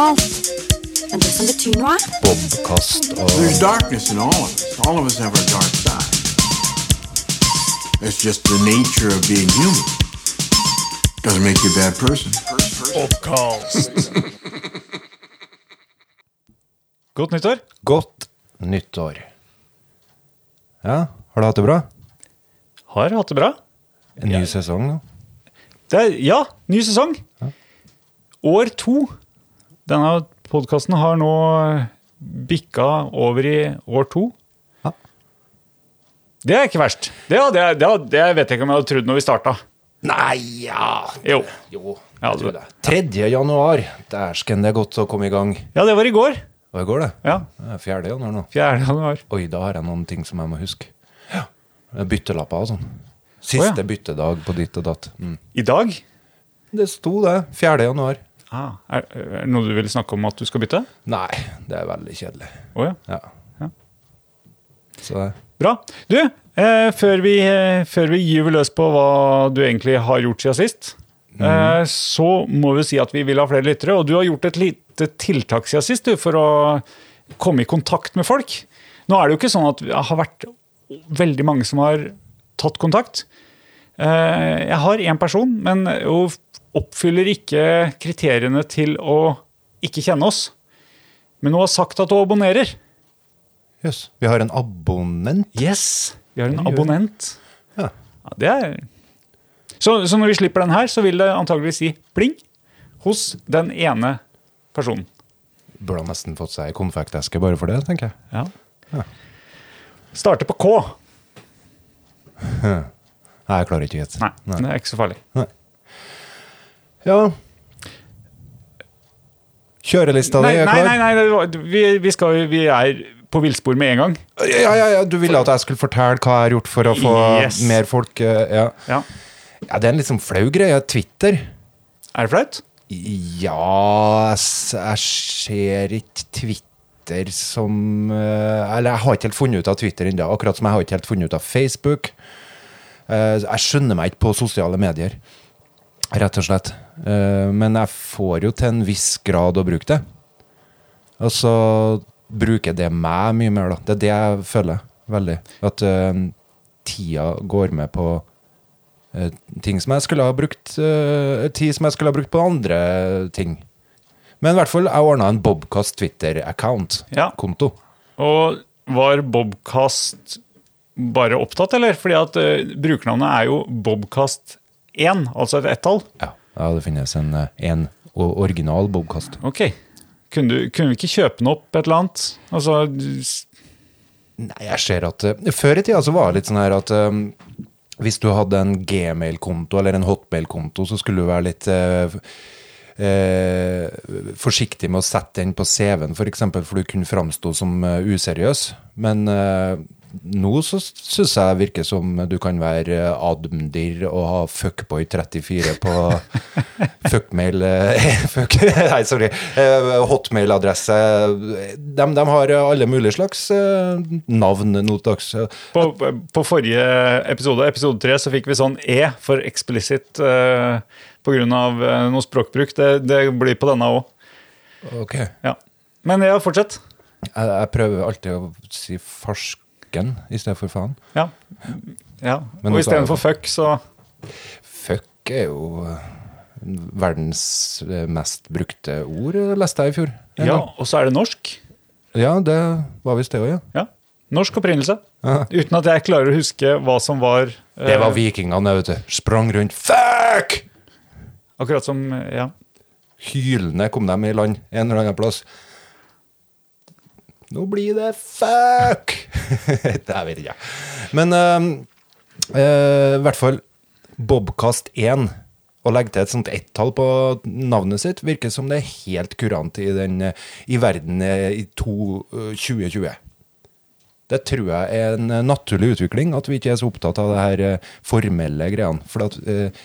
galt. Men det som betyr noe, Bobkast og There's darkness in all of us. All of us have our dark side. It's just the nature of being human. Doesn't make you a bad person. Godt nyttår. Godt nyttår. Ja, har du hatt det bra? Har hatt det bra. En ny sesong da? Det er, ja, ny sesong. År to. Denne podkasten har nå bikka over i år to. Ja. Det er ikke verst. Det, det, det, det vet jeg ikke om jeg hadde trodd når vi starta. Nei, ja Jo. Jo, jeg tror det- det. 3. januar. Dæsken, det er godt å komme i gang. Ja, det var i går. Det var i går, det. Ja, Det er 4. januar nå. 4. januar. Oi, da har jeg noen ting som jeg må huske. Ja. Byttelapper og sånn. Siste oh, ja. byttedag på ditt og datt. Mm. I dag. Det sto det. 4. januar. Ah, er, er det noe du vil snakke om at du skal bytte? Nei, det er veldig kjedelig. Oh, ja. Ja. Ja. Så Bra. Du, eh, før, vi, eh, før vi gyver løs på hva du egentlig har gjort siden sist, eh, så må vi si at vi vil ha flere lyttere. Og du har gjort et lite tiltak siden sist du, for å komme i kontakt med folk. Nå er det jo ikke sånn at det har vært veldig mange som har tatt kontakt. Eh, jeg har én person, men hun oppfyller ikke kriteriene til å ikke kjenne oss. Men hun har sagt at hun abonnerer. Jøss. Vi har en abonnent. Yes, vi har en abonnent. Ja. Ja, det er... så, så når vi slipper den her, så vil det antageligvis si pling hos den ene personen. Burde ha nesten fått seg konfekteske bare for det, tenker jeg. Ja. Ja. Starter på K. Nei, jeg klarer ikke å gjette. Nei, det er ikke så farlig. Ja. Kjørelista di er klar? nei, nei nei, nei vi, vi, skal, vi er på villspor med en gang. Ja, ja, ja, Du ville at jeg skulle fortelle hva jeg har gjort for å få Yes. mer folk eh, ja. Ja. ja, det er en litt sånn flau greie. Twitter. Er det flaut? Ja, jeg ser ikke Twitter som eh, Eller jeg har ikke helt funnet ut av Twitter ennå, akkurat som jeg har ikke helt funnet ut av Facebook. Eh, Jeg skjønner meg ikke på sosiale medier, rett og slett. Eh, Men jeg får jo til en viss grad å bruke det. Og så bruker det meg mye mer, da. Det er det jeg føler veldig. At uh, tida går med på uh, ting som jeg skulle ha brukt uh, Tid som jeg skulle ha brukt på andre ting. Men i hvert fall, jeg ordna en Bobkast Twitter-account. Ja. Konto. Og var Bobcast bare opptatt, eller? Fordi at brukernavnet er jo Bobcast1, altså et ett-tall. Ja. Ja, det finnes en, eh, en original Bobkast. Ok. Kunne, du, kunne vi ikke kjøpe den opp et eller annet? Altså, Nei, jeg ser at eh, Før i tida så var det litt sånn her at um, hvis du hadde en Gmail-konto eller en Hotmail-konto, så skulle du være litt uh, eh, forsiktig med å sette den på CV-en, f.eks., for, eksempel, for du kunne framstå som uh, useriøs. Men nå så syns jeg virker som du kan være eh, admdir og ha fuckboy34 på fuckmail eh, fuck, Nei, sorry. eh, Hotmail-adresse. De, de har alle mulige slags navn nå på, på forrige episode, episode tre, så fikk vi sånn E for explicit uh, pga. Noe språkbruk. Det, det blir på denne òg. Ok. Ja. Men ja, fortsett. Jeg, jeg prøver alltid å si farsken i stedet for faen. Ja. ja. Men Og istedenfor fuck, så Fuck er jo eh, verdens eh, mest brukte ord, eh, leste jeg i fjor. Ja, og så er det norsk. ja, det var visst det òg, ja. Ja. Norsk opprinnelse. Ja. Uten at jeg klarer å huske hva som var uh... Det var vikingene, vet du. Sprang rundt. Fuck! Akkurat som Ja. Hylende kom de i land en eller annen plass. Nå blir det fuck! det vet ikke. Men eh, eh, i hvert fall Bobkast 1 å legge til et sånt ett-tall på navnet sitt virker som det er helt kurant i, den, eh, i verden eh, i to, eh, 2020. Det tror jeg er en eh, naturlig utvikling, at vi ikke er så opptatt av det her eh, formelle greiene. For at eh,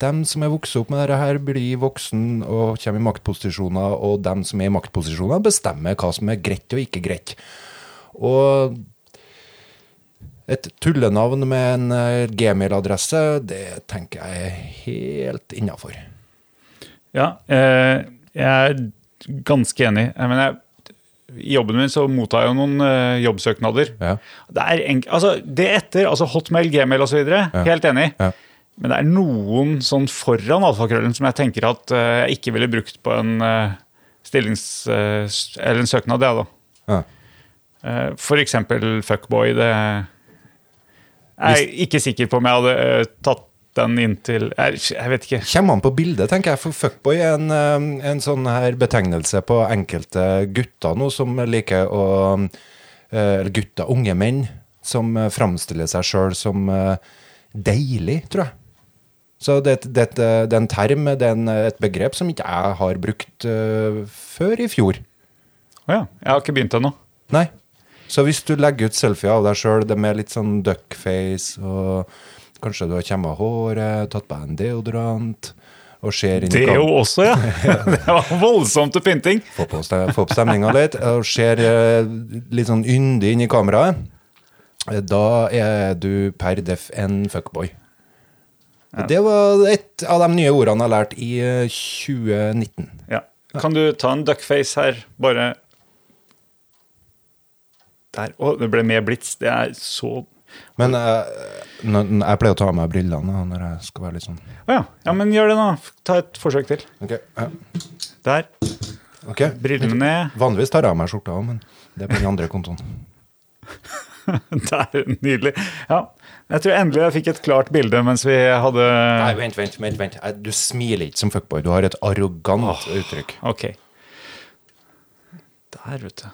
dem som er vokst opp med dette her, blir voksen og kommer i maktposisjoner, og dem som er i maktposisjoner, bestemmer hva som er greit og ikke greit. Og et tullenavn med en eh, gmail-adresse, det tenker jeg er helt innafor. ja eh, jeg ganske enig. Jeg mener, jeg, I jobben min så mottar jeg jo noen eh, jobbsøknader. Ja. Det er enk altså, det etter, altså Hotmail, Gmail osv., helt enig. Ja. Men det er noen sånn foran alfakrøllen som jeg tenker at eh, jeg ikke ville brukt på en uh, stillings... eh, eller en søknad, jeg, da. Ja. Eh, for eksempel fuckboy. Det jeg er ikke sikker på om jeg hadde eh, tatt den inn til Jeg, jeg vet ikke. Kommer an på bildet, tenker jeg. For fuckboy er en, eh, en sånn her betegnelse på enkelte gutter nå som liker å eh, Eller gutter, unge menn, som eh, framstiller seg sjøl som eh, deilig, tror jeg. Så det, det, det er en term, det er en, et begrep som ikke jeg har brukt uh, før i fjor. Å ja. Jeg har ikke begynt ennå. Nei. Så hvis du legger ut selfie av deg sjøl, med litt sånn duckface, og kanskje du har kjemma håret, tatt på en deodorant, og ser inn i Det jo også, ja. det var voldsomt til pynting. få på, få opp stemninga litt, og ser eh, litt sånn yndig inn i kameraet, da er du per def en fuckboy. Og Det var et av de nye ordene jeg har lært i eh, 2019. Ja. Kan du ta en duckface her? Bare Der. Å, det ble mer blits. Det er så Men eh, jeg pleier å ta av meg brillene når jeg skal være litt sånn Å ja. ja, men gjør det, da. Ta et forsøk til. Ok, ja. Der. Ok. Brillene ned. Vanligvis tar jeg av meg skjorta òg, men det er på den andre kontoen. Der. Nydelig. Ja. Jeg tror endelig jeg fikk et klart bilde mens vi hadde Nei, vent, vent, vent. vent. Eh, Du smiler ikke som fuckboy. Du har et arrogant uttrykk. Ok. Der, vet du.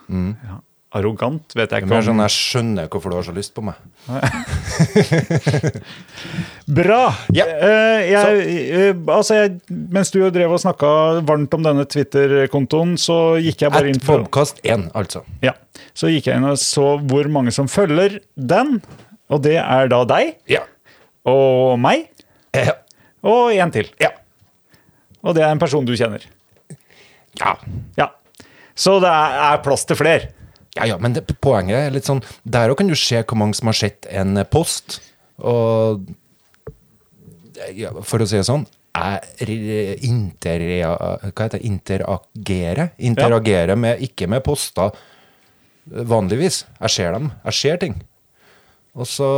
Ja. Arrogant vet jeg ikke. Det er mer sånn jeg skjønner hvorfor du har så lyst på meg. Bra! Ja. Eh, jeg, eh, altså jeg, mens du drev og snakka varmt om denne Twitter-kontoen, så gikk jeg bare inn At for Bobkast 1, altså. Ja, Så gikk jeg inn og så hvor mange som følger den. Og det er da deg Ja. og meg Ja. og en til. Ja. Og det er en person du kjenner. Ja. Ja. Så det er, plass til flere. Ja, ja, men det, poenget er litt sånn Der òg kan du se hvor mange som har sett en post, og ja, For å si det sånn jeg inter, hva heter det, interagerer. ja. med, ikke med poster vanligvis. Jeg ser dem. Jeg ser ting. Og så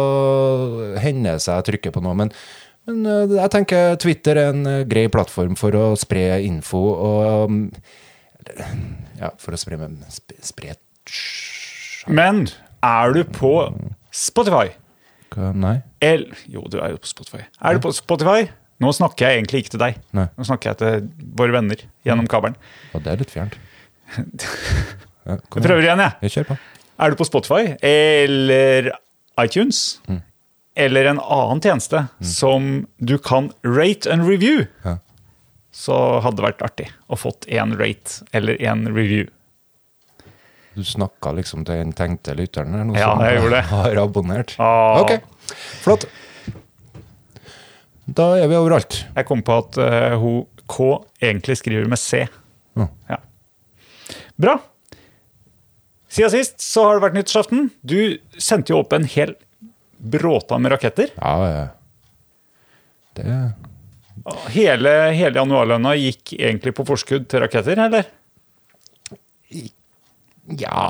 hender det seg jeg trykker på noe. Men, men eh, jeg tenker Twitter er en eh, grei plattform for å spre info og mm, Ja, for å spre, spre, Men er du på Spotify? Nei? El jo, du er jo på Spotify. Er du på Spotify? Nå snakker jeg egentlig ikke til deg. Nei. Nå snakker jeg til våre venner gjennom kabelen. Og det er litt fjernt. Ja, Jeg prøver igjen, jeg. Jeg kjører på. Er du på Spotify eller iTunes? Eller en annen tjeneste som du kan rate and review? Ja. Så hadde det vært artig å fått én rate eller én review. Du snakka liksom til den tenkte lytteren her noe Ja, som jeg gjorde har abonnert. Ah. Ok, flott. Da er vi overalt. Jeg kom på at uh, hun K egentlig skriver med C. Ja. Ja. Bra. Siden sist så har det vært nyttårsaften. Du sendte jo opp en hel bråta med raketter. Ja. Det Hele, hele januarlønna gikk egentlig på forskudd til raketter, eller? Ja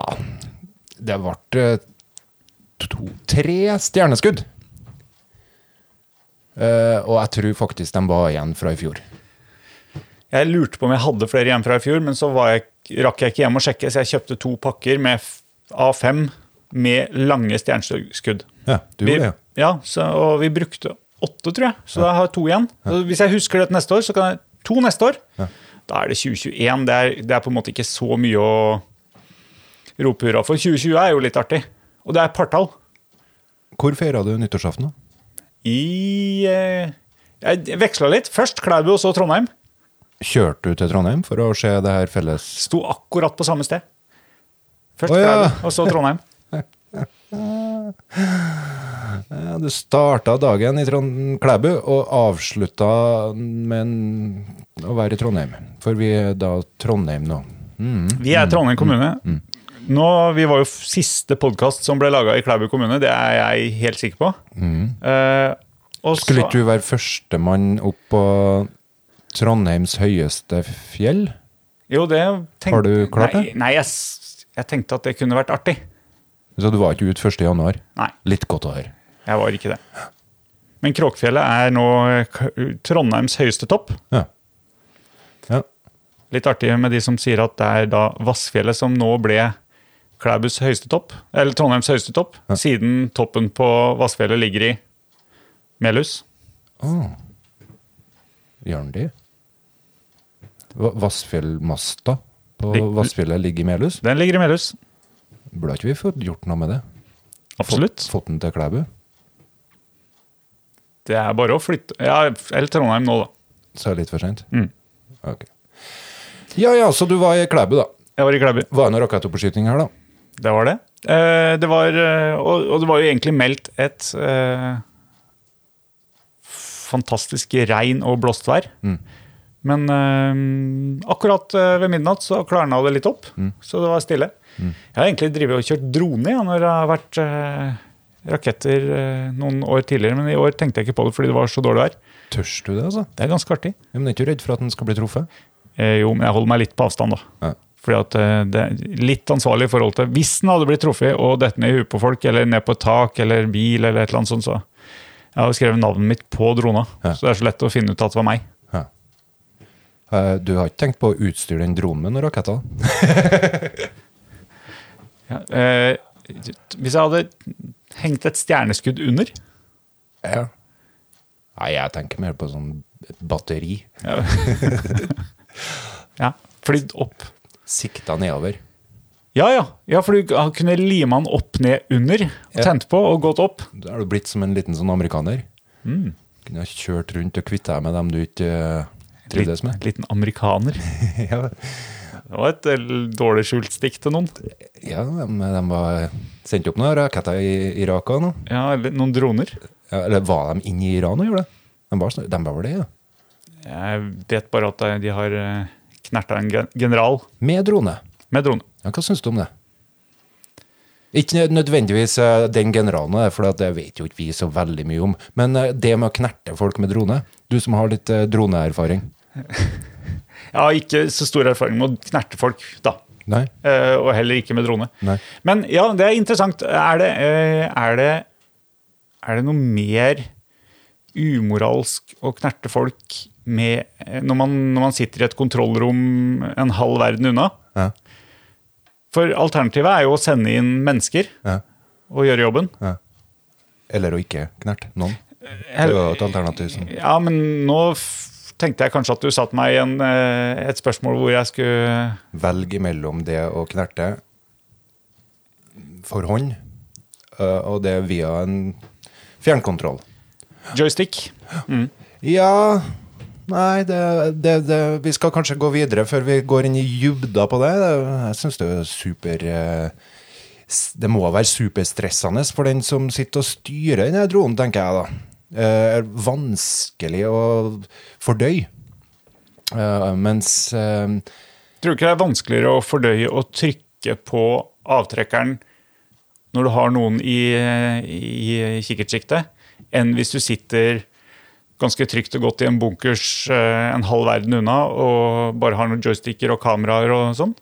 Det ble eh, to, tre stjerneskudd. Eh, og jeg tror faktisk de var igjen fra i fjor. Jeg lurte på om jeg hadde flere igjen fra i fjor, men så var jeg, rakk jeg ikke hjem og sjekke, så jeg kjøpte to pakker med A5 med lange stjerneskudd. Ja, du Vi, gjorde det. ja, så, og vi brukte åtte, tror jeg. Så har jeg to igjen. Så hvis jeg husker det til neste år, så kan jeg to neste år. Da er det 2021. Det er, det er på en måte ikke så mye å rope hurra for. 2020 er jo litt artig. Og det er partall. Hvor feira du nyttårsaften? da? I eh, Jeg veksla litt. Først Klæbu og så Trondheim. Kjørte du til Trondheim for å se det her felles Sto akkurat på samme sted. Først oh, ja. Og så Trondheim. Ja, Du starta dagen i Trond Klæbu og avslutta med å være i Trondheim. For vi er da Trondheim nå. Vi er Trondheim kommune. Nå, Vi var jo siste podkast som ble laga i Klæbu kommune, det er jeg helt sikker på. Eh, og Skulle ikke du være førstemann opp på Trondheims høyeste fjell? Jo, det tenkte, Har du klart det? Nei, jeg, jeg tenkte at det kunne vært artig. Så du var ikke ute 1. januar? Nei, Litt godt å høre. jeg var ikke det. Men Kråkfjellet er nå Trondheims høyeste topp. Ja. ja. Litt artig med de som sier at det er da Vassfjellet som nå ble Klæbus høyeste topp, eller Trondheims høyeste topp, siden toppen på Vassfjellet ligger i Melhus. Gjør den det? Va- Vassfjellmasta på Lig- Vassfjellet ligger i Melhus? Den ligger i Melhus. Burde ikke vi fått gjort noe med det? Absolutt. Fått den til Klæbu? Det er bare å flytte Ja, eller Trondheim nå, da. Så er det litt for sent? Mm. Ok. Ja ja, så du var i Klæbu, da. Jeg var i Klæbu. Var det noe rakettoppskyting her, da? Det var det. Eh, det var, eh, og, og det var jo egentlig meldt et eh, fantastisk regn og blåst vær. Men eh, akkurat eh, ved midnatt så klarna det litt opp, så det var stille. Jeg har egentlig drevet og kjørt drone ja, når det har vært eh, raketter eh, noen år tidligere, men i år tenkte jeg ikke på det fordi det var så dårlig vær. Tørs du det, altså? Det er ganske artig. Ja, men er ikke du redd for at den skal bli truffet? Eh, jo, men jeg holder meg litt på avstand, da. Ja. Fordi at det er litt ansvarlig i forhold til Hvis den hadde blitt truffet og dette ned i huet på folk, eller ned på et tak eller bil, eller et eller annet sånt, så Jeg har skrevet navnet mitt på drona, Ja. så det er så lett å finne ut at det var meg. Eh, Du har ikke tenkt på å utstyre den dronen med noen raketter? Ja, eh, hvis jeg hadde hengt et stjerneskudd under Ja. Nei, jeg tenker mer på sånn batteri. Ja, ja flydd opp. Sikta nedover. Ja, ja. ja for du kunne lima den opp ned under, og Ja. tent på og gått opp. Da er du blitt som en liten sånn amerikaner. Mm. Kunne ha kjørt rundt og kvitta deg med dem du ikke eh, trivdes med. Liten amerikaner. ja. Det var et eh, dårlig skjult stikk til noen. ja, de, de var sendt opp noen raketter i Irak òg nå. Ja, eller noen droner. Ja, eller var de inne i Iran og gjorde det? De var, de var vel det, ja. Jeg vet bare at de har eh, knerta en general Med drone. med drone. Ja, hva syns du om det? Ikke nødvendigvis eh, den generalen, eh, for det vet jo ikke vi så veldig mye om. Men eh, det med å knerte folk med drone, du som har litt eh, droneerfaring. Jeg har ikke så stor erfaring med å knerte folk, da. Nei? Eh, og heller ikke med drone. Nei. Men ja, det er interessant. Er det, eh, er det, er det noe mer umoralsk å knerte folk med, eh, når, man, når man sitter i et kontrollrom en halv verden unna? Ja. For alternativet er jo å sende inn mennesker Ja. og gjøre jobben. ja. Eller å ikke knerte noen. Det er jo et alternativ som Ja, men nå tenkte jeg kanskje at du satte meg i en, eh, et spørsmål hvor jeg skulle Velge mellom det å knerte for hånd, eh, og det via en fjernkontroll. Joystick. Ja Nei, det, det, det, vi skal kanskje gå videre før vi går inn i dybda på det. Det- Jeg syns det er super eh, Det må være superstressende for den som sitter og styrer denne dronen, tenker jeg da. Eh, Er vanskelig å fordøye. Eh, Mens eh, Tror du ikke det er vanskeligere å fordøye å trykke på avtrekkeren når du har noen i, i kikkertsiktet, enn hvis du sitter ganske trygt og godt i en bunkers en halv verden unna og bare har noen joysticker og kameraer og sånn?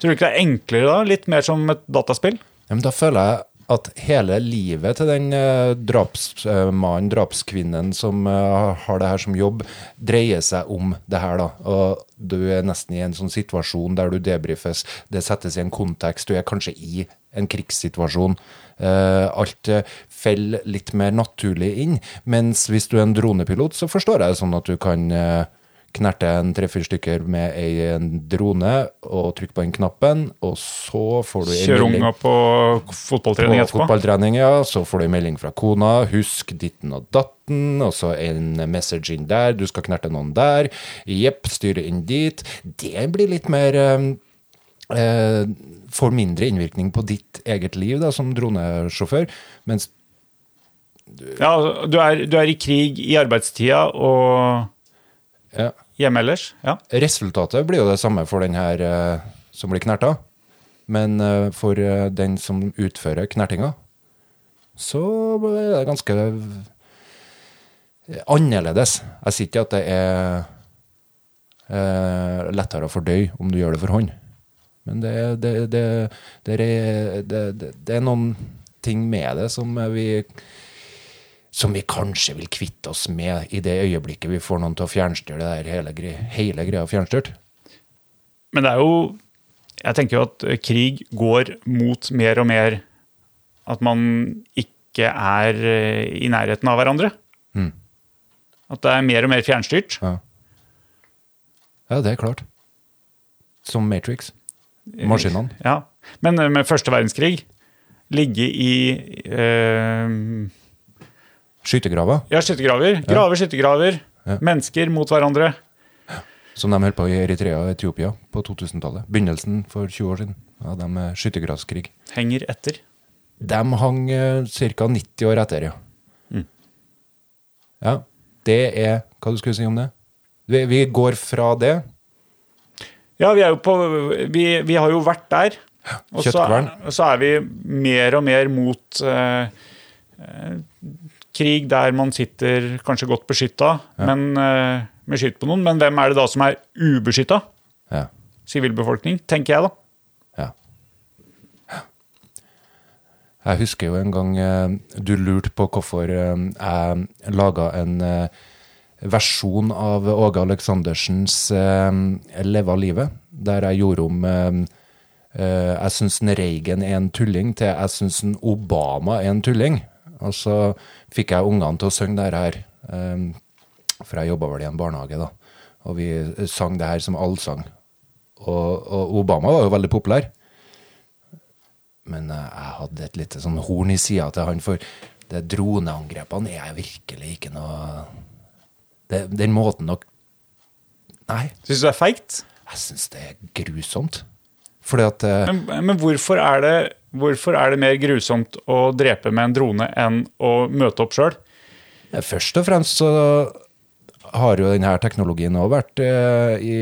Tror du ikke det er enklere da? Litt mer som et dataspill? Ja, men da føler jeg at hele livet til den eh, drapsmannen, drapskvinnen som eh, har det her som jobb, dreier seg om det her, da. Og du er nesten i en sånn situasjon der du debrifes, det settes i en kontekst, du er kanskje i en krigssituasjon. Eh, alt eh, faller litt mer naturlig inn. Mens hvis du er en dronepilot, så forstår jeg det sånn at du kan eh, knerte en tre-fire stykker med ei en drone og trykke på den knappen, og så får du melding unga på fotballtrening på etterpå? fotballtrening, ja. Så får du en melding fra kona. Husk ditten og datten. Og så en message inn der. Du skal knerte noen der. Jepp, styre inn dit. Det blir litt mer eh, eh, Får mindre innvirkning på ditt eget liv da, som dronesjåfør. Mens Ja, du er, du er i krig i arbeidstida og ja, hjemme ellers? Ja. resultatet blir jo det samme for den her eh, som blir knerta. Men eh, for eh, den som utfører knertinga, så er det ganske annerledes. Jeg sier ikke at det er eh, lettere å fordøye om du gjør det for hånd. Men det, det, det, det, er, er noen ting med det som vi som vi kanskje vil kvitte oss med i det øyeblikket vi får noen til å fjernstyre det der hele, gre- hele greia fjernstyrt. Men det er jo Jeg tenker jo at krig går mot mer og mer at man ikke er eh, i nærheten av hverandre. Mm. At det er mer og mer fjernstyrt. Ja. ja, det er klart. Som Matrix. Maskinene. Ja. Men eh, med første verdenskrig ligge i eh, Skyttergraver, Ja, skyttergraver. Graver, skyttergraver. Ja. Mennesker mot hverandre. som de holdt på i Eritrea og Etiopia på 2000-tallet. Begynnelsen for 20 år siden av de eh, skyttergravskrig. Henger etter. De hang ca. 90 år etter, ja. Mm. Ja, det er Hva du skulle si om det? Vi, vi går fra det. Ja, vi er jo på Vi, vi har jo vært der. Og så er, så er vi mer og mer mot eh, eh, krig der man sitter kanskje godt beskytta, men eh, med skyt på noen. Men hvem er det da som er ubeskytta? Ja. Sivilbefolkning, tenker jeg da. ja. Jeg husker jo en gang eh, du lurte på hvorfor eh, jeg laga en eh, versjon av Åge Aleksandersens 'Leve 'Leva livet', der jeg gjorde om Jeg syns Reagan er en tulling, til jeg syns Obama er en tulling. Og så fikk jeg ungene til å synge det her, eh, for jeg jobba vel i en barnehage, da. Og vi sang det her som allsang. Og, og Obama var jo veldig populær. Men eh, jeg hadde et lite sånn horn i sida til han, for det droneangrepene er virkelig ikke noe det, Den måten nok Nei, Syns du det er feigt? jeg syns det er grusomt. Fordi at eh, Men, men hvorfor, er det, hvorfor er det mer grusomt å drepe med en drone enn å møte opp sjøl? Først og fremst så har jo denne teknologien òg vært eh, i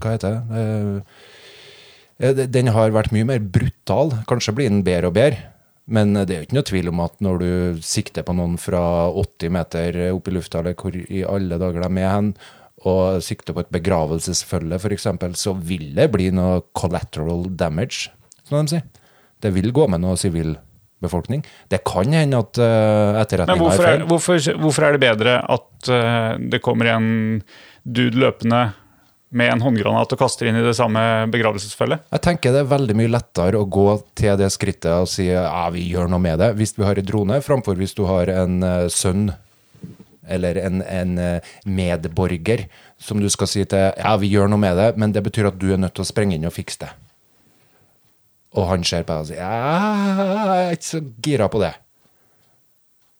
Hva heter det? Eh, den har vært mye mer brutal. Kanskje blir den bedre og bedre. Men det er jo ikke noe tvil om at når du sikter på noen fra 80 meter opp i lufta, eller hvor i alle dager de er hen, og sikter på et begravelsesfølge f.eks., så vil det bli noe collateral damage, som de sier. Det vil gå med noe sivilbefolkning. Det kan hende at uh, etterretninga er feil. hvorfor, hvorfor er det bedre at uh, det kommer en dude løpende med en håndgranat og kaster inn i det samme begravelsesfølget? Jeg tenker det er veldig mye lettere å gå til det skrittet og si ja, vi gjør noe med det, hvis vi har en drone, framfor hvis du har en uh, sønn eller en, en eh, medborger som du skal si til ja, vi gjør noe med det, men det betyr at du er nødt til å sprenge inn og fikse det. Og han ser på deg og sier jeg er ikke så gira på det.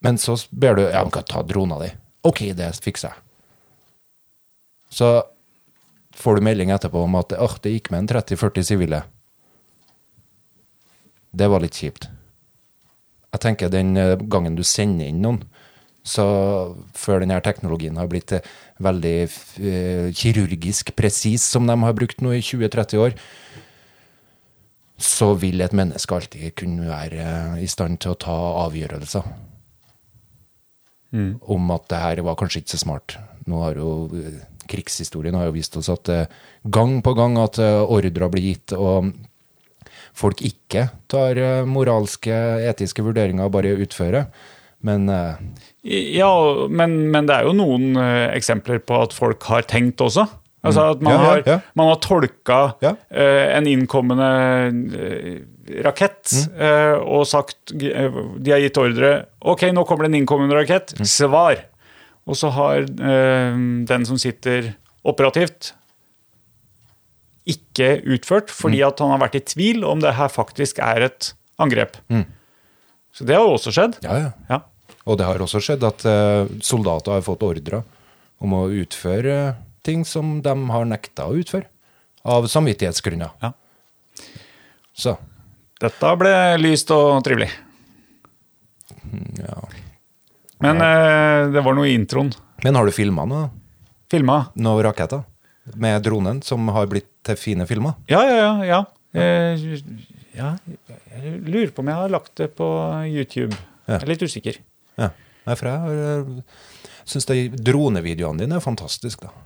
Men så ber du ja, han kan ta drona di. Ok, det fikser jeg. Så får du melding etterpå om at oh, det gikk med en 30-40 sivile. Det var litt kjipt. Jeg tenker den eh, gangen du sender inn noen, så før denne teknologien har blitt eh, veldig eh, kirurgisk presis, som de har brukt nå i 20-30 år, så vil et menneske alltid kunne være eh, i stand til å ta avgjørelser. Om at det her var kanskje ikke så smart. Nå har jo eh, Krigshistorien har jo vist oss at eh, gang på gang at ordrer blir gitt, og folk ikke tar moralske, etiske vurderinger og bare utfører. Men Ja, men, men det er jo noen eksempler på at folk har tenkt også. Altså at man, Ja, ja, har, man har tolka Ja. eh, en innkommende eh, rakett Mm. uh, og sagt De har gitt ordre OK, nå kommer det en innkommende rakett. Mm. Svar! Og så har den som sitter operativt, ikke utført fordi Mm. at han har vært i tvil om det her faktisk er et angrep. Mm. Så det har også skjedd. ja, ja. Ja. Og det har også skjedd at soldater har fått ordre om å utføre ting som de har nekta å utføre. Av samvittighetsgrunner. Ja. Så Dette ble lyst og trivelig. ja. Men eh, det var noe i introen. Men har du filma noe? Filma. Noen raketter? Med dronen, som har blitt til fine filmer? Ja, ja, ja. ja. Eh, ja. Jeg lurer på om jeg har lagt det på YouTube. Jeg er litt usikker. Ja. Nei, for jeg har, syns dronevideoene dine er fantastiske, da.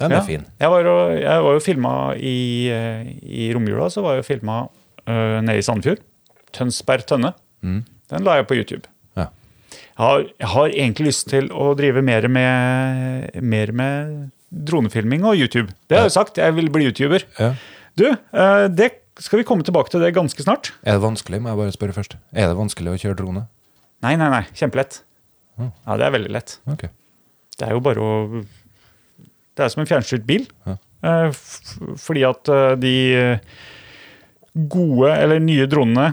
Den Ja. er fin. Jeg var, og, jeg var jo filma i, eh, i romjula, så var jeg jo filma uh, nede i Sandefjord. Tønsberg Tønne. Mm. Den la jeg på YouTube. Ja. Jeg har, jeg har egentlig lyst til å drive mer med, mer med dronefilming og YouTube. Det har jeg jo sagt, jeg vil bli YouTuber. Ja. Du, uh, det skal vi komme tilbake til det ganske snart. Er det vanskelig, må jeg bare spørre først. Er det vanskelig å kjøre drone? Nei, nei, nei. Kjempelett. Ja, det er veldig lett. Okay. Det er jo bare å Det er som en fjernstyrt bil. Ja. Eh, fordi at eh, de eh, gode, eller nye dronene,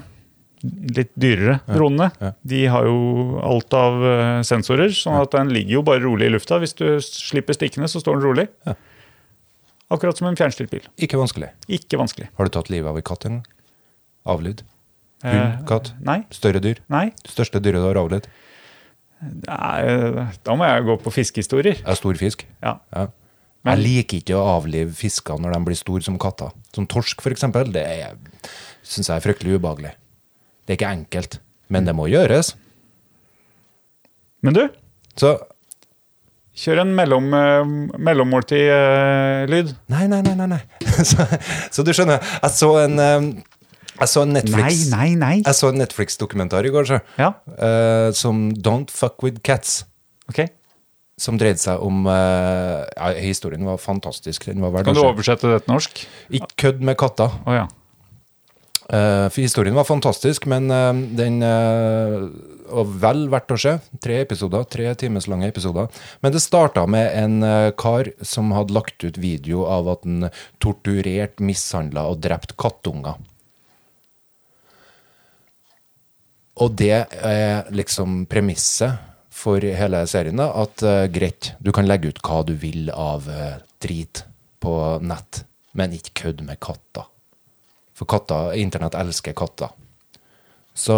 litt dyrere dronene, ja. de har jo alt av sensorer, sånn at den ligger jo bare rolig i lufta. Hvis du slipper stikkene, så står den rolig. Ja. Akkurat som en fjernstyrt bil. Ikke vanskelig. Ikke vanskelig. Har du tatt livet av en katt en gang? Hund? Katt? Nei. Større dyr? Nei. Største dyret du har avlivd? Nei, Da må jeg gå på fiskehistorier. Er stor fisk? Ja. Ja. Men- Jeg liker ikke å avlive fisker når de blir store som katter. Som torsk, eksempel. Det syns jeg er fryktelig ubehagelig. Det er ikke enkelt, men det må gjøres. Men du, Så kjør en mellom, eh, mellommåltid-lyd. Nei, nei, nei. nei, nei. Så, så du skjønner, jeg så en eh, Jeg så en Nei, Netflix nei, nei. Jeg så en Netflix-dokumentar i går, så, Ja, eh, som Don't Fuck With Cats. ok. Som dreide seg om uh, ja, Historien var fantastisk. Den var Kan du oversette det til norsk? Ikke kødd med katter. Oh, ja. uh, historien var fantastisk, men uh, den var vel verdt å se. Tre episoder, tre times lange episoder. Men det starta med en kar som hadde lagt ut video av at han torturerte, mishandla og drept kattunger. Og det er liksom premisset for hele serien, at uh, greit, du kan legge ut hva du vil av uh, drit på nett, men ikke kødd med katter. For katter, internett elsker katter. Så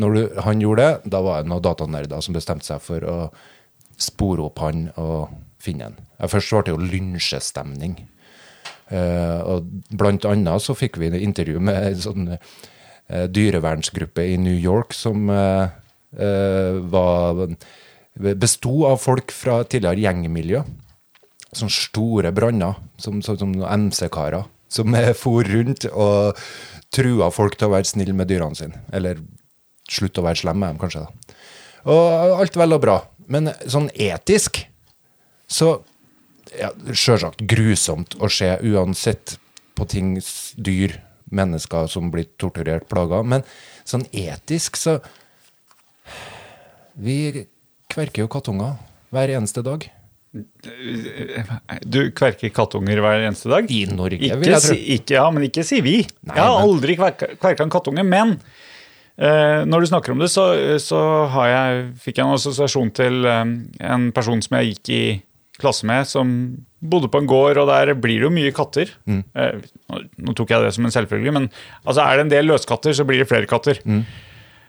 når du, han gjorde det, da var det noen datanerder som bestemte seg for å spore opp han og finne han. Først det jo lynsjestemning. Uh, og blant annet så fikk vi et intervju med en sånn uh, dyrevernsgruppe i New York som eh, var besto av folk fra tidligere gjengmiljø. Sånne store branner, som, som, som MC-karer, som eh, for rundt og trua folk til å være snille med dyrene sine. Eller slutte å være slem med dem, kanskje. da. Og alt vel og bra. Men sånn etisk så ja, Sjølsagt grusomt å se uansett på ting, dyr, mennesker som blir torturert, plaga. Men sånn etisk så Vi kverker jo kattunger hver eneste dag. Du kverker kattunger hver eneste dag? I Norge, Ikke, vil jeg tro. ikke, ja, men ikke si vi. Nei, jeg har men- aldri kverka, kverka en kattunge, men uh, når du snakker om det, så, så har jeg, fikk jeg en assosiasjon til eh, en person som jeg gikk i klasse med, som bodde på en gård, og der blir det jo mye katter. Mm. Uh, nå, nå tok jeg det som en selvfølge, men altså, er det en del løskatter, så blir det flere katter. Mm.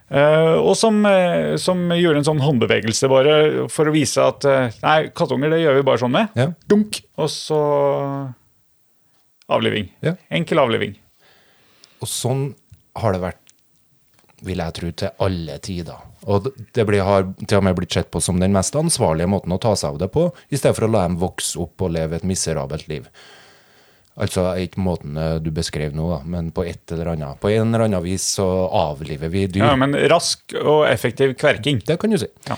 Eh, og som, eh, som gjorde en sånn håndbevegelse bare for å vise at eh, nei, kattunger det gjør vi bare sånn med. Ja. Dunk! Og så avliving. Ja. Enkel avliving. Og sånn har det vært, vil jeg tro, til alle tider. Og det- det blir, har til og med blitt sett på som den mest ansvarlige måten å ta seg av det på, i stedet for å la dem vokse opp og leve et miserabelt liv. Altså ikke måten eh, du beskrev nå, da, men på et eller annet. På en eller annen vis så avliver vi dyr. Ja, men rask og effektiv kverking. Det kan du si. Ja.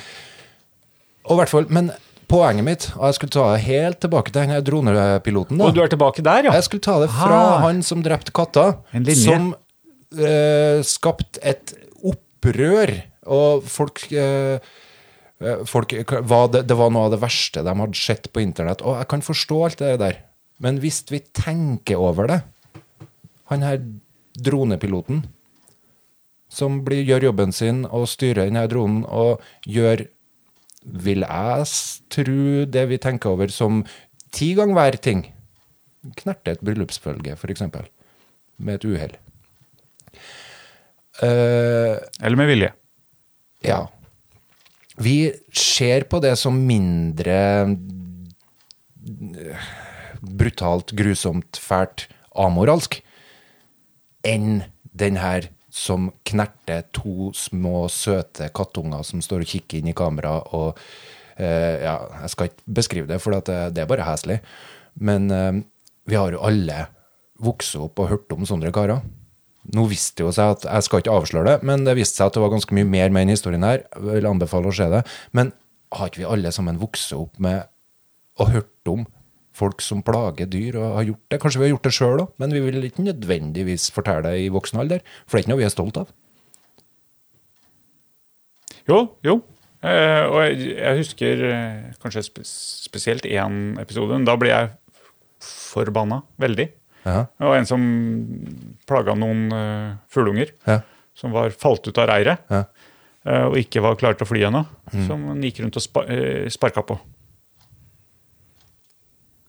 Og hvert fall, men poenget mitt, og jeg skulle ta det helt tilbake til den dronepiloten da. Og du er tilbake der, ja? Jeg skulle ta det fra Ah. han som drepte katta, som eh, skapte et opprør, og folk eh, eh, Folk, det, det var noe av det verste de hadde sett på internett. Og jeg kan forstå alt det der, men hvis vi tenker over det Han her dronepiloten som blir, gjør jobben sin og styrer denne dronen og gjør, vil jeg tro, det vi tenker over som ti ganger hver ting. Knerte et bryllupsfølge, f.eks. Med et uhell. Uh, Eller med vilje? ja. Vi ser på det som mindre brutalt, grusomt, fælt, amoralsk enn den her som knerter to små, søte kattunger som står og kikker inn i kamera og uh, Ja, jeg skal ikke beskrive det, for det, det er bare heslig. Men uh, vi har jo alle vokst opp og hørt om sånne karer. Nå visste jo seg at Jeg skal ikke avsløre det, men det viste seg at det var ganske mye mer med den historien her. Jeg vil anbefale å se det. Men har ikke vi alle sammen vokst opp med og hørt om folk som plager dyr og har gjort det? Kanskje vi har gjort det sjøl òg, men vi vil ikke nødvendigvis fortelle det i voksen alder. For det er ikke noe vi er stolt av. Jo, jo. Eh, og jeg, jeg husker eh, kanskje spe spesielt én episode. Da ble jeg forbanna veldig. Ja. Det var en som plaga noen uh, fugleunger. Ja. Som var falt ut av reiret Ja. uh, og ikke var klare til å fly ennå. Som han gikk rundt og spa uh, sparka på.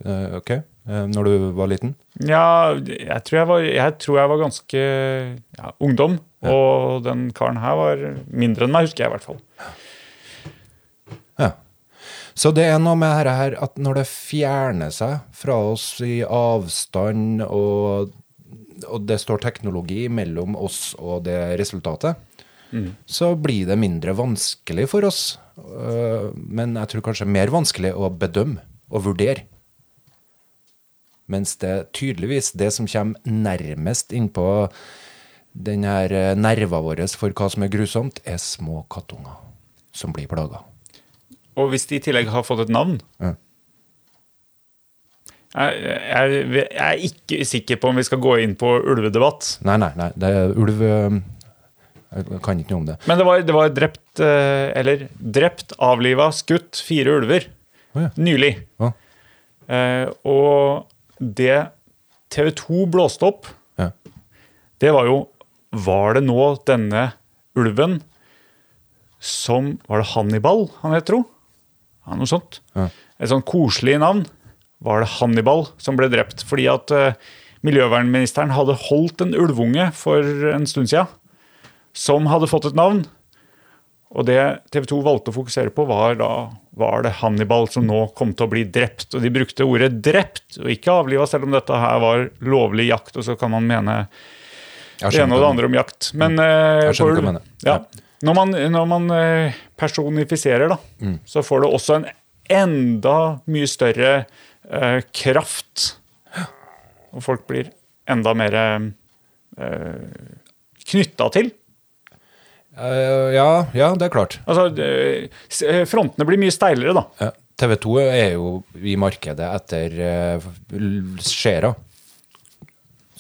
Eh, ok. Eh, når du var liten? Ja, jeg tror jeg var, jeg tror jeg var ganske ja, ungdom. Og den karen her var mindre enn meg, husker jeg i hvert fall. Ja. Så det er noe med dette her at når det fjerner seg fra oss i avstand, og, og det står teknologi mellom oss og det resultatet, så blir det mindre vanskelig for oss. Øh, Men jeg tror kanskje mer vanskelig å bedømme og vurdere. Mens det tydeligvis, det som kommer nærmest innpå den her eh, nerva vår for hva som er grusomt, er små kattunger som blir plaga. Og hvis de i tillegg har fått et navn Ja. jeg, jeg, jeg er ikke sikker på om vi skal gå inn på ulvedebatt. Nei, nei, nei. Det er ulv øh, Jeg kan ikke noe om det. Men det var, det var drept, eh, eller drept, avliva, skutt fire ulver Oh, ja. nylig. Å, Eh, og det TV 2 blåste opp, ja. det var jo Var det nå denne ulven som Var det Hannibal han het, tro? Ja, noe sånt. Ja. Et sånn koselig navn. Var det Hannibal som ble drept? Fordi at uh, miljøvernministeren hadde holdt en ulvunge for en stund siden som hadde fått et navn. Og det TV 2 valgte å fokusere på, var da var det Hannibal som nå kom til å bli drept. Og de brukte ordet 'drept' og ikke 'avliva', selv om dette her var lovlig jakt. Og så kan man mene det ene og det andre om jakt. Men eh, Jeg skjønner hva du mener. Ja. Når man, når man eh, personifiserer, da, Mm. så får det også en enda mye større eh, kraft. Og folk blir enda mer eh, knytta til. Eh, ja, ja, det er klart. Altså, eh, eh, frontene blir mye steilere, da. Ja. TV 2 er jo i markedet etter uh, seere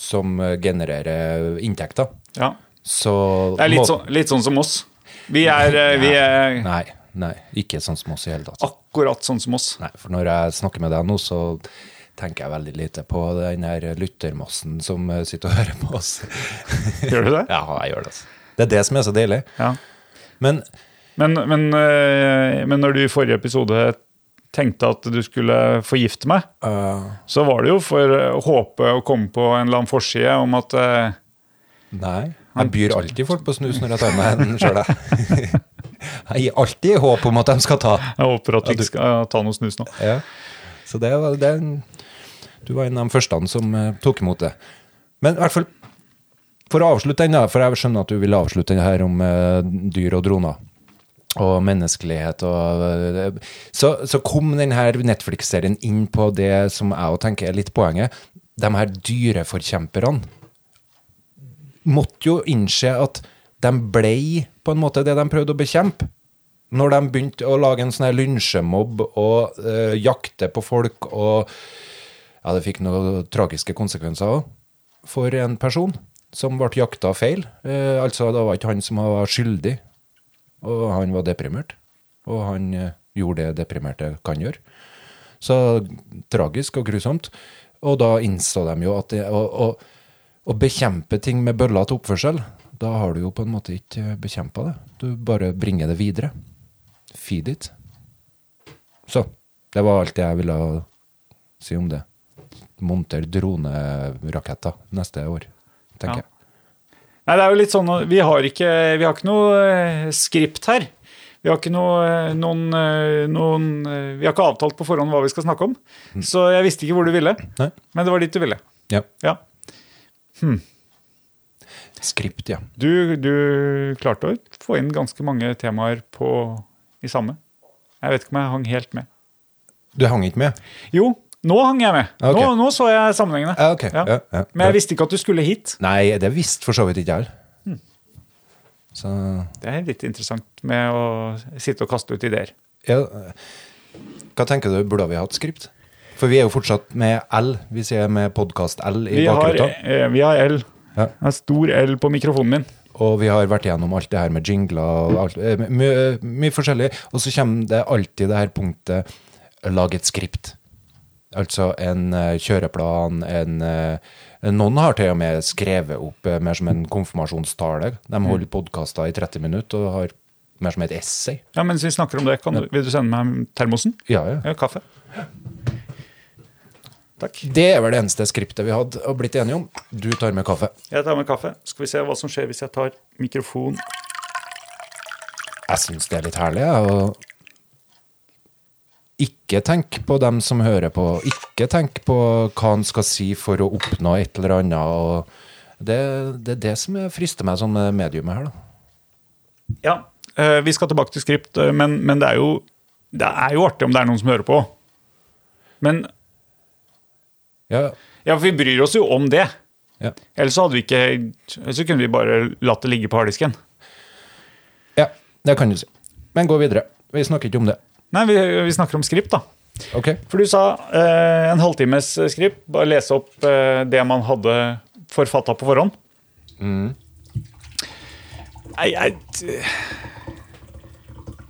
som genererer inntekter. Ja. Så Det er litt, må- sånn, litt sånn som oss. Vi er, eh, vi er Nei, nei, ikke sånn som oss i hele tatt. akkurat sånn som oss. Nei, for når jeg snakker med deg nå, så tenker jeg veldig lite på den her lyttermassen som sitter og hører på oss. Gjør du det? Ja, jeg gjør det. altså. Det er det som er så deilig. Ja. Men Men, men, eh, men når du i forrige episode tenkte at du skulle forgifte meg, uh, så var det jo for å håpe å komme på en eller annen forside om at uh, Nei. Jeg byr alltid folk på snus når jeg tar meg en sjøl, jeg. Jeg gir alltid håp om at de skal ta. Jeg håper at de ikke skal ta noe snus nå. Ja. Så det var det, Du var en av de første som eh, tok imot det. Men i hvert fall, for å avslutte den, for jeg skjønner at du vil avslutte den her om uh, dyr og droner. Og menneskelighet og eh, Så, så kom denne Netflix-serien inn på det som jeg òg tenker er litt poenget. De her dyreforkjemperne måtte jo innse at de blei på en måte det de prøvde å bekjempe. Når de begynte å lage en sånn her lynsjemobb og eh, jakte på folk og Ja, det fikk noen tragiske konsekvenser òg. For en person som ble jakta feil. Eh, altså, det var ikke han som var skyldig, og han var deprimert. Og han eh, gjorde det deprimerte kan gjøre. Så tragisk og grusomt. Og da innså de jo at det, å, å, å bekjempe ting med bøllete oppførsel, da har du jo på en måte ikke bekjempa det. Du bare bringer det videre. Feed it. Så. Det var alt jeg ville si om det. Monter droneraketter neste år, tenker Ja. jeg. Nei, det er jo litt sånn Vi har ikke, vi har ikke noe eh, skript her. Vi har ikke noe, eh, noen, eh, noen Vi har ikke avtalt på forhånd hva vi skal snakke om. Så jeg visste ikke hvor du ville. Nei? Men det var dit du ville. Ja. Ja. Skript, ja. Du, du klarte å få inn ganske mange temaer på, i samme. Jeg vet ikke om jeg hang helt med. Du hang ikke med? Jo, nå hang jeg med. Okay. Nå, nå så jeg sammenhengene. Ja, ok. Ja, ja. Men jeg visste ikke at du skulle hit. Nei, det visste for så vidt ikke jeg heller. Så Det er litt interessant med å sitte og kaste ut ideer. ja, Hva tenker du, burde vi hatt skript? For vi er jo fortsatt med L. Vi sier med podkast L i har, eh, vi har L. Ja. Det er stor L på mikrofonen min. Og vi har vært igjennom alt det her med jingler og alt, eh, mye, mye forskjellig. Og så kommer det alltid det her punktet lag et skript. Altså en eh, kjøreplan, en eh, Noen har til og med skrevet opp eh, mer som en konfirmasjonstale. De holder podkaster i 30 minutter og har mer som et essay. Ja, Mens vi snakker om det, kan vil du sende meg termosen? Ja, ja. Ja, kaffe. Takk. Det er vel det eneste skriptet vi hadde og blitt enige om. Du tar med kaffe. Jeg tar med kaffe. Skal vi se hva som skjer hvis jeg tar mikrofon Jeg syns det er litt herlig, å ikke tenk på dem som hører på. Ikke tenk på hva han skal si for å oppnå et eller annet. Og det, det er det som er- frister meg som medium her, da. Ja, eh, vi skal tilbake til skript, eh, men, men det, er jo, det er jo artig om det er noen som hører på. Men Ja, ja, for vi bryr oss jo om det. ja. Ellers så hadde vi ikke Ellers så kunne vi bare latt det ligge på harddisken. ja det kan du si. Men gå videre. Vi snakker ikke om det. Nei, vi, vi snakker om skript, da. Ok? For du sa eh, en halvtimes skript. Bare lese opp eh, det man hadde forfatta på forhånd. Nei, jeg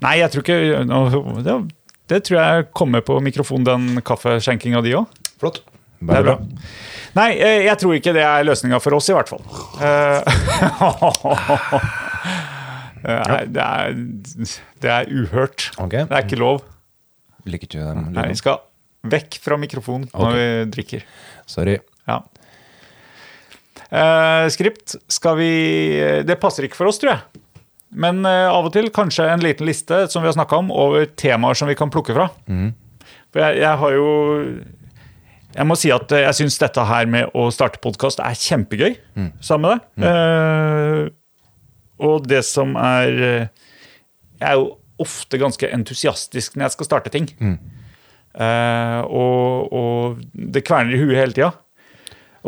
Nei, jeg tror ikke no, det, det tror jeg kommer på mikrofon, den kaffeskjenkinga di òg. Flott. Det er bra. Nei, eh, jeg tror ikke det er løsninga for oss, i hvert fall. Eh, Nei, det er, det er uhørt. Okay. Det er ikke lov. Lykke til. dem. Nei, vi skal vekk fra mikrofonen når vi drikker. Sorry. Ja. Eh, skript skal vi Det passer ikke for oss, tror jeg. Men eh, av og til kanskje en liten liste som vi har snakka om, over temaer som vi kan plukke fra. For jeg, jeg har jo Jeg må si at eh, jeg syns dette her med å starte podkast er kjempegøy sammen med deg. Eh, og det som er eh, Jeg er jo ofte ganske entusiastisk når jeg skal starte ting. Eh, og, og det kverner i huet hele tida.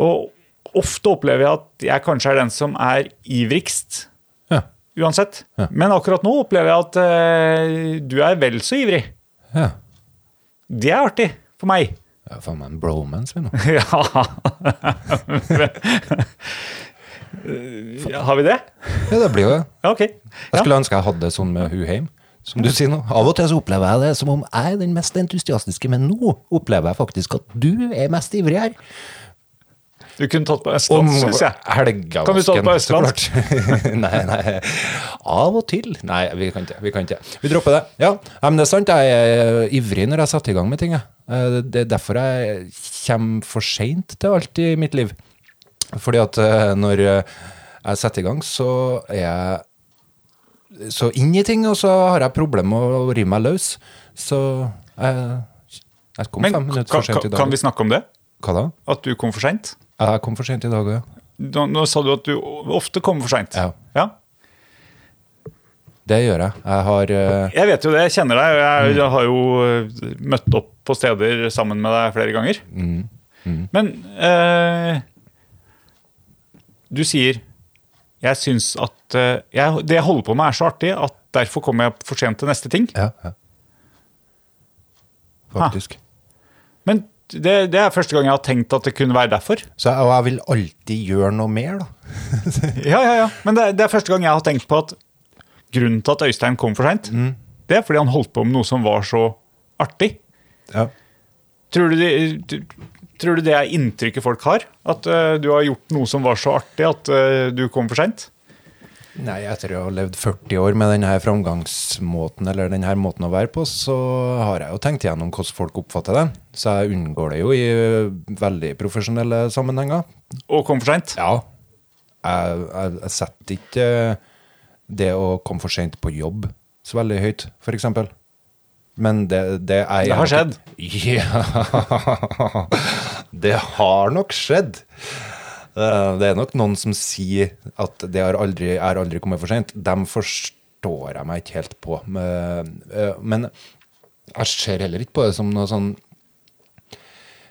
Og ofte opplever jeg at jeg kanskje er den som er ivrigst Ja. uansett. Ja. Men akkurat nå opplever jeg at eh, du er vel så ivrig. Ja. Det er artig for meg. Ja, faen meg en bromance, vi nå. ja. Har vi det? Ja, det blir jo det. Okay. Jeg skulle ønske jeg hadde det sånn med hun hjem. Som du sier nå. Av og til så opplever jeg det som om jeg er den mest entusiastiske, men nå opplever jeg faktisk at du er mest ivrig her. Du kunne tatt på østlandsk, syns jeg. helgavasken. Kan vi ta på østlandsk? nei, nei. Av og til. Nei, vi kan ikke. Vi, kan ikke. vi dropper det. Ja, men det er sant. Jeg er ivrig når jeg setter i gang med ting. Eh, Det er derfor jeg kommer for seint til alt i mitt liv. Fordi at eh, når eh, jeg setter i gang, så er jeg så inn i ting, og så har jeg problemer med å rive meg løs. Så jeg, jeg kom Men fem minutter for sent i dag. kan vi snakke om det? Hva da? At du kom for sent? Jeg kom for sent i dag òg, ja. Nå, nå sa du at du ofte kommer for seint. Ja. ja. Det gjør jeg. Jeg har uh... Jeg vet jo det, jeg kjenner deg. og Mm. Jeg, jeg har jo møtt opp på steder sammen med deg flere ganger. Mm. Men eh, du sier jeg syns at eh, jeg, det jeg holder på med, er så artig at derfor kommer jeg for sent til neste ting. Ja, ja. Faktisk. Men det, det er første gang jeg har tenkt at det kunne være derfor. Så jeg, og jeg vil alltid gjøre noe mer, da. Ja, ja, ja. Men det, det er første gang jeg har tenkt på at grunnen til at Øystein kom for seint, Mm. det er fordi han holdt på med noe som var så artig. Ja. Tror du, det, tror du det er inntrykket folk har? At uh, du har gjort noe som var så artig at uh, du kom for seint? Nei, etter å ha levd 40 år med denne framgangsmåten, eller denne måten å være på, så har jeg jo tenkt igjennom hvordan folk oppfatter det. Så jeg unngår det jo i veldig profesjonelle sammenhenger. Og kom for seint? Ja. Jeg, jeg, jeg setter ikke det å komme for sent på jobb så veldig høyt, eksempel. Men det, det er Det har skjedd. Ja. Det har nok skjedd. Eh, Det er nok noen som sier at det har aldri, er aldri kommet for sent. Dem forstår jeg meg ikke helt på. Men, eh, Jeg ser heller ikke på det som noe sånn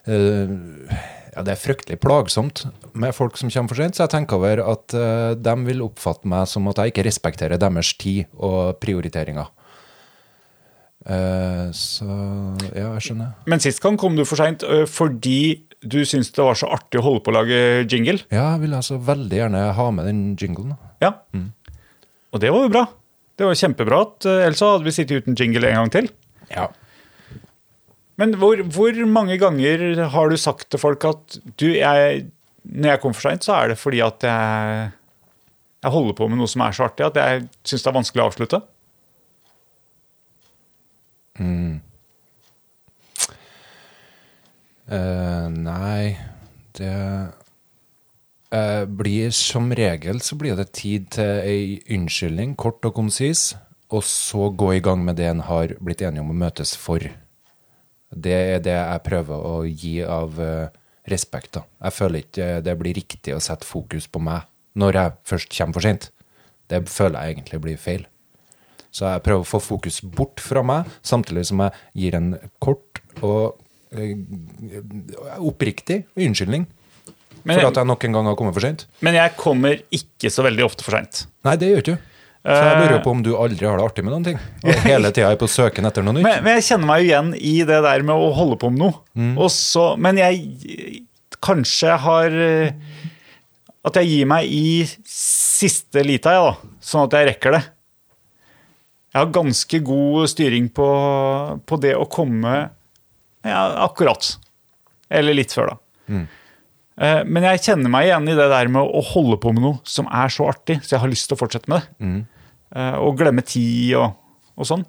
eh, Ja, det er fryktelig plagsomt med folk som kommer for sent, så jeg tenker over at de vil oppfatte meg som at jeg ikke respekterer deres tid og prioriteringer. Så ja, jeg skjønner. Men sist gang kom du for seint fordi du syns det var så artig å holde på å lage jingle. Ja, jeg vil altså veldig gjerne ha med den jinglen. Ja. Ja. Og det var jo bra. Det var kjempebra. at Elsa Ellers hadde vi sittet uten jingle en gang til. Ja. Men hvor, hvor mange ganger har du sagt til folk at du, jeg, når jeg kommer for seint, så er det fordi at jeg, jeg holder på med noe som er så artig at jeg syns det er vanskelig å avslutte? Eh, nei, det uh, blir Som regel så blir det tid til ei unnskyldning, kort og konsis, og så gå i gang med det en har blitt enige om å møtes for. Det er det jeg prøver å gi av uh, respekt. da. Jeg føler ikke det blir riktig å sette fokus på meg når jeg først kommer for sent. Det føler jeg egentlig blir feil. Så jeg prøver å få fokus bort fra meg, samtidig som jeg gir en kort og oppriktig unnskyldning Men- for at jeg nok en gang har kommet for sent. Men jeg kommer ikke så veldig ofte for seint. Nei, det gjør ikke du. Så jeg lurer på om du aldri har det artig med noen ting. Og hele tida er på søken etter noe nytt. Men, men jeg kjenner meg jo igjen i det der med å holde på med noe. Og så, men jeg kanskje har eh, At jeg gir meg i siste lita, jeg, da. Sånn at jeg rekker det. Jeg har ganske god styring på, på det å komme ja, akkurat. Eller litt før, da. Mm. Men jeg kjenner meg igjen i det der med å holde på med noe som er så artig, så jeg har lyst til å fortsette med det. Mm. Og glemme tid og, og sånn.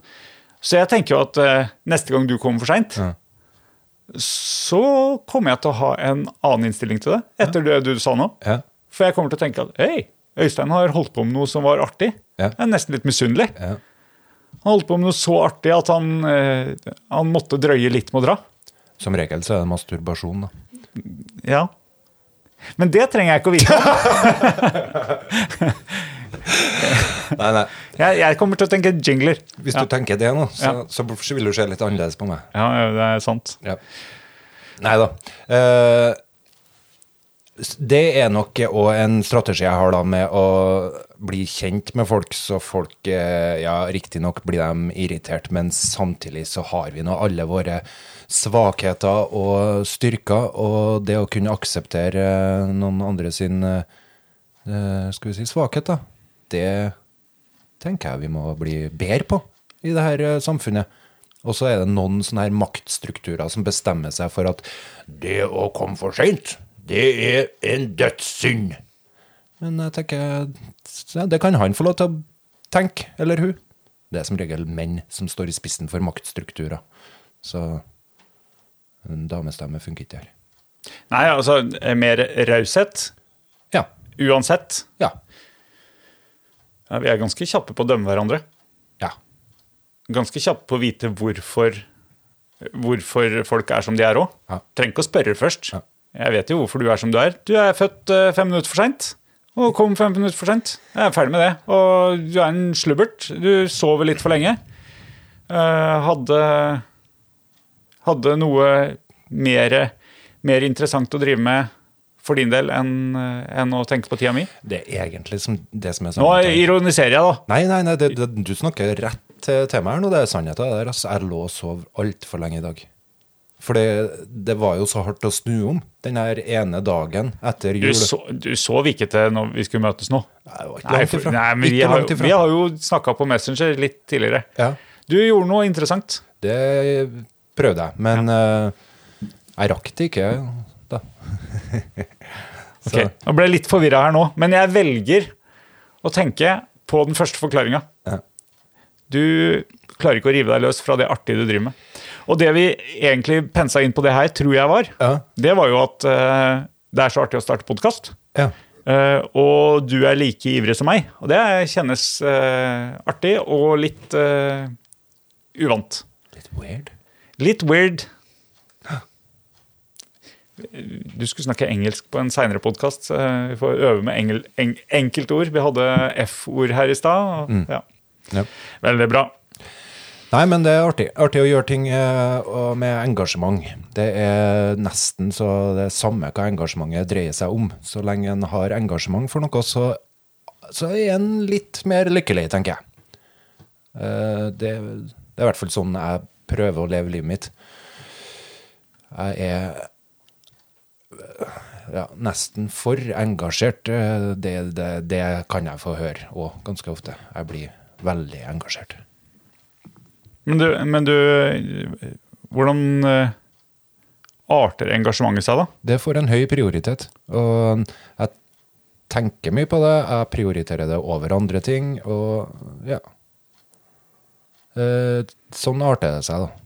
Så jeg tenker jo at eh, neste gang du kommer for seint, Ja. så kommer jeg til å ha en annen innstilling til det, etter det du sa nå. Ja. For jeg kommer til å tenke at hei, Øystein har holdt på med noe som var artig. Ja. Jeg er nesten litt misunnelig. Han holdt på med noe så artig at han, eh, han måtte drøye litt med å dra. Som regel så er det masturbasjon, da. Ja. Men det trenger jeg ikke å vite om. Nei, nei. Jeg, jeg kommer til å tenke jingler. Hvis ja. du tenker det nå, så, Ja. så vil du se litt annerledes på meg. Ja, ja, det er sant. Ja. Nei da. Uh, det er nok òg en strategi jeg har da med å bli kjent med folk, så folk eh, Ja, riktignok blir de irritert, men samtidig så har vi nå alle våre svakheter og styrker, og det å kunne akseptere eh, noen andre sin eh, Skal vi si svakhet, da, det tenker jeg vi må bli bedre på i det her samfunnet. Og så er det noen sånne her maktstrukturer som bestemmer seg for at det å komme for seint, det er en dødssynd. Men jeg tenker ja, Det kan han få lov til å tenke, eller hun. Det er som regel menn som står i spissen for maktstrukturer. Så en damestemme funker ikke her. Nei, altså mer raushet. Ja. Uansett. Ja. Ja, vi er ganske kjappe på å dømme hverandre. Ja. Ganske kjappe på å vite hvorfor, hvorfor folk er som de er òg. Ja. Trenger ikke å spørre først. Ja. Jeg vet jo hvorfor du er som du er. Du er født eh, fem minutter for seint. Og kom fem minutter for sent. Jeg er ferdig med det. Og du er en slubbert. Du sover litt for lenge. Eh, hadde Hadde noe mer, mer interessant å drive med for din del enn enn å tenke på tida mi. Det er egentlig som, det som er Nå ironiserer jeg, da. Nei, nei, nei det, det, du snakker rett til, temaet her nå. Det er sannheten. Der, altså. Jeg lå og sov altfor lenge i dag. For det, det var jo så hardt å snu om den her ene dagen etter Du, jul. så, du sov ikke til når vi skulle møtes nå? Nei, det var ikke langt ifra. nei men vi har, vi har jo snakka på Messenger litt tidligere. Ja, Du gjorde noe interessant. det prøvde jeg, men eh, jeg rakk det ikke da. Ok, Nå ble jeg litt forvirra her nå, men jeg velger å tenke på den første forklaringa. Ja. Du klarer ikke å rive deg løs fra det artige du driver med. Og det vi egentlig pensa inn på det her, tror jeg var, Ja. det var jo at uh, det er så artig å starte podkast. Ja. og du er like ivrig som meg. Og det kjennes uh, artig og litt uvant. Litt weird. Litt weird. Du skulle snakke engelsk på en seinere podkast. Vi får øve med engel, en, enkeltord. Vi hadde F-ord her i stad. Mm. Ja. Ja. Veldig bra. Nei, men det er artig. Artig å gjøre ting eh, med engasjement. Det er nesten så det samme hva engasjementet dreier seg om. Så lenge en har engasjement for noe, så, så er en litt mer lykkelig, tenker jeg. Eh, det, det er i hvert fall sånn jeg prøver å leve livet mitt. Jeg er ja, nesten for engasjert. Eh, Det, det, det kan jeg få høre òg, ganske ofte. Jeg blir veldig engasjert. Men du, men du Hvordan eh, arter engasjementet seg, da? Det får en høy prioritet. Og jeg tenker mye på det. Jeg prioriterer det over andre ting, og ja. Eh, Sånn arter det seg, da.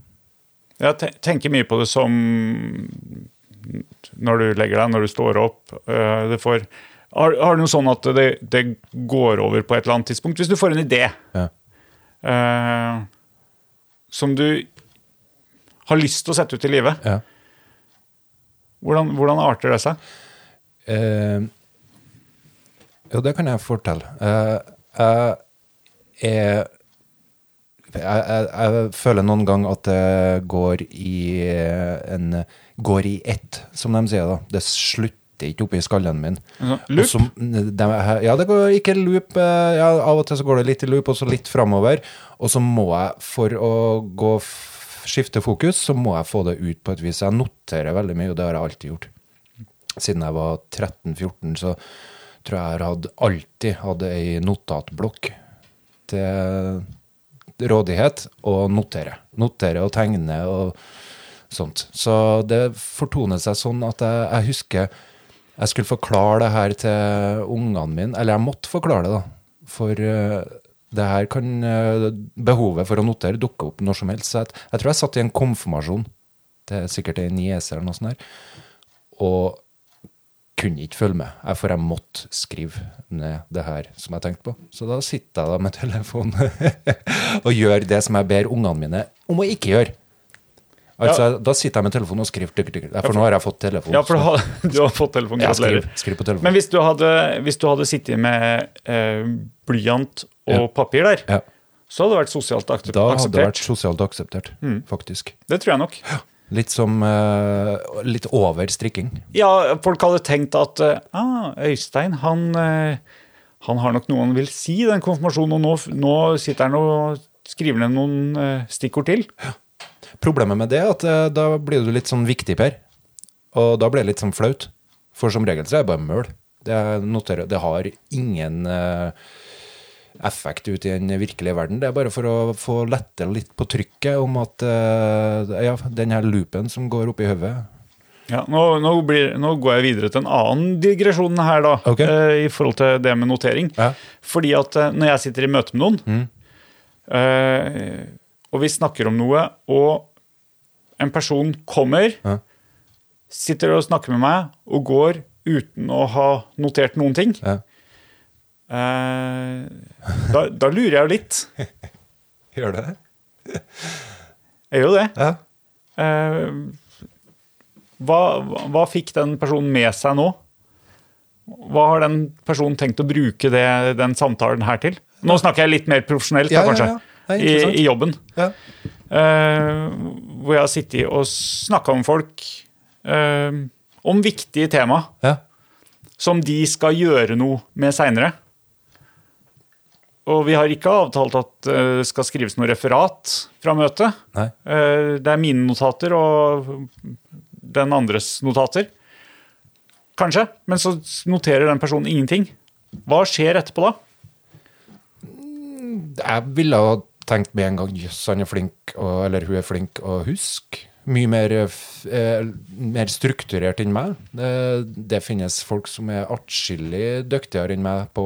Jeg tenker mye på det som når du legger deg, når du står opp. eh, Det får, har, har du noe sånn at det, det går over på et eller annet tidspunkt? Hvis du får en idé Ja. eh, som du har lyst til å sette ut i livet, Ja. hvordan, hvordan arter det seg? Eh, jo, det kan jeg fortelle. Eh, jeg jeg, jeg, jeg føler noen gang at det går i en Går i ett, som de sier. da. Det slutter ikke oppi skallen min. Loop? så- de- ja, det går ikke loop. eh, Ja, av og til så går det litt i loop, og så litt framover. Og så må jeg, for å gå skifte fokus, så må jeg få det ut på et vis. Jeg noterer veldig mye, og det har jeg alltid gjort. Siden jeg var 13-14, så tror jeg jeg hadde alltid hadde ei notatblokk til rådighet og notere. Notere og tegne og sånt. Så det fortoner seg sånn at jeg, jeg husker jeg skulle forklare det her til ungene mine, eller jeg måtte forklare det, da. For eh, det her kan eh, Behovet for å notere dukke opp når som helst. Så jeg, jeg tror jeg satt i en konfirmasjon til sikkert en niese eller noe sånt der, og kunne ikke følge med, for jeg måtte skrive ned det her som jeg tenkte på. Så da sitter jeg da med telefonen og gjør det som jeg ber ungene mine om å ikke gjøre. Altså, Da sitter jeg med telefonen og skriver, for nå har jeg fått telefon. Ja, for har, du har fått telefon. Ja, Gratulerer. skriv, skriv på telefonen. Men hvis du hadde, hvis du hadde sittet med eh, blyant og Ja. papir der, ja, så hadde det vært sosialt akseptert? da hadde det vært sosialt akseptert, Mm. faktisk. Det tror jeg nok. Litt som eh, Litt over strikking. Ja, folk hadde tenkt at eh, ah, Øystein, han, eh, han har nok noe han vil si i den konfirmasjonen, og nå, nå sitter han og skriver ned noen eh, stikkord til. Problemet med det er at eh, da blir du litt sånn viktig, Per. Og da blir det litt sånn flaut. For som regel så er det bare møl. Det, noterer, det har ingen eh, effekt ut i den virkelige verden. Det er bare for å få lette litt på trykket om at eh, ja, den her loopen som går oppi hodet Ja, nå, nå, blir, nå går jeg videre til en annen digresjon her, da, Okay. Uh, i forhold til det med notering. Ja. Fordi at uh, når jeg sitter i møte med noen, eh, og vi snakker om noe, og en person kommer, Ja. sitter og snakker med meg, og går uten å ha notert noen ting, Ja. eh, da, da lurer jeg jo litt. Gjør det? Jeg gjør jo det. Ja. Eh, hva, hva, fikk den personen med seg nå? Hva har den personen tenkt å bruke det, den samtalen her til? Nå snakker jeg litt mer profesjonelt, da, kanskje. ja. I. I jobben. ja. Uh, hvor jeg har sittet og snakka om folk uh, om viktige tema ja. som de skal gjøre noe med seinere. Og vi har ikke avtalt at det skal skrives noe referat fra møtet. Eh, Det er mine notater og den andres notater. Kanskje. Men så noterer den personen ingenting. Hva skjer etterpå da? Jeg ville ha tenkt med en gang jøss, han er flink, og, eller hun er flink å huske. Mye mer, eh, eh, mer strukturert enn meg. Det, det finnes folk som er atskillig dyktigere enn meg på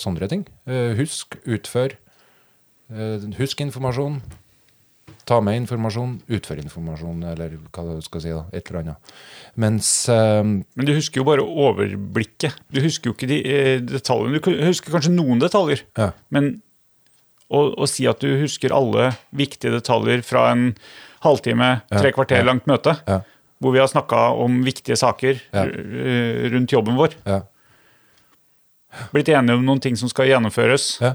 sånne ting. Eh, husk, utfør. Eh, husk informasjon. Ta med informasjon, utfør informasjon, eller hva du skal si. da, Et eller annet. Mens eh, Men du husker jo bare overblikket. Du husker jo ikke de eh, detaljene. Du husker kanskje noen detaljer. ja, Men å, å si at du husker alle viktige detaljer fra en halvtime, tre kvarter langt møte, hvor vi har snakka om viktige saker rundt jobben vår, ja, blitt enige om noen ting som skal gjennomføres, ja.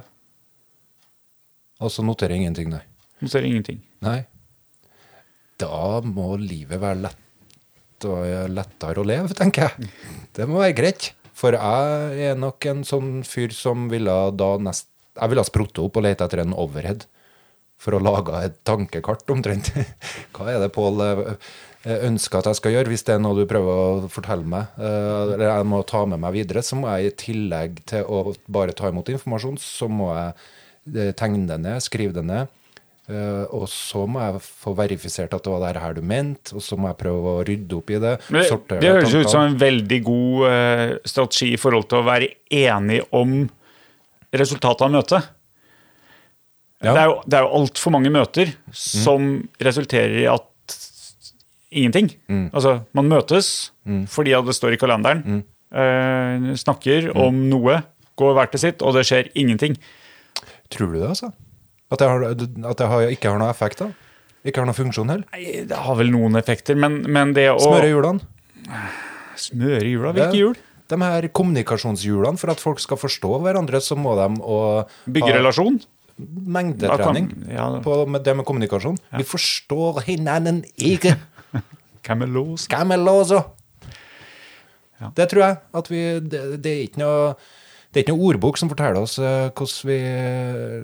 Og så noterer jeg ingenting, nei. Noterer ingenting. Nei. Da må livet være lett og lettere å leve, tenker jeg. Det må være greit. For jeg er nok en sånn fyr som ville da nest Jeg ville ha sprottet opp og lete etter en overhead for å lage et tankekart, omtrent. Hva er det Pål eh, ønsker at jeg skal gjøre, hvis det er noe du prøver å fortelle meg, eh, eller jeg må ta med meg videre, så må jeg i tillegg til å bare ta imot informasjon, så må jeg eh, tegne det ned, skrive det ned. eh, Og så må jeg få verifisert at det var det her du mente, og så må jeg prøve å rydde opp i det. Men det, høres ut som en veldig god eh, strategi i forhold til å være enig om resultatet av møtet. Ja. Det er jo, det er jo altfor mange møter som resulterer i at ingenting. Altså, man møtes fordi at det står i kalenderen, eh, snakker om noe, går hver til sitt, og det skjer ingenting. Tror du det, altså? At det, har, at det har, ikke har noen effekt, da? Ikke har noen funksjon heller? Nei, Det har vel noen effekter, men, men det å Smøre hjulene? Smøre hjula? Hvilke hjul? De her kommunikasjonshjulene, for at folk skal forstå hverandre, så må de å Bygge relasjon? mengdetrening ja. på med det med kommunikasjon. Vi forstår hverandre ikke. Camelos? Camelose. Ja. Det tror jeg. At vi, det, det er ikke noe det er ikke noe ordbok som forteller oss eh, hvordan vi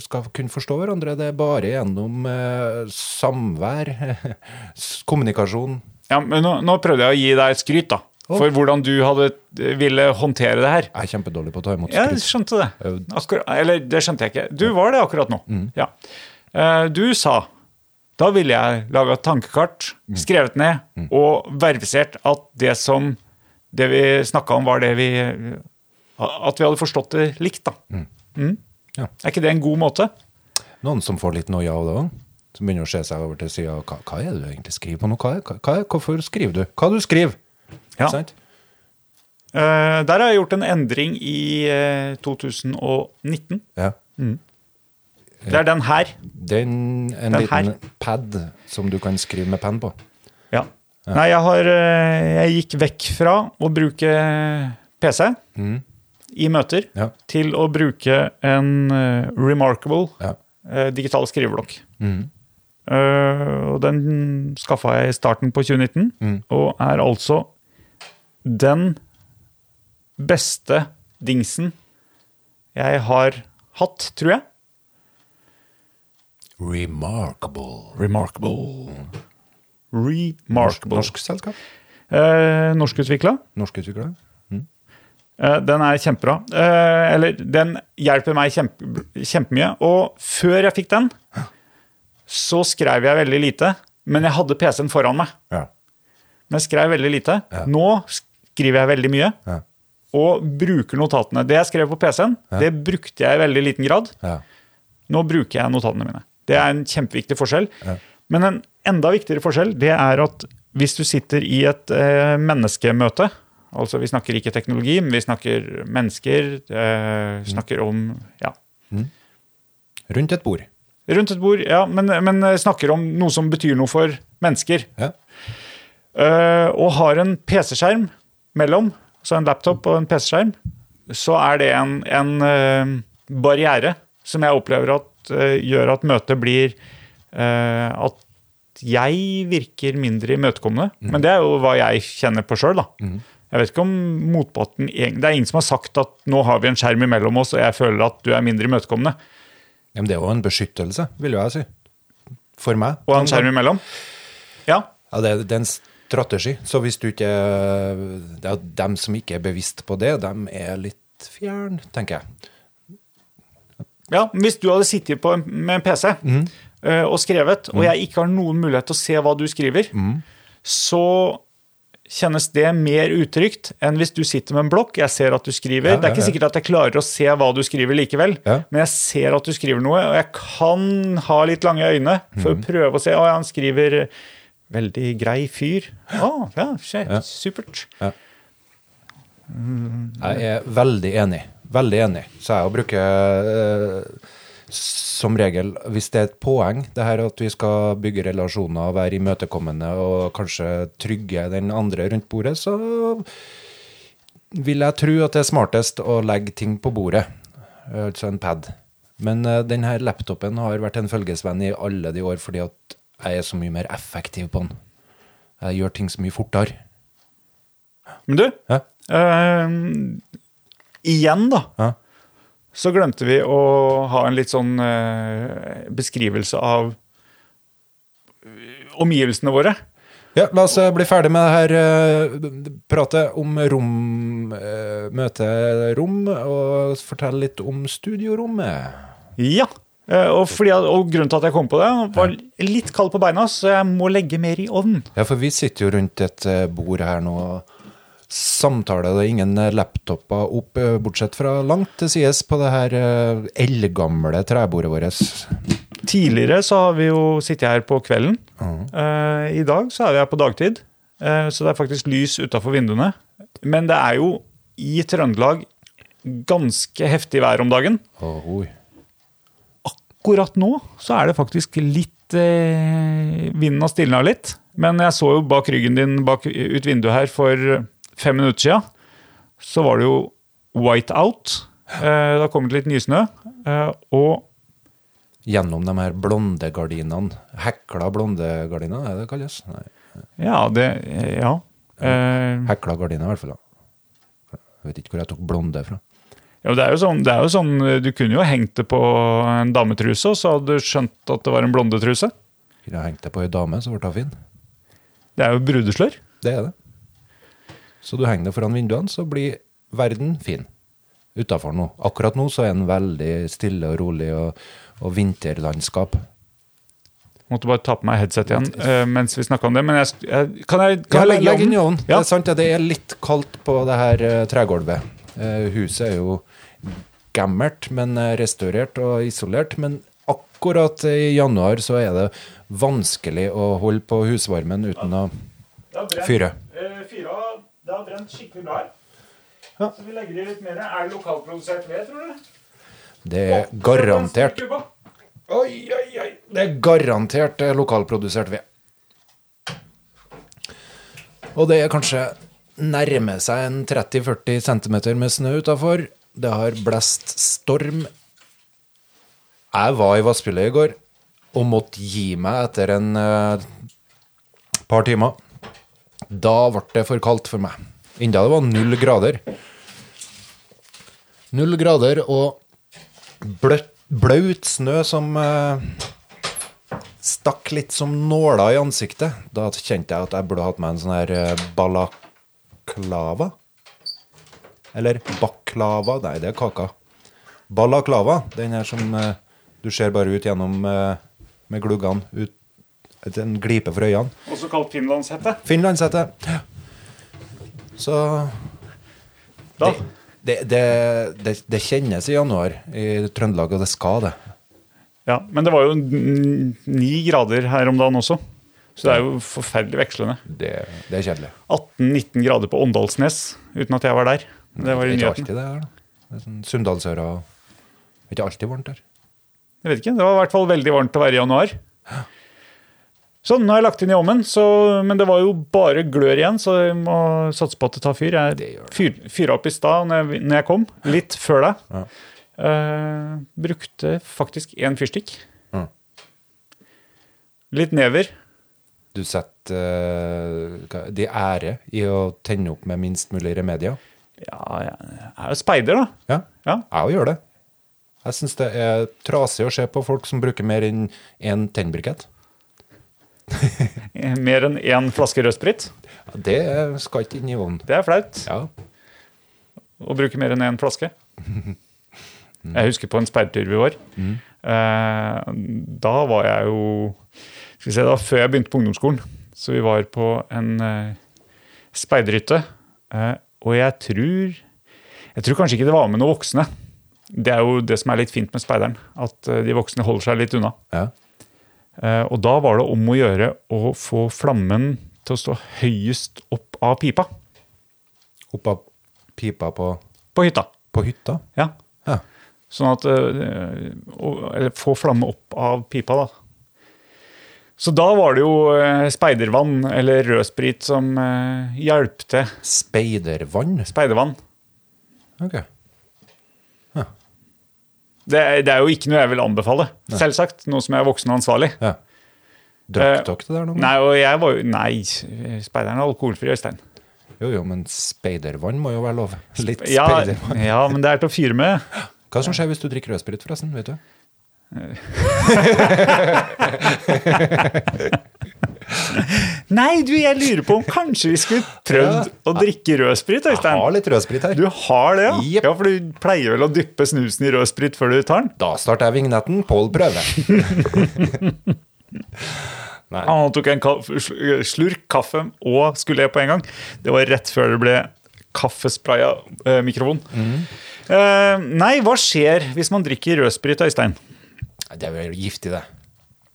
skal kunne forstå hverandre. Det er bare gjennom eh, samvær, kommunikasjon. Ja, men nå, nå prøvde jeg å gi deg skryt, da. For hvordan du hadde, ville håndtere det her. Jeg er kjempedårlig på å ta imot Jeg skjønte det. Akkur eller, det skjønte jeg ikke. Du var det akkurat nå. Ja. Eh, Du sa da ville jeg laga tankekart, skrevet ned og verifisert at det som det vi snakka om, var det vi At vi hadde forstått det likt, da. Mm. Ja. Er ikke det en god måte? Noen som får litt noia av det òg. Som begynner å se seg over til sida. Hva, hva er det du egentlig skriver på nå? Hva, hva, hvorfor skriver du? Hva du skriver? Ja. Sant? Eh, der har jeg gjort en endring i eh, 2019. Ja. Det er den her. Den, en Den liten her. pad som du kan skrive med penn på. Ja. Nei, jeg har eh, Jeg gikk vekk fra å bruke PC i møter Ja. til å bruke en eh, Remarkable Ja. eh, digital skriveblokk. Eh, og den skaffa jeg i starten på 2019, og er altså den beste dingsen jeg har hatt, tror jeg. Remarkable. Remarkable. Remarkable. Norsk selskap? Eh, Norskutvikla. Norskutvikler? Eh, Den er kjempebra. Eh, Eller, den hjelper meg kjempe, kjempemye. Og før jeg fikk den, så skrev jeg veldig lite. Men jeg hadde PC-en foran meg. Ja. Men jeg skrev veldig lite. Ja. Nå skriver jeg veldig mye. Ja. Og bruker notatene. Det jeg skrev på PC-en, det brukte jeg i veldig liten grad. ja. Nå bruker jeg notatene mine. Det er en kjempeviktig forskjell. Ja. Men en enda viktigere forskjell det er at hvis du sitter i et eh, menneskemøte Altså vi snakker ikke teknologi, men vi snakker mennesker. Eh, snakker om ja, Rundt et bord. rundt et bord, ja, men, men snakker om noe som betyr noe for mennesker. Ja. Eh, og har en PC-skjerm mellom, så en laptop og en PC-skjerm, så er det en, en eh, barriere som jeg opplever at eh, gjør at møtet blir eh, At jeg virker mindre imøtekommende. Men det er jo hva jeg kjenner på sjøl, da. Jeg vet ikke om motparten Det er ingen som har sagt at nå har vi en skjerm imellom oss, og jeg føler at du er mindre imøtekommende. Ja, Men det er jo en beskyttelse, vil jeg si. For meg. Og en skjerm imellom. Ja. Ja, det, er- det er en strategi. Så hvis du ikke Det er dem som ikke er bevisst på det, dem er litt fjern, tenker jeg. Ja, Hvis du hadde sittet på en, med en PC mm. og skrevet, og jeg ikke har noen mulighet til å se hva du skriver, så kjennes det mer utrygt enn hvis du sitter med en blokk. Jeg ser at du skriver. Ja, det er ikke ja, ja. sikkert at jeg klarer å se hva du skriver likevel, Ja. men jeg ser at du skriver noe, og jeg kan ha litt lange øyne for å prøve å se. Å, ja, han skriver eh, veldig grei fyr. Å, ja, skje, Ja. supert. Jeg er veldig enig. Veldig enig. Så jeg bruker eh, som regel, hvis det er et poeng, det her at vi skal bygge relasjoner, være imøtekommende og kanskje trygge den andre rundt bordet, så vil jeg tro at det er smartest å legge ting på bordet. Altså en pad Men denne den laptopen har vært en følgesvenn i alle de år fordi at jeg er så mye mer effektiv på den. Jeg gjør ting så mye fortere. Men du, Ja. uh, igjen da, Ja. så glemte vi å ha en litt sånn uh, beskrivelse av eh, omgivelsene våre. Ja, la oss eh, bli ferdig med det her uh, pratet om rom, uh, møterom, og fortelle litt om studiorommet. Ja. Eh, og, fordi, og grunnen til at jeg kom på det, var litt kald på beina, så jeg må legge mer i ovnen. Ja, for vi sitter jo rundt et eh, bord her nå og samtaler. Det er ingen eh, laptoper opp, bortsett fra langt til sides på det her eldgamle trebordet vårt. Tidligere så har vi jo sittet her på kvelden. Eh, I dag så er vi her på dagtid, så det er faktisk lys utafor vinduene. Men det er jo i Trøndelag ganske heftig vær om dagen. Åh, oi. Akkurat nå så er det faktisk litt eh, Vinden har stilna litt. Men jeg så jo bak ryggen din bak ut vinduet her for fem minutter siden. Så var det jo white out. Eh, det har kommet litt nysnø. Eh, og Gjennom de her blonde gardinene. Hekla blonde gardiner, er det det kalles? Nei. ja, det Ja. Eh, Hekla gardiner, i hvert fall. Jeg vet ikke hvor jeg tok blonde fra. Ja, det, er jo sånn, det er jo sånn, Du kunne jo hengt det på en dametruse, og så hadde du skjønt at det var en blondetruse. Kunne jeg hengt det på ei dame, så ble hun fin. Det er jo brudeslør. Det er det. Så du henger det foran vinduene, så blir verden fin. Utafor nå. Akkurat nå så er den veldig stille og rolig og, og vinterlandskap. Måtte bare ta på meg headset igjen uh, mens vi snakka om det. Men jeg, jeg, kan jeg, kan Ja, legge legg inn i ovnen. Ja. Det er sant, ja, det er litt kaldt på det her uh, tregulvet. Uh, huset er jo gammelt, men eh, restaurert og isolert. Men akkurat i januar så er det vanskelig å holde på husvarmen uten å fyre. Fyra, det har brent skikkelig bra her. Så vi legger i litt mer. Er det lokalprodusert ved, tror du? Det er garantert Oi, oi, oi. Det er garantert eh, lokalprodusert ved. Og det er kanskje nærmer seg en 30-40 cm med snø utafor. Det har blåst storm. Jeg var i Vassfjellet i går og måtte gi meg etter en uh, par timer. Da ble det for kaldt for meg. Enda det var null grader. Null grader og bløtt, blaut snø som uh, stakk litt som nåler i ansiktet. Da kjente jeg at jeg burde hatt meg en sånn her eh, balaklava. Eller baklava. Nei, det er kaka. Balaklava. Den her som eh, du ser bare ut gjennom eh, med gluggene. Ut, en glipe for øynene. Også kalt finlandshette. Finlandshette. Ja. Så Da. det, det, det, det kjennes i januar i Trøndelag, og det skal det. Ja, men det var jo n- ni grader her om dagen også. Så det er jo forferdelig vekslende. Det, det er kjedelig. 18-19 grader på Åndalsnes uten at jeg var der. Det var Det i er ikke nyheten. alltid det her, da. Det er sånn Sunndalsøra Det er ikke alltid varmt der. Jeg vet ikke, Det var i hvert fall veldig varmt å være i januar. Sånn, nå har jeg lagt inn i ovnen, men det var jo bare glør igjen, så jeg må satse på at det tar fyr. Jeg fyr, fyra opp i stad når, jeg- når jeg kom, litt før deg. Ja. Eh, brukte faktisk én fyrstikk. Mm. Litt never. Du setter uh, de ære i å tenne opp med minst mulig remedier. Ja, jeg er jo speider, da. Ja, Ja. jeg gjør det. Jeg syns det er trasig å se på folk som bruker mer enn én tennbrikett. Mer enn én flaske rødsprit. Det skal ikke inn i ovnen. Det er flaut. Ja. å bruke mer enn én flaske. Jeg husker på en speidertur vi var. Eh, da var jeg jo skal vi se, da, Før jeg begynte på ungdomsskolen. Så vi var på en eh, speiderhytte. Eh, og jeg tror Jeg tror kanskje ikke det var med noen voksne. Det er jo det som er litt fint med speideren. At eh, de voksne holder seg litt unna. ja. Eh, og da var det om å gjøre å få flammen til å stå høyest opp av pipa Opp av pipa på, på hytta. på hytta. Ja. Ja. Sånn at eh, Eller få flamme opp av pipa, da. Så da var det jo eh, speidervann eller rødsprit som eh, hjalp til. Speidervann. Speidervann. Ok. Det, er- det er jo ikke noe jeg vil anbefale. Selvsagt. Nå som jeg er voksen og ansvarlig. Ja. Eh, Drakk dere det der noen? Nei, og jeg var jo Nei, speideren er alkoholfri, Øystein. Jo, jo, men speidervann må jo være lov. Litt Ja, speidervann. ja, men det er til å fyre med. Hva som skjer hvis du drikker rødsprit, forresten? vet du? Nei, du, jeg lurer på om kanskje vi skulle prøvd å drikke rødsprit, Jeg har litt rødsprit her. Du har det, ja? Yep. Ja, For du pleier vel å dyppe snusen i rødsprit før du tar den? Da starter jeg vignetten. Pål prøver. Nei. Han tok en slurk kaffe og skulle le på en gang. Det var rett før det ble kaffespraya eh, mikrofon. Eh, nei, hva skjer hvis man drikker rødsprit, Øystein? Det er vel giftig, det.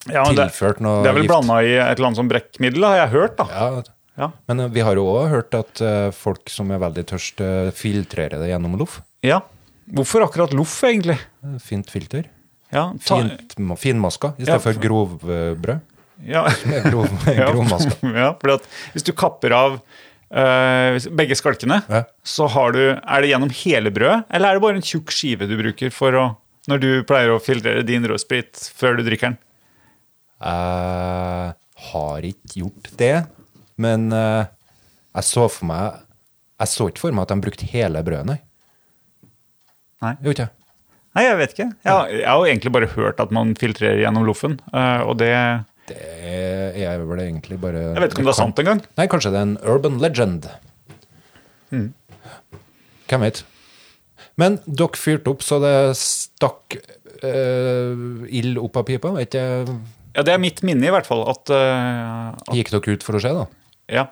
Ja, Tilført noe gift. det er vel blanda i et eller annet som brekkmiddel, har jeg hørt. da. Ja, Ja. Men eh, vi har jo òg hørt at eh, folk som er veldig tørst, eh, filtrerer det gjennom loff. ja. Hvorfor akkurat loff, egentlig? Fint filter. Ja, ta, Fint, finmaska i Ja, stedet for grovbrød. ja. Grov, Ja, grovmaska. ja, fordi at hvis du kapper av eh, begge skalkene, Ja. så har du, er det gjennom hele brødet, eller er det bare en tjukk skive du bruker for å, når du pleier å filtrere din rødsprit før du drikker den? Jeg har ikke gjort det, men eh, jeg så for meg Jeg så ikke for meg at de brukte hele brødet, nei. Nei. Gjorde ikke? Nei, jeg vet ikke. Jeg, har- jeg har egentlig bare hørt at man filtrerer gjennom loffen, eh, og det Jeg Det er vel egentlig bare vet ikke om det er sant engang. Nei, kanskje det er en urban legend. Mm. Hvem vet. Men dere fyrte opp så det stakk uh, ild opp av pipa. Vet ikke, Ja, det er mitt minne, i hvert fall. At, uh, at Gikk dere ut for å se, da? Ja.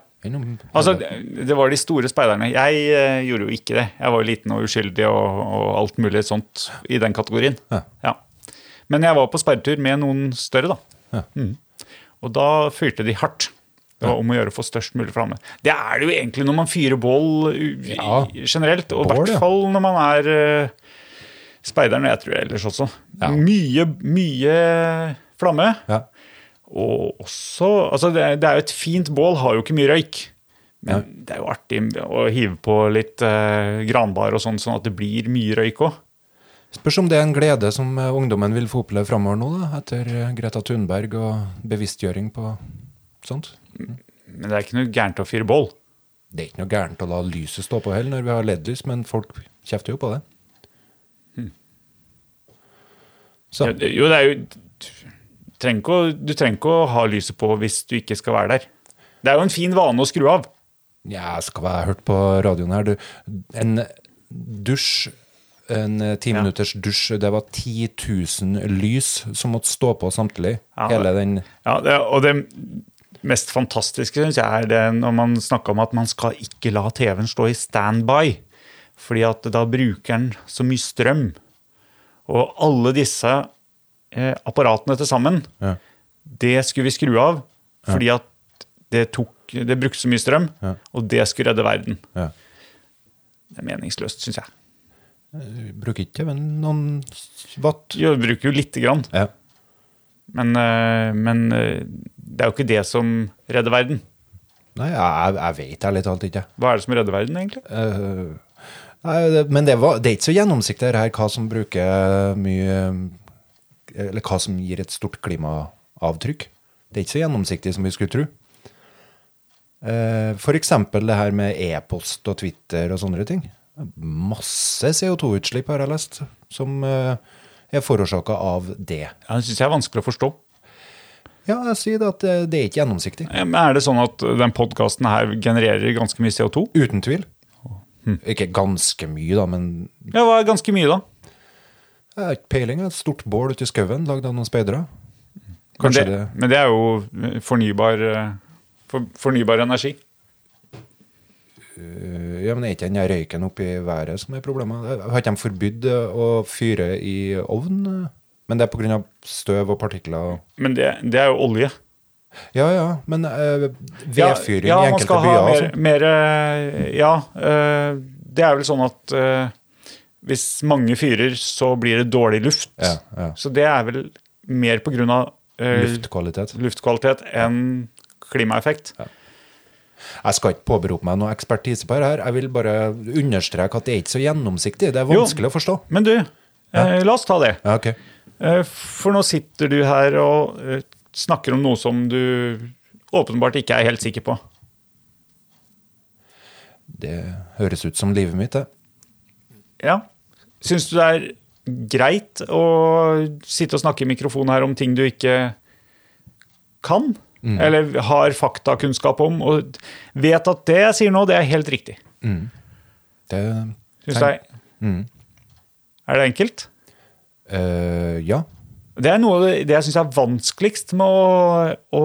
Altså, det var de store speiderne. Jeg uh, gjorde jo ikke det. Jeg var jo liten og uskyldig og, og alt mulig sånt i den kategorien. Ja. Men jeg var på sperretur med noen større, da. Ja. Mm. Og da fyrte de hardt. Det var om å gjøre å få størst mulig flamme. Det er det jo egentlig når man fyrer bål Ja. generelt, og i hvert fall når man er uh, speideren, og jeg tror ellers også. Ja. Mye, mye flamme. Ja. Og også altså det, det er jo et fint bål, har jo ikke mye røyk. Men det er jo artig å hive på litt uh, granbar og sånn, sånn at det blir mye røyk òg. Spørs om det er en glede som eh, ungdommen vil få oppleve framover nå, da, etter eh, Greta Thunberg og bevisstgjøring på sånt. Men det er ikke noe gærent å fyre bål. Det er ikke noe gærent å la lyset stå på heller når vi har LED-lys, men folk kjefter jo på det. Så Ja, Jo, det er jo du trenger, ikke å, ha lyset på hvis du ikke skal være der. Det er jo en fin vane å skru av. Ja, skal være hørt på radioen her, du. En dusj, en timinutters ti Ja. dusj, det var 10 000 lys som måtte stå på samtidig. Ja, Hele den Ja, det, og det mest fantastiske synes jeg er det når man snakker om at man skal ikke la TV-en stå i standby, fordi at da bruker den så mye strøm. Og alle disse eh, apparatene til sammen, Ja. det skulle vi skru av, fordi at det, tok, det brukte så mye strøm, Ja. og det skulle redde verden. ja. Det er meningsløst, syns jeg. Vi bruker ikke men noen watt. Jo, vi bruker jo lite grann, Ja. men, eh, men eh, det er jo ikke det som redder verden. Nei, jeg, jeg vet ærlig talt ikke. Hva er det som redder verden, egentlig? Uh, nei, det, men det, var, det er ikke så gjennomsiktig her, hva som bruker mye Eller hva som gir et stort klimaavtrykk. Det er ikke så gjennomsiktig som vi skulle tro. Uh, eksempel det her med e-post og Twitter og sånne ting. Masse CO2-utslipp har jeg lest, som uh, er forårsaka av det. Ja, Det syns jeg er vanskelig å forstå. Ja, jeg sier det at det, det er ikke gjennomsiktig. Eh, Men Er det sånn at den podkasten her genererer ganske mye CO2? Uten tvil. Ikke ganske mye, da, men Ja, hva er ganske mye, da? jeg har ikke peiling. Et stort bål ute i skauen lagd av noen speidere. Men Kanskje det, det, men det er jo eh, fornybar, eh, for, fornybar energi. Ja, men er ikke den røyken oppi været som er problemet? Har ikke de forbudt å fyre i ovn? Men det er pga. støv og partikler? Men det, det er jo olje. Ja ja, men øh, vedfyring ja, i man enkelte skal ha byer og mer, sånn? mer eh, Ja, Øh, det er vel sånn at øh, hvis mange fyrer, så blir det dårlig luft. Ja, ja. Så det er vel mer på grunn av eh, Luftkvalitet. luftkvalitet enn klimaeffekt. Jeg skal ikke påberope meg noe ekspertise på dette. Jeg vil bare understreke at det er ikke så gjennomsiktig. Det er Jo. vanskelig å forstå. Men du, Eh, La oss ta det. Ja, ok. Eh, For nå sitter du her og eh, snakker om noe som du åpenbart ikke er helt sikker på. Det høres ut som livet mitt, det. Ja. Syns du det er greit å sitte og snakke i mikrofonen her om ting du ikke kan? Eller har faktakunnskap om, og vet at det jeg sier nå, det er helt riktig? det Syns jeg. Er det enkelt? Eh, ja. Det er noe av det, jeg syns er vanskeligst med å, å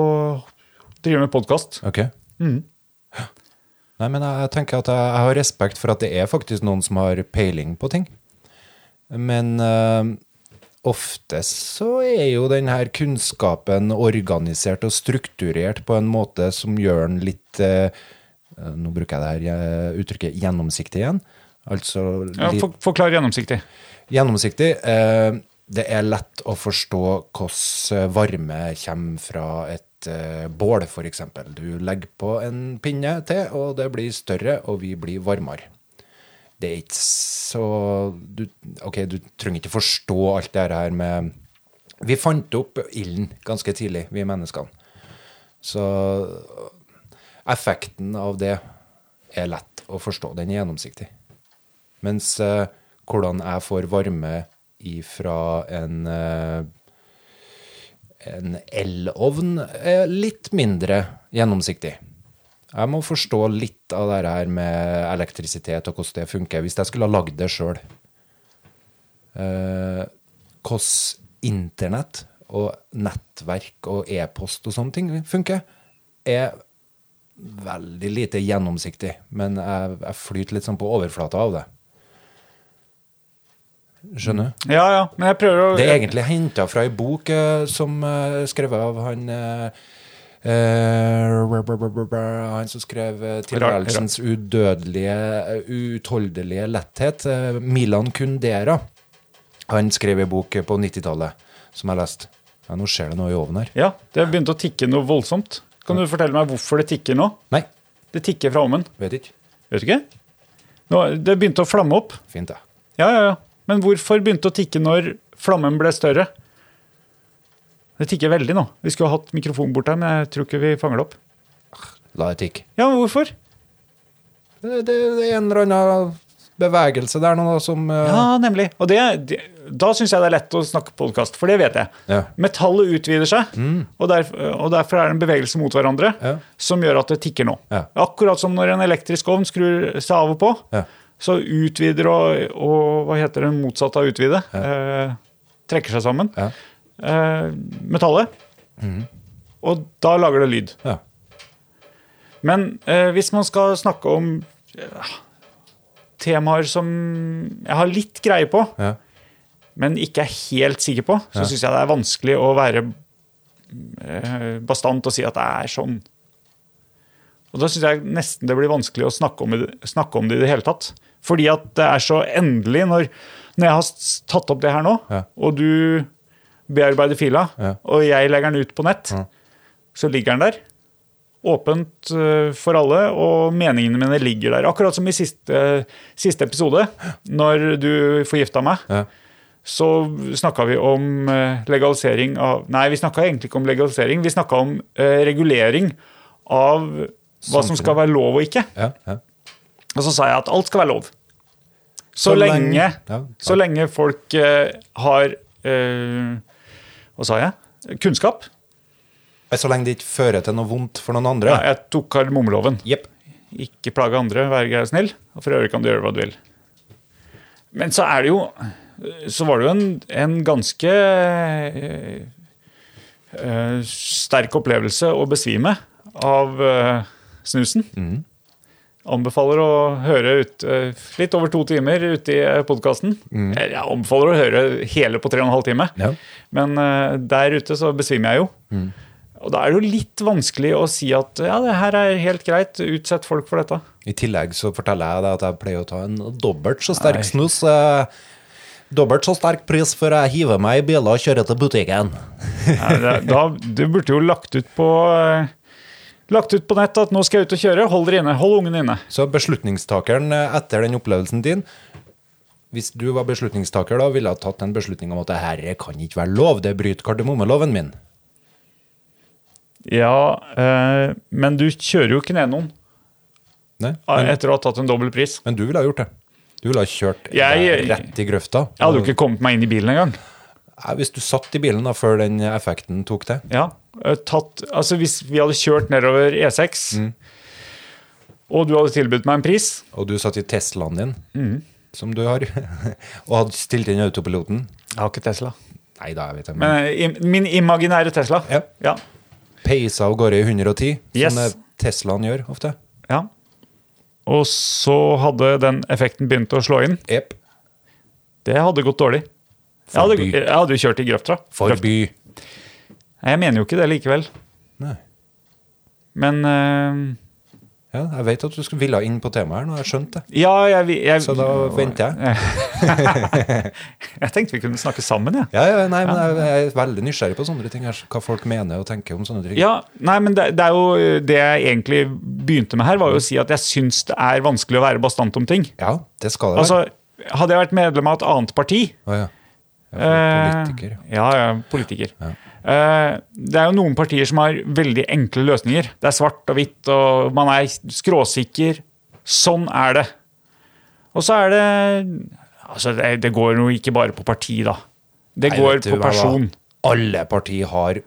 drive med podkast. Ok. Nei, men jeg, tenker at jeg, jeg har respekt for at det er faktisk noen som har peiling på ting. Men uh, ofte så er jo denne kunnskapen organisert og strukturert på en måte som gjør den litt eh, Nå bruker jeg det her uttrykket gjennomsiktig igjen. Altså Ja, litt for, forklar gjennomsiktig. Gjennomsiktig. Eh, det er lett å forstå hvordan varme kommer fra et eh, bål, f.eks. Du legger på en pinne til, og det blir større, og vi blir varmere. Det er ikke så du, Ok, du trenger ikke forstå alt det her med Vi fant opp ilden ganske tidlig, vi menneskene. Så effekten av det er lett å forstå. Den er gjennomsiktig. Mens eh, hvordan jeg får varme ifra en eh, en elovn er litt mindre gjennomsiktig. Jeg må forstå litt av det her med elektrisitet og hvordan det funker, hvis jeg skulle ha lagd det sjøl. Eh, hvordan internett og nettverk og e-post og sånne ting funker, er veldig lite gjennomsiktig. Men jeg, jeg flyter litt sånn på overflata av det. Skjønner du? Ja, ja, men jeg prøver å Det er egentlig henta fra ei bok eh, som er skrevet av han eh, eh, Han som skrev eh, 'Tilværelsens udødelige, eh, utholdelige letthet', eh, Milan Kundera. Han skrev ei bok på 90-tallet som jeg leste. Ja, nå skjer det noe i ovnen her. Ja, det begynte å tikke noe voldsomt. Kan du fortelle meg hvorfor det tikker nå? Nei, Det tikker fra ovnen. vet ikke. Vet du ikke? Nå, det begynte å flamme opp. Fint, det. Ja, ja, ja. Men hvorfor begynte det å tikke når flammen ble større? Det tikker veldig nå. Vi skulle ha hatt mikrofonen bort her, men jeg tror ikke vi fanger det opp. La det tikke. Ja, men hvorfor? Det, det, det er en eller annen bevegelse der nå som uh... Ja, nemlig. Og det, det, da syns jeg det er lett å snakke podkast, for det vet jeg. Ja. Metallet utvider seg, og, derf, og derfor er det en bevegelse mot hverandre Ja. som gjør at det tikker nå. Ja. Akkurat som når en elektrisk ovn skrur seg av og på, Ja. Så utvider og, og hva heter det motsatte av utvide? Eh, trekker seg sammen. Eh, metallet. Og da lager det lyd. Ja. Men eh, hvis man skal snakke om eh, temaer som jeg har litt greie på, Ja. men ikke er helt sikker på, så Ja. syns jeg det er vanskelig å være eh, bastant og si at det er sånn. Og da syns jeg nesten det blir vanskelig å snakke om, snakke om det i det hele tatt. Fordi at det er så endelig når, når jeg har tatt opp det her nå, Ja. og du bearbeider fila, Ja. og jeg legger den ut på nett, Ja. så ligger den der. Åpent eh, for alle, og meningene mine ligger der. Akkurat som i siste, siste episode, når du forgifta meg så snakka vi om eh, legalisering av Nei, vi snakka egentlig ikke om legalisering. Vi snakka om eh, regulering av hva som skal være lov og ikke. Ja. Ja. Og så sa jeg at alt skal være lov. Så, Så lenge, lenge- ja, så lenge folk eh, har eh, Hva sa jeg? Kunnskap. Så lenge det ikke fører til noe vondt for noen andre. Ja, jeg tok kardemommeloven. Yep. Ikke plage andre, vær grei og snill. Og for øvrig kan du gjøre hva du vil. Men så er det jo Så var det jo en, en ganske eh, eh, sterk opplevelse å besvime av snusen. snusen. Anbefaler å høre ut eh, litt over to timer ute i podkasten. Jeg anbefaler å høre hele på tre og en halv time. Ja. Men eh, der ute så besvimer jeg jo. Og da er det jo litt vanskelig å si at ja, det her er helt greit, utsett folk for dette. I tillegg så forteller jeg deg at jeg pleier å ta en dobbelt så sterk Nei. snus. eh, Dobbelt så sterk pris før jeg hiver meg i biler og kjører til butikken. Nei, det, da, du burde jo lagt ut på eh, Lagt ut på nett at nå skal jeg ut og kjøre, hold dere inne, hold ungen inne. Så beslutningstakeren eh, etter den opplevelsen din hvis du var beslutningstaker, da ville ha tatt en beslutning om at det her kan ikke være lov, det bryter kardemommeloven min. Ja, eh, men du kjører jo ikke ned noen Nei? eh, Men, etter å ha tatt en dobbel pris. men du ville ha gjort det. Du ville ha kjørt Jeg- rett i grøfta. Jeg hadde jo ikke kommet meg inn i bilen engang. Hvis du satt i bilen da, før den effekten tok til? Ja, eh, tatt, altså Hvis vi hadde kjørt nedover E6, Mm. og du hadde tilbudt meg en pris og du satt i Teslaen din, Mm. som du har, og hadde stilt inn autopiloten Jeg har ikke Tesla. Nei da, jeg vet det. Men Men eh, min imaginære Tesla. Ja. Ja. peisa av gårde i 110, Yes. som Teslaen gjør ofte. ja. Og så hadde den effekten begynt å slå inn. Yep. Det hadde gått dårlig. Jeg hadde, jeg hadde jo kjørt i grøfta. Forby. Nei, Jeg mener jo ikke det likevel. Nei. Men eh, Ja, jeg vet at du skulle ville inn på temaet her nå, jeg skjønte det. ja, jeg, jeg Så da venter jeg. Jeg tenkte vi kunne snakke sammen, jeg. Ja, ja, nei, men jeg, jeg er veldig nysgjerrig på sånne ting. her, Hva folk mener og tenker om sånne ting. Ja, nei, men det, det er jo det jeg egentlig begynte med her, var jo å si at jeg syns det er vanskelig å være bastant om ting. Ja, det skal det være. Altså, Hadde jeg vært medlem av et annet parti oh, ja. Eh, politiker. Ja, ja, politiker. Ja. det er jo noen partier som har veldig enkle løsninger. Det er svart og hvitt, og man er skråsikker. Sånn er det. Og så er det Altså, det, går jo ikke bare på parti, da. Det Nei, går på person. Alle partier har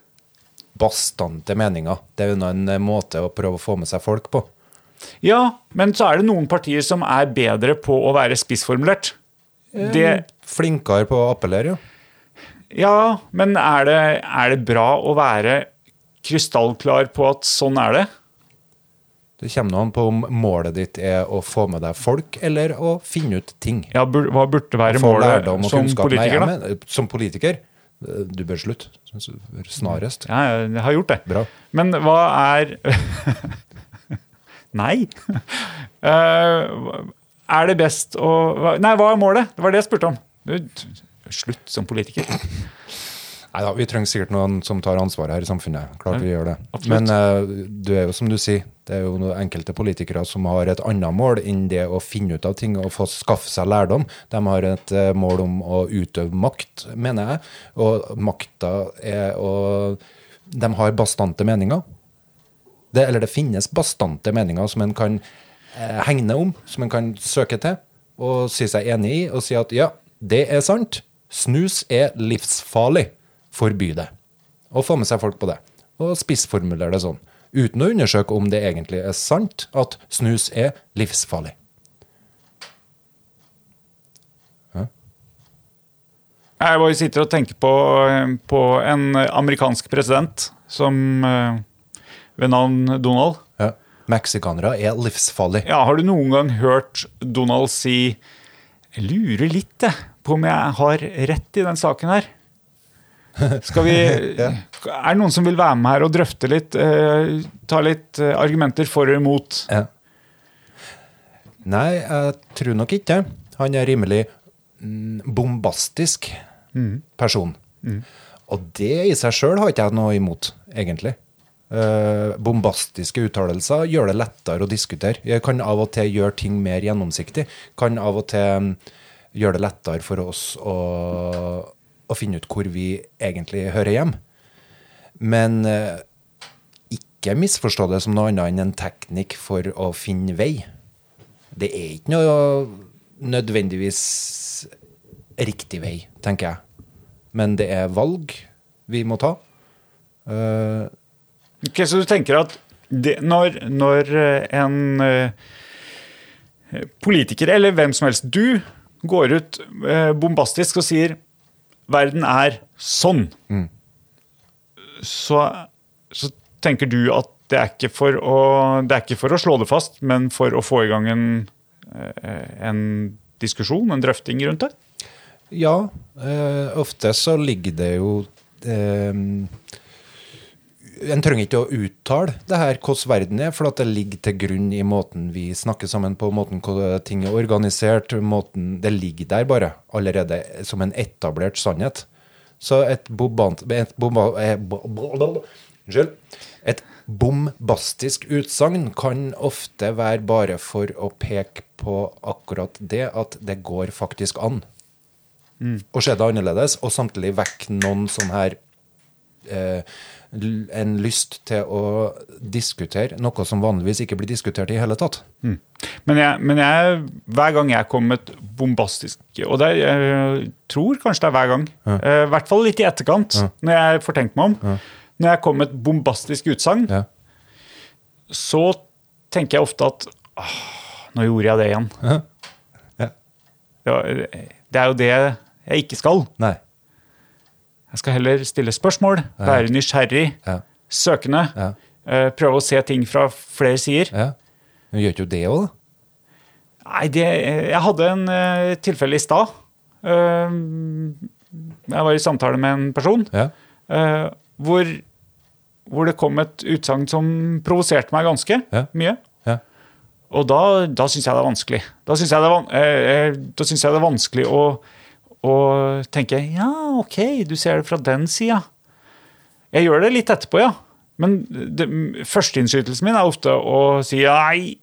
bastante meninger. Det er jo en eh, måte å prøve å få med seg folk på. Ja, men så er det noen partier som er bedre på å være spissformulert. Det, Flinkere på å appellere, ja. ja, men er det, er det bra å være krystallklar på at sånn er det? Det kommer an på om målet ditt er å få med deg folk, eller å finne ut ting. Ja, bur, Hva burde være målet som kunnskap. Nei, politiker, jeg da? som politiker, eh, du bør slutte. Snarest. Ja, jeg har gjort det. Bra. Men hva er Nei. Eh, er det best å Nei, hva er målet? Det var det jeg spurte om. Slutt som politiker. Neida, vi trenger sikkert noen som tar ansvar her i samfunnet. Klart vi gjør det. absolutt. Men uh, du er jo som du sier, det er jo noen enkelte politikere som har et annet mål enn det å finne ut av ting og få skaffe seg lærdom. De har et uh, mål om å utøve makt, mener jeg. Og makta er å De har bastante meninger. Det, eller det finnes bastante meninger som en kan uh, hegne om, som en kan søke til og si seg enig i, og si at ja, det er sant. Snus er livsfarlig. Forby det. Og få med seg folk på det. Og spissformulere det sånn. Uten å undersøke om det egentlig er sant at snus er livsfarlig. Jeg bare sitter og tenker på, på en amerikansk president som eh, ved navn Donald. Ja. Meksikanere er livsfarlig. Ja, Har du noen gang hørt Donald si Jeg lurer litt jeg, på om jeg har rett i den saken her. Skal vi, Er det noen som vil være med her og drøfte litt? eh, ta litt eh, argumenter for og imot? Ja. Nei, jeg tror nok ikke det. Han er rimelig mm, bombastisk person. Og det i seg sjøl har ikke jeg noe imot, egentlig. Eh, bombastiske uttalelser gjør det lettere å diskutere. Jeg kan av og til gjøre ting mer gjennomsiktig. Kan av og til gjøre det lettere for oss å, å finne ut hvor vi egentlig hører hjem. Men eh, ikke misforstå det som noe annet enn en teknikk for å finne vei. Det er ikke noe nødvendigvis riktig vei, tenker jeg. Men det er valg vi må ta. Uh, Ok, Så du tenker at det, når, når en uh, politiker, eller hvem som helst, du går ut eh, bombastisk og sier 'verden er sånn', så, så tenker du at det er, ikke for å, det er ikke for å slå det fast, men for å få i gang en, eh, en diskusjon, en drøfting rundt det? ja, eh, ofte så ligger det jo eh, En trenger ikke å uttale det her hvordan verden er, for at det ligger til grunn i måten vi snakker sammen på, måten ting er organisert. måten, Det ligger der bare, allerede som en etablert sannhet. Så et, bobant, et, bomba, eh, Unnskyld. Et bombastisk utsagn kan ofte være bare for å peke på akkurat det at det går faktisk an å se det annerledes, og samtidig vekke noen sånn her eh, En lyst til å diskutere noe som vanligvis ikke blir diskutert i hele tatt. Men, jeg, men jeg, hver gang jeg kom med et bombastisk Og det, jeg tror kanskje det er hver gang. eh, I hvert fall litt i etterkant, når jeg får tenkt meg om. Når jeg kom med et bombastisk utsagn, Ja. så tenker jeg ofte at åh, nå gjorde jeg det igjen. Ja. Ja, det er jo det jeg ikke skal. Nei. Jeg skal heller stille spørsmål, være nysgjerrig, Ja. søkende. Ja. eh, Prøve å se ting fra flere sider. ja. Men gjør ikke jo det òg, da? Nei, det, jeg hadde en uh, tilfelle i stad. Uh, jeg var i samtale med en person Ja. uh, hvor, hvor det kom et utsagn som provoserte meg ganske Ja. mye. Ja. Og da, da syns jeg det er vanskelig. Da syns jeg, eh, eh, jeg det er vanskelig å, å tenker Ja, OK, du ser det fra den sida. Jeg gjør det litt etterpå, ja. Men det, førsteinnskytelsen min er ofte å si nei,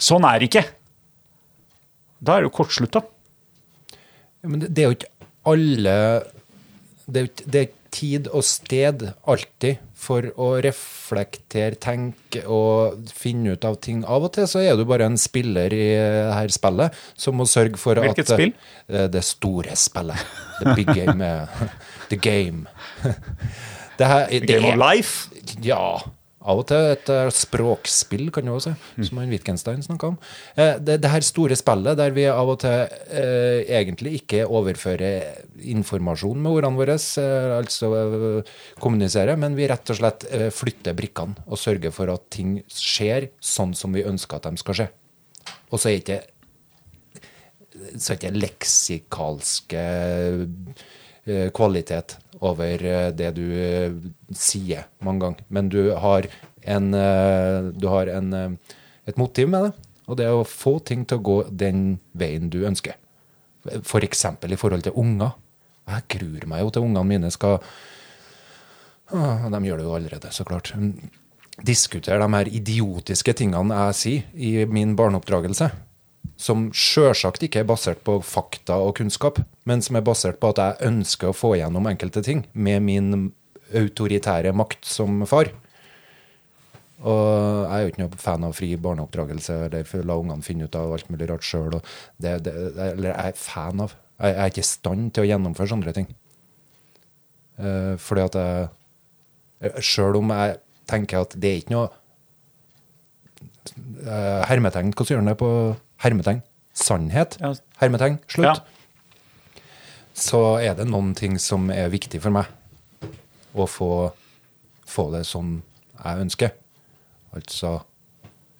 sånn er det ikke. Da er det jo kortslutta. Ja, men det, det er jo ikke alle det er, jo ikke- tid og sted alltid for å reflektere, tenke og finne ut av ting. Av og til så er du bare en spiller i det her spillet som må sørge for Hvilket at spill? eh, Det store spillet. The big game. eh, The game. Det her, det Game of life. Ja. Av og til et eh, språkspill, kan du også si, som han Wittgenstein snakka om. Eh, det, det her store spillet der vi av og til eh, egentlig ikke overfører informasjon med ordene våre, eh, altså eh, kommuniserer, men vi rett og slett flytter brikkene og sørger for at ting skjer sånn som vi ønsker at de skal skje. Og så er ikke så er ikke leksikalske kvalitet over eh, det du eh, sier mange ganger. Men du har, en, eh, du har en, et motiv med det, og det er å få ting til å gå den veien du ønsker. For eksempel i forhold til unger. Jeg gruer meg jo til ungene mine skal Ah, De gjør det jo allerede, så klart. Diskutere de her idiotiske tingene jeg sier i min barneoppdragelse. Som sjølsagt ikke er basert på fakta og kunnskap, men som er basert på at jeg ønsker å få gjennom enkelte ting med min autoritære makt som far. Og jeg er jo ikke noe fan av fri barneoppdragelse, eller la ungene finne ut av alt mulig rart sjøl. Eller jeg er fan av. Jeg er ikke i stand til å gjennomføre sånne ting. Uh, fordi at jeg Sjøl om jeg tenker at det er ikke noe uh, Hermetegn, hvordan gjør han det på hermetegn? Sannhet? Ja. Hermetegn, slutt. Ja. Så er det noen ting som er viktig for meg. Å få, få det som jeg ønsker. Altså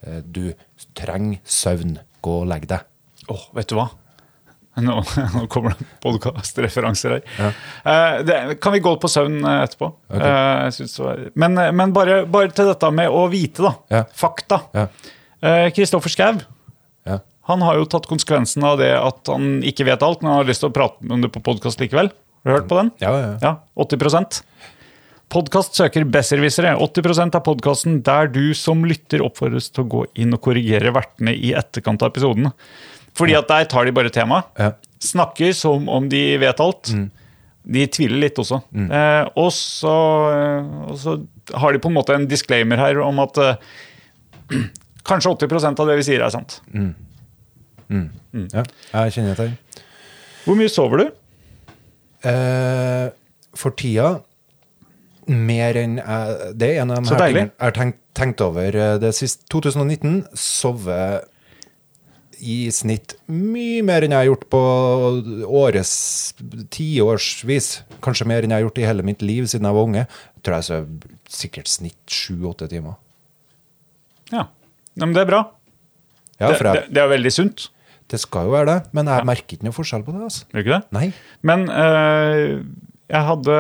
eh, Du trenger søvn. Gå og legg deg. Åh, vet du hva? Nå, nå kommer det podkastreferanser her. Eh, det, kan vi gå på søvn eh, etterpå? Eh, jeg var, men men bare, bare til dette med å vite, da. Ja. Fakta. Ja. Eh, Kristoffer Ja. Han har jo tatt konsekvensen av det at han ikke vet alt, men han har lyst til å prate om det på podkast likevel. Har du hørt på den? Ja, ja, ja. Ja, 80 Podkast søker besserwissere. 80% av podkasten der du som lytter oppfordres til å gå inn og korrigere vertene i etterkant av episoden. Fordi at der tar de bare temaet. Ja. Snakker som om de vet alt. De tviler litt også. Eh, og, så, eh, og så har de på en måte en disclaimer her om at eh, kanskje 80% av det vi sier, er sant. Ja. Jeg kjenner til det. Hvor mye sover du? Eh, for tida mer enn jeg Det er en av de her jeg har tenkt, tenkt over eh, det siste 2019. Sove i snitt mye mer enn jeg har gjort på årets tiårsvis. Kanskje mer enn jeg har gjort i hele mitt liv siden jeg var unge. Jeg tror jeg sover sikkert snitt sju-åtte timer. Ja. ja men det er bra. Ja, det, det, det er veldig sunt. Det skal jo være det, men jeg merker ikke noe forskjell på det. altså. Gjør ikke det? Nei. Men eh, jeg hadde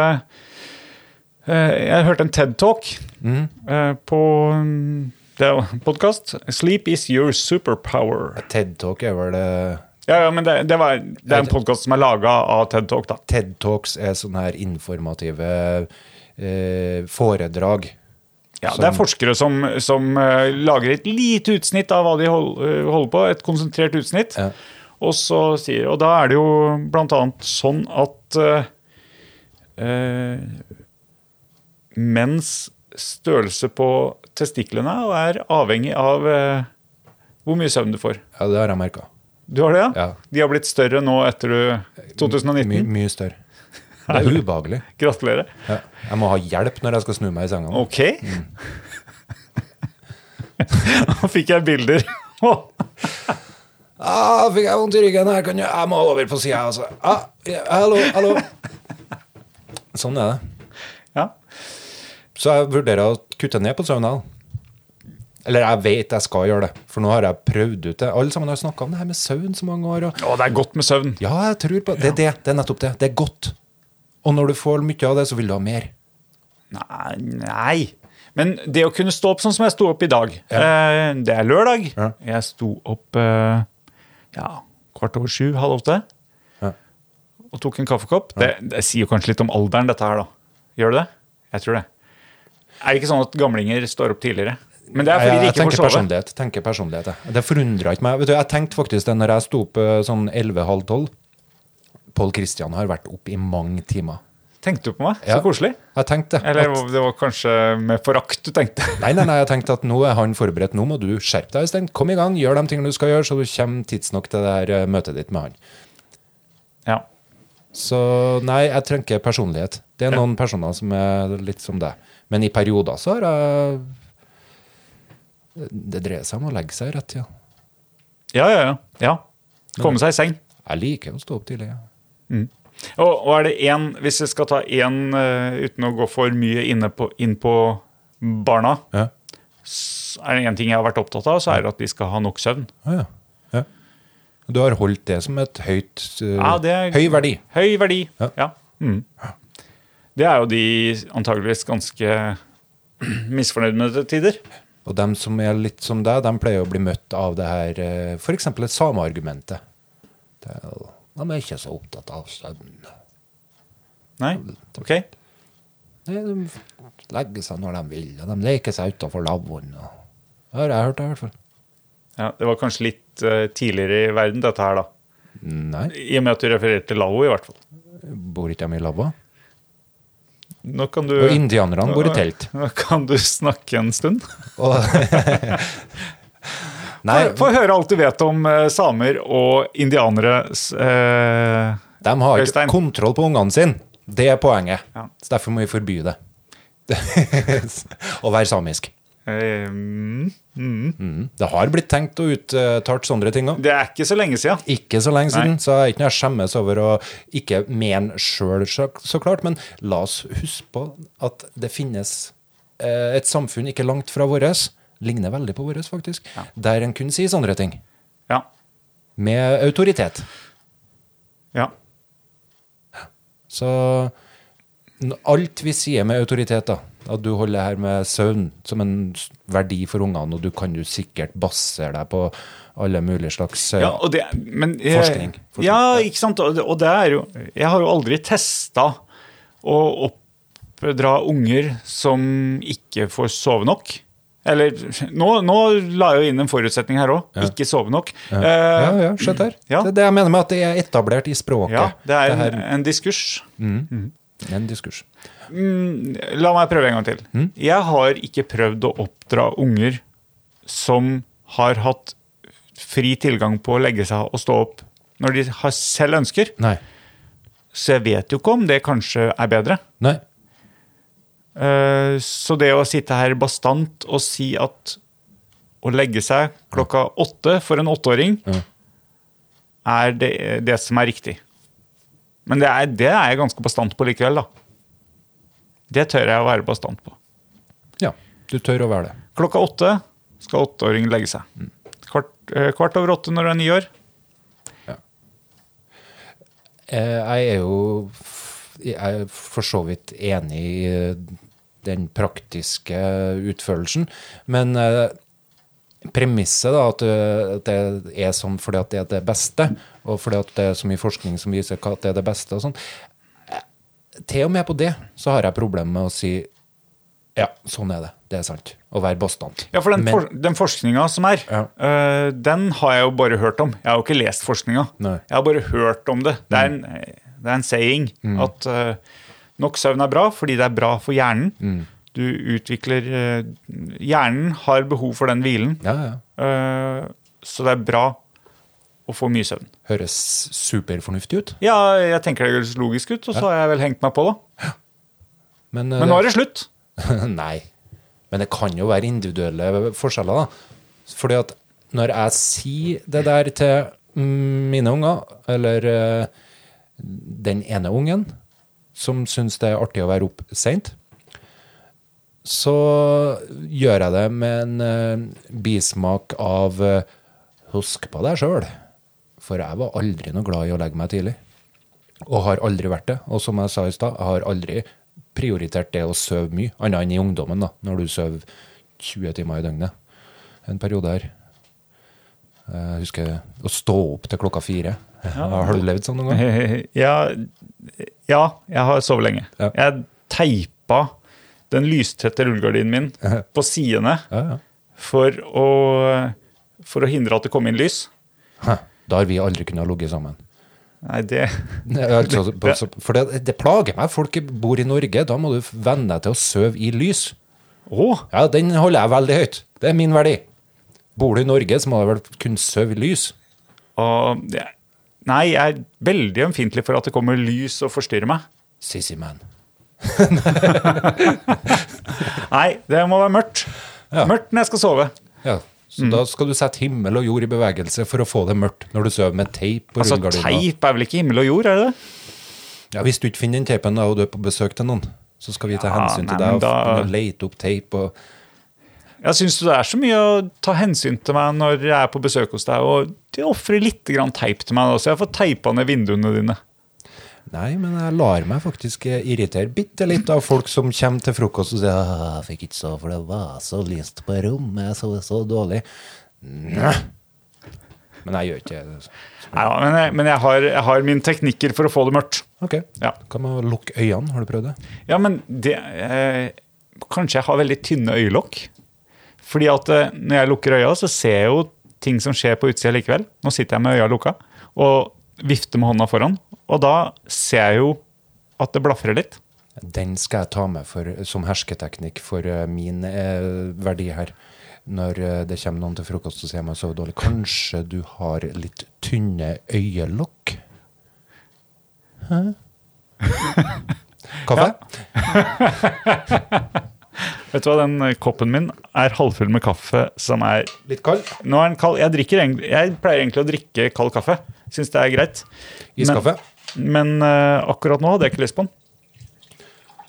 eh, Jeg hørte en TED-talk eh, på mm, det er jo podkast. 'Sleep is your superpower'. TED Talk er vel det Ja, ja, men det, det, var, det er en podkast som er laga av TED Talk, da. TED Talks er sånne her informative eh, foredrag. Ja, det er forskere som, som eh, lager et lite utsnitt av hva de hold, eh, holder på, et konsentrert utsnitt. Ja. Og, så sier, og da er det jo annet sånn at eh, eh, menns størrelse på testiklene er avhengig av eh, hvor mye søvn du får. Ja, det har jeg merka. Du har det, ja? Ja. De har blitt større nå etter 2019? My, mye større. Det er ubehagelig. Gratulerer. Ja. Jeg må ha hjelp når jeg skal snu meg i senga. Ok. Nå fikk jeg bilder. Ah, fikk jeg vondt i ryggen her, kan jeg, jeg må over på sida, altså. Ah, ja, hallo, hallo. Sånn er det. ja. Så jeg vurderer å kutte ned på søvna. Eller jeg vet jeg skal gjøre det, for nå har jeg prøvd ut det. Alle sammen har snakka om det her med søvn så mange år. Og... Å, det er godt med søvn. Ja, jeg tror på det. er det. Det er nettopp det. Det er godt. Og når du får mye av det, så vil du ha mer. Nei, nei. Men det å kunne stå opp sånn som jeg sto opp i dag eh, Det er lørdag. Ja. Jeg sto opp eh, ja, kvart over sju, halv åtte. Ja. Og tok en kaffekopp. Det, det sier kanskje litt om alderen, dette her, da. Gjør det det? Jeg tror det. Er det ikke sånn at gamlinger står opp tidligere? Men det er fordi de ikke får sove. personlighet. tenker personlighet. Det forundra ikke meg. Vet du, jeg tenkte faktisk det når jeg sto opp eh, sånn 11-halv 12. Pål Kristian har vært oppe i mange timer. Tenkte du på meg? Ja. Så koselig. Jeg tenkte Eller at, det var kanskje med forakt du tenkte? Nei, nei, nei, jeg tenkte at nå er han forberedt. Nå må du skjerpe deg, Øystein. Kom i gang, gjør de tingene du skal gjøre, så du kommer tidsnok til det her eh, møtet ditt med han. Ja. Så nei, jeg trenger personlighet. Det er noen personer som er litt som deg. Men i perioder så har jeg Det dreier seg om å legge seg rett tid. Ja, ja, ja. ja. Komme seg i seng. Jeg liker å stå opp tidlig. Ja. Og, og er det én, hvis jeg skal ta én uh, uten å gå for mye inne på, inn på barna, Ja. er det én ting jeg har vært opptatt av, så er det at de skal ha nok søvn. Ja. ja. Du har holdt det som et høyt uh, det er- høy verdi. Høy verdi. Ja. Mm. Det er jo de antageligvis ganske misfornøyd med til tider. Og dem som er litt som deg, de pleier å bli møtt av det her f.eks. for eksempel det sameargumentet. Det er jo- De er ikke så opptatt av søvn. Nei? Ok. Nei, De legger seg når de vil, og de leker seg utafor lavvoen. Det har jeg hørt, i hvert fall. Ja, det var kanskje litt uh, tidligere i verden, dette her, da. Nei, I og med at du refererte til lavvo, i hvert fall. bor ikke de i lavva? Nå kan du, Og indianerne bor i telt. Nå kan du snakke en stund. Få- høre alt du vet om eh, samer og indianere. s- eh, de har ikke Øystein. kontroll på ungene sine. Det er poenget. Ja. Så derfor må vi forby det. Å være samisk. Um, mm. Mm. Det har blitt tenkt og uttalt sånne ting òg. Det er ikke så lenge siden. Ikke så lenge siden, Nei. så jeg er ikke noe jeg skjemmes over å ikke mene sjøl, så, så klart. Men la oss huske på at det finnes eh, et samfunn ikke langt fra vårt, ligner veldig på vår, faktisk, der en kunne si sånne ting. Ja. Med autoritet. ja. Så alt vi sier med autoritet, da, at du holder her med søvn som en verdi for ungene, og du kan jo sikkert basere deg på alle mulige slags eh, Ja, det, men, Forskning. Forskning, Ja, ja. ikke sant. Og det, og det er jo Jeg har jo aldri testa å oppdra unger som ikke får sove nok. Eller nå, nå la jeg jo inn en forutsetning her òg. Ikke sove nok. Ja, Eh, ja, skjønt her. ja. Det er det jeg mener med at det er etablert i språket. ja, det er en, en diskurs. en diskurs. La meg prøve en gang til. Mm. Jeg har ikke prøvd å oppdra unger som har hatt fri tilgang på å legge seg og stå opp når de har selv ønsker. Nei. Så jeg vet jo ikke om det kanskje er bedre. Nei. Eh, Så det å sitte her bastant og si at å legge seg klokka åtte for en åtteåring er det, det som er riktig. Men det er, det er jeg ganske bastant på likevel, da. Det tør jeg å være bastant på. Ja, du tør å være det. Klokka åtte skal åtteåringen legge seg. Kvart, eh, kvart over åtte når du er ni år. Ja. Jeg er jo jeg er for så vidt enig i eh, den praktiske utførelsen, men eh, premisset da, at eh, at det er sånn fordi at det er det beste, og fordi at det er så mye forskning som viser at det er det beste og sånn, eh, til og med på det så har jeg problemer med å si ja, sånn er det. Det er sant. Å være bastant. Ja, for den, for, den forskninga som er, Ja. øh, den har jeg jo bare hørt om. Jeg har jo ikke lest forskninga. Jeg har bare hørt om det. Det er en, det er en saying Mm. at øh, nok søvn er bra fordi det er bra for hjernen. Mm. Du utvikler øh, Hjernen har behov for den hvilen, Ja, ja. øh, så det er bra å få mye søvn. Høres superfornuftig ut. Ja, jeg tenker det høres logisk ut, og så har jeg vel hengt meg på, da. Men, eh, Men nå er det slutt. Nei. Men det kan jo være individuelle forskjeller, da. Fordi at når jeg sier det der til mine unger, eller eh, den ene ungen som syns det er artig å være opp seint, så gjør jeg det med en eh, bismak av eh, Husk på deg sjøl. For jeg var aldri noe glad i å legge meg tidlig. Og har aldri vært det. Og som jeg sa i stad, jeg har aldri prioritert det å sove mye, annet enn i ungdommen, da, når du sover 20 timer i døgnet. En periode her. Jeg husker å stå opp til klokka fire. Har du levd sånn noen gang? Ja, ja jeg har sovet lenge. Ja. Jeg teipa den lystette rullegardinen min på sidene Ja, ja. for å, for å hindre at det kom inn lys. Hæ, Da har vi aldri kunnet ligge sammen. Nei, det Altså, for det, det plager meg. Folk bor i Norge. Da må du venne deg til å sove i lys. Oh. Ja, den holder jeg veldig høyt. Det er min verdi. Bor du i Norge, så må du vel kunne sove i lys. Og det- Nei, jeg er veldig ømfintlig for at det kommer lys og forstyrrer meg. Sissy man. Nei, det må være mørkt. Ja. Mørkt når jeg skal sove. Ja, så da skal du sette himmel og jord i bevegelse for å få det mørkt når du sover med teip på Altså, rullegardina. Teip er vel ikke himmel og jord, er det det? Ja, hvis du ikke finner den teipen da, og du er på besøk til noen, så skal vi ta Ja, hensyn nei, til deg og da- lete opp teip. Og... Jeg syns det er så mye å ta hensyn til meg når jeg er på besøk hos deg, og de ofrer litt teip til meg så Jeg får teipa ned vinduene dine. Nei, men jeg lar meg faktisk eh, irritere bitte litt av folk som kommer til frokost og sier «Åh, 'Jeg fikk ikke sove, for det var så lyst på rommet, jeg sov så dårlig'. Nei. Men jeg gjør ikke det. Nei, da, men jeg, men jeg, har, jeg har mine teknikker for å få det mørkt. Ok. Ja, Hva med å lukke øynene? Har du prøvd det? ja men det eh, Kanskje jeg har veldig tynne øyelokk. Fordi at eh, når jeg lukker øya, så ser jeg jo ting som skjer på utsida likevel. Nå sitter jeg med øya lukka og vifter med hånda foran, og da ser jeg jo at det blafrer litt. Den skal jeg ta med for, som hersketeknikk for eh, min eh, verdi her. Når eh, det kommer noen til frokost og sier meg sover dårlig. Kanskje du har litt tynne øyelokk? Hæ? Kaffe? Vet du hva, den eh, koppen min er halvfull med kaffe som er Litt kald? Nå er den kald. Jeg, drikker, jeg pleier egentlig å drikke kald kaffe. Syns det er greit. Iskaffe? Men, men uh, akkurat nå hadde jeg ikke lyst på den.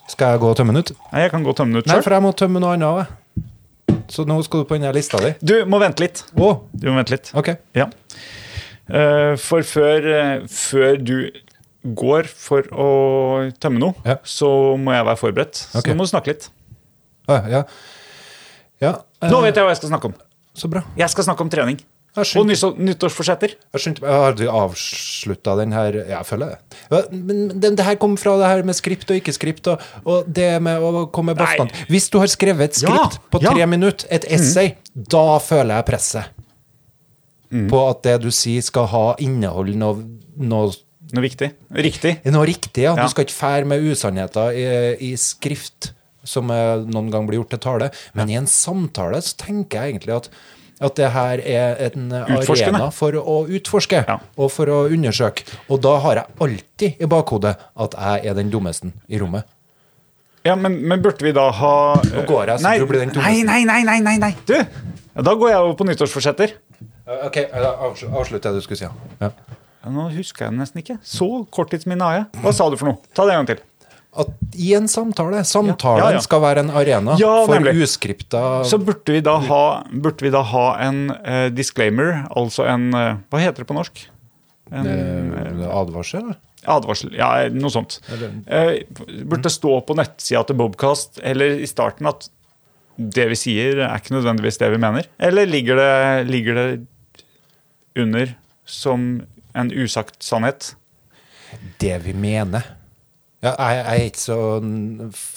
Skal jeg gå og tømme den ut? Nei, Jeg kan gå og tømme den ut selv. Nei, for jeg må tømme noe annet. Så nå skal du på den lista di. Du må vente litt. Oh. Du må vente litt. ok. Ja. Uh, for før, uh, før du går for å tømme noe, Ja. så må jeg være forberedt. Så Ok. nå må du snakke litt. Ah, ja. ja. eh, Nå vet jeg hva jeg skal snakke om. Så bra. Jeg skal snakke om trening. Og nyttårsforsetter. jeg skjønte Har du avslutta den her jeg føler det. Ja, Men det, det her kom fra det her med skript og ikke skript, og, og det med å komme bastant. Hvis du har skrevet et Ja, skript på ja. tre minutter, et essay, da føler jeg presset. På at det du sier skal ha innehold noe, noe Noe viktig. Riktig. Noe riktig, ja. Ja. Du skal ikke fære med usannheter i, i skrift, som noen gang blir gjort til tale. Men i en samtale så tenker jeg egentlig at, at det her er en arena for å utforske Ja. og for å undersøke. Og da har jeg alltid i bakhodet at jeg er den dummesten i rommet. Ja, men, men burde vi da ha Nå går jeg, så nei, du blir den nei, nei, nei, nei, nei, nei. Du! Ja, da går jeg over på nyttårsforsetter. Ok, avslutt, det du skulle si. Ja. Ja, nå husker jeg det nesten ikke. Så korttidsminne har jeg. Hva sa du for noe? Ta det en gang til. At I en samtale Samtalen Ja, ja, ja. skal være en arena for nemlig. uskripta Så burde vi da ha, vi da ha en uh, disclaimer, altså en uh, Hva heter det på norsk? En eh, advarsel? eller? advarsel. Ja, noe sånt. Uh, burde stå på nettsida til Bobcast eller i starten at det vi sier, er ikke nødvendigvis det vi mener? Eller ligger det, ligger det under som en usagt sannhet? Det vi mener. Ja, jeg, jeg er ikke så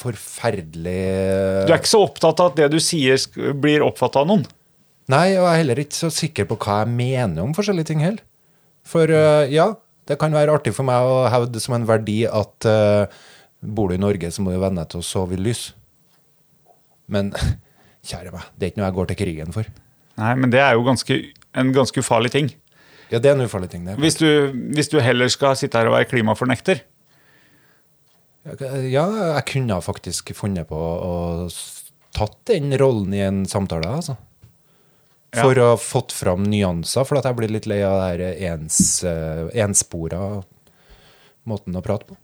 forferdelig Du er ikke så opptatt av at det du sier blir oppfatta av noen. Nei, og jeg er heller ikke så sikker på hva jeg mener om forskjellige ting heller. For eh, ja, det kan være artig for meg å hevde som en verdi at uh, bor du i Norge, så må du venne deg til å sove i lys. Men kjære meg, det er ikke noe jeg går til krigen for. Nei, men det er jo ganske, en ganske ufarlig ting. Ja, det er en ufarlig ting, det. Hvis du, hvis du heller skal sitte her og være klimafornekter. Ja, jeg kunne faktisk funnet på å tatt den rollen i en samtale, altså. Ja. For å ha fått fram nyanser, for at jeg blir litt lei av det her ens, uh, enspora måten å prate på.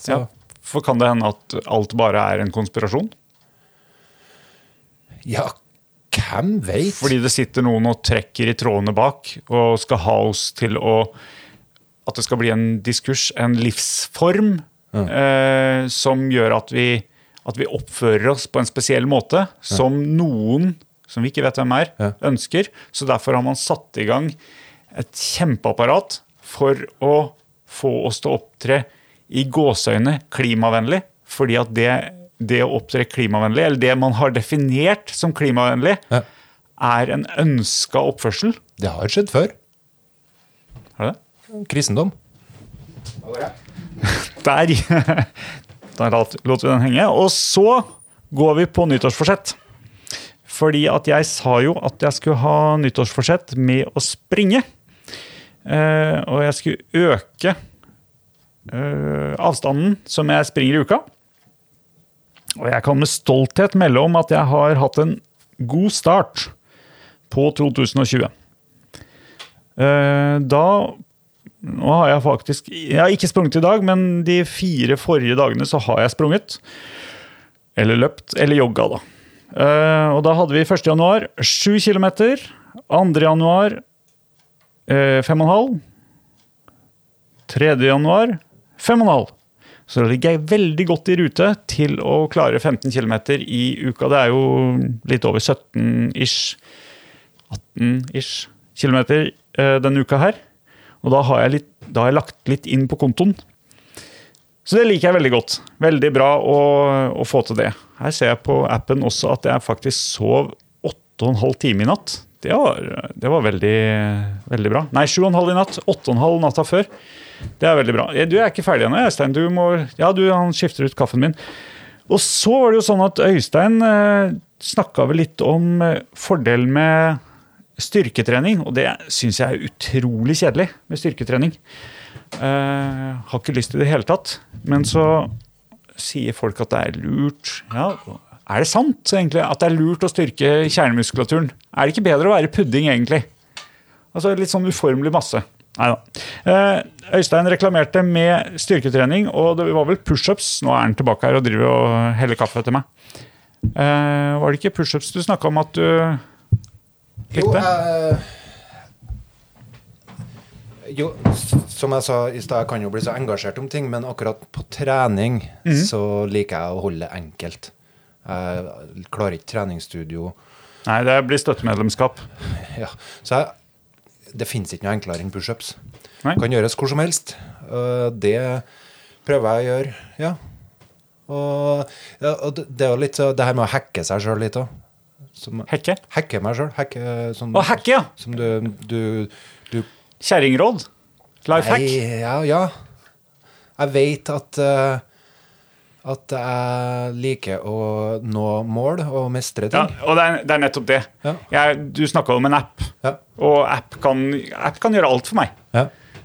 Så Ja. For kan det hende at alt bare er en konspirasjon? ja, hvem veit? Fordi det sitter noen og trekker i trådene bak og skal ha oss til å At det skal bli en diskurs, en livsform, eh, som gjør at vi, at vi oppfører oss på en spesiell måte, som noen, som vi ikke vet hvem er, Ja. ønsker. Så derfor har man satt i gang et kjempeapparat for å få oss til å opptre i gåseøyne klimavennlig. Fordi at det, det å opptre klimavennlig, eller det man har definert som klimavennlig, Ja. er en ønska oppførsel. Det har skjedd før. Har det Kristendom. Hva var det? Der, der lot vi den henge. Og så går vi på nyttårsforsett. Fordi at jeg sa jo at jeg skulle ha nyttårsforsett med å springe. Eh, og jeg skulle øke eh, avstanden som jeg springer i uka. Og jeg kan med stolthet melde om at jeg har hatt en god start på 2020. Eh, da Nå har jeg faktisk Jeg har ikke sprunget i dag, men de fire forrige dagene så har jeg sprunget. Eller løpt, eller jogga, da. Eh, og da hadde vi 1. januar 7 km. 2. januar eh, 5,5. 3. januar 5,5. Så ligger jeg veldig godt i rute til å klare 15 km i uka. Det er jo litt over 17-ish. 18-ish kilometer eh, denne uka her. Og da har, litt, da har jeg lagt litt inn på kontoen. Så det liker jeg veldig godt. Veldig bra å, å få til det. Her ser jeg på appen også at jeg faktisk sov 8,5 timer i natt. Det var, det var veldig, veldig bra. Nei, 7,5 i natt. 8,5 natta før. Det er veldig bra. Eh, Du er ikke ferdig ennå, Øystein. Du må, ja, du, han skifter ut kaffen min. Og så var det jo sånn at Øystein eh, snakka vel litt om eh, fordelen med styrketrening, og det syns jeg er utrolig kjedelig med styrketrening. Uh, har ikke lyst til det i det hele tatt. Men så sier folk at det er lurt. Ja, er det sant egentlig at det er lurt å styrke kjernemuskulaturen? Er det ikke bedre å være pudding, egentlig? Altså litt sånn uformelig masse. Nei da. Eh, Øystein reklamerte med styrketrening, og det var vel pushups. Nå er han tilbake her og driver og heller kaffe til meg. Eh, var det ikke pushups du snakka om at du Jo, likte? eh, jo, som jeg sa i stad, jeg kan jo bli så engasjert om ting, men akkurat på trening Mhm. så liker jeg å holde det enkelt. Jeg klarer ikke treningsstudio. Nei, det blir støttemedlemskap. Ja. Så jeg, det fins ikke noe enklere enn pushups. Kan gjøres hvor som helst. Det prøver jeg å gjøre, ja. Og, ja, og det, det er jo litt Det her med å hacke seg sjøl litt òg. Hekke. Hekke meg sjøl. Hacke sånn Å, hekke, ja! Som du, du, du Kjerringråd. Life hack. Nei, ja, ja. Jeg vet at uh, At jeg liker å nå mål og mestre Ja, ting. og det er, det er nettopp det. Ja. Jeg, du snakka om en app, Ja. og app kan, app kan gjøre alt for meg.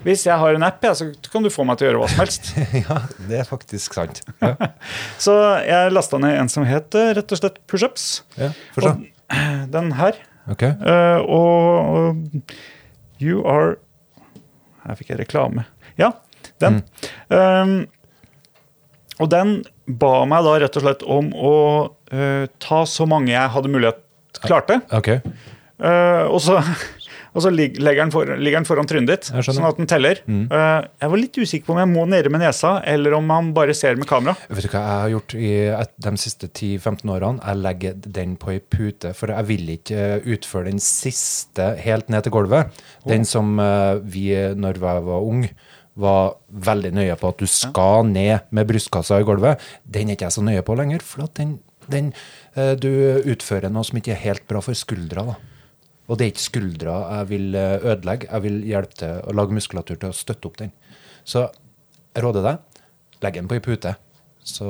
Hvis jeg har en app, ja, så kan du få meg til å gjøre hva som helst. ja, det er faktisk sant. Ja. Så jeg lasta ned en som het eh, rett og slett Pushups. Ja, se. Den her. Ok. Uh, og, og You are Her fikk jeg reklame. Ja, den. Um, og den ba meg da rett og slett om å uh, ta så mange jeg hadde mulighet klarte. Ok. Uh, og så, og så ligger den, for, ligger den foran trynet ditt, sånn at den teller. Mm. jeg var litt usikker på om jeg må nede med nesa, eller om han bare ser med kamera. Vet du hva jeg har gjort i de siste 10-15 årene? Jeg legger den på ei pute, for jeg vil ikke eh, utføre den siste helt ned til gulvet. Den som eh, vi, når jeg var ung, var veldig nøye på at du skal ned med brystkassa i gulvet, den er ikke jeg så nøye på lenger. For den, den eh, Du utfører noe som ikke er helt bra for skuldra. da. Og det er ikke skuldra jeg vil eh, ødelegge, jeg vil hjelpe til å lage muskulatur til å støtte opp den. Så jeg råder deg, legg den på ei pute. Så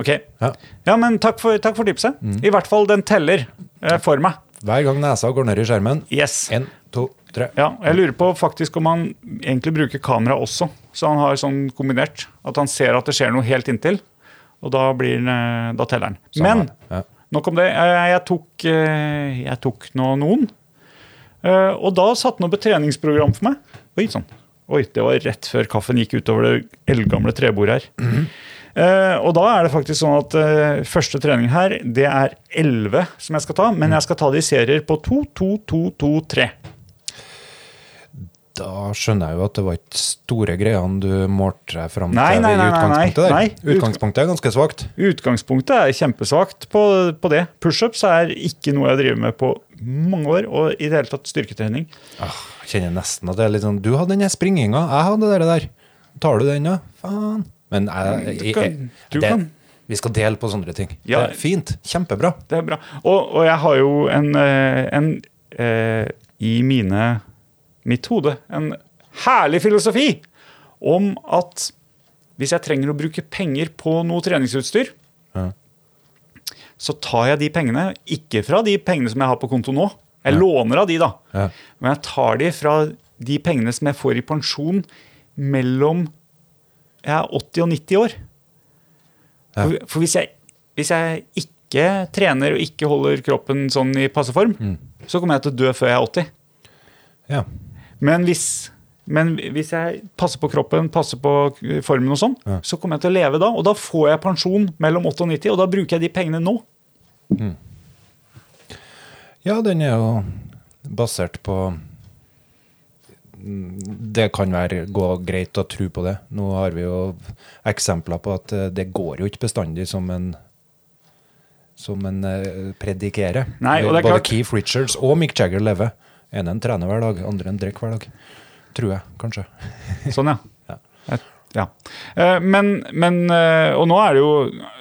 Ok. ja. Ja, men takk for, takk for tipset. I hvert fall den teller eh, for meg. Hver gang nesa går ned i skjermen. Yes. En, to, tre. Ja, jeg lurer på faktisk om han egentlig bruker kamera også. Så han har sånn kombinert. At han ser at det skjer noe helt inntil. Og da, blir, eh, da teller han. Men Ja. Nok om det. Jeg, tok, eh, jeg tok nå noen. Eh, Og da satte han opp et treningsprogram for meg. Oi sånn. Oi, det var rett før kaffen gikk utover det eldgamle trebordet her. Eh, og da er det faktisk sånn at uh, første trening her, det er 11 som jeg skal ta. Men jeg skal ta det i serier på 2, 2, 2, 2, 3. Da skjønner jeg jo at det var ikke store greiene du målte deg fram til nei, i nei, i utgangspunktet. der. nei. Nei, Utgangspunktet er ganske svakt. Utgangspunktet er kjempesvakt på, på det. Pushups er ikke noe jeg driver med på mange år. Og i det hele tatt styrketrening. Ah, jeg kjenner nesten at det er litt sånn Du hadde den springinga, jeg hadde det der. Tar du den, da? Faen. Men jeg, jeg, jeg, jeg, du det, kan. vi skal dele på sånne ting. Ja. Det er fint. Kjempebra. Det er bra. Og, og jeg har jo en, en, en eh, i mine, mitt hode en herlig filosofi om at hvis jeg trenger å bruke penger på noe treningsutstyr, Ja. så tar jeg de pengene ikke fra de pengene som jeg har på konto nå. Jeg låner av de, da. Ja. Men jeg tar de fra de pengene som jeg får i pensjon mellom jeg er 80 og 90 år. Ja. For, for hvis, jeg, hvis jeg ikke trener og ikke holder kroppen sånn i passe form, Mm. så kommer jeg til å dø før jeg er 80. Ja. Men hvis, men hvis jeg passer på kroppen, passer på formen og sånn, Ja. så kommer jeg til å leve da. Og da får jeg pensjon mellom 8 og 90, og da bruker jeg de pengene nå. ja, den er jo basert på Mm, Det kan være gå greit å tro på det. Nå har vi jo eksempler på at eh, det går jo ikke bestandig som en som en eh, predikerer. Nei, Både klart- Keith Richards og Mick Jagger lever. Ene en trener hver dag, andre en drikker hver dag. Tror jeg, kanskje. Sånn, ja. Ja. Ja. Eh, Men, men eh, Og nå er det jo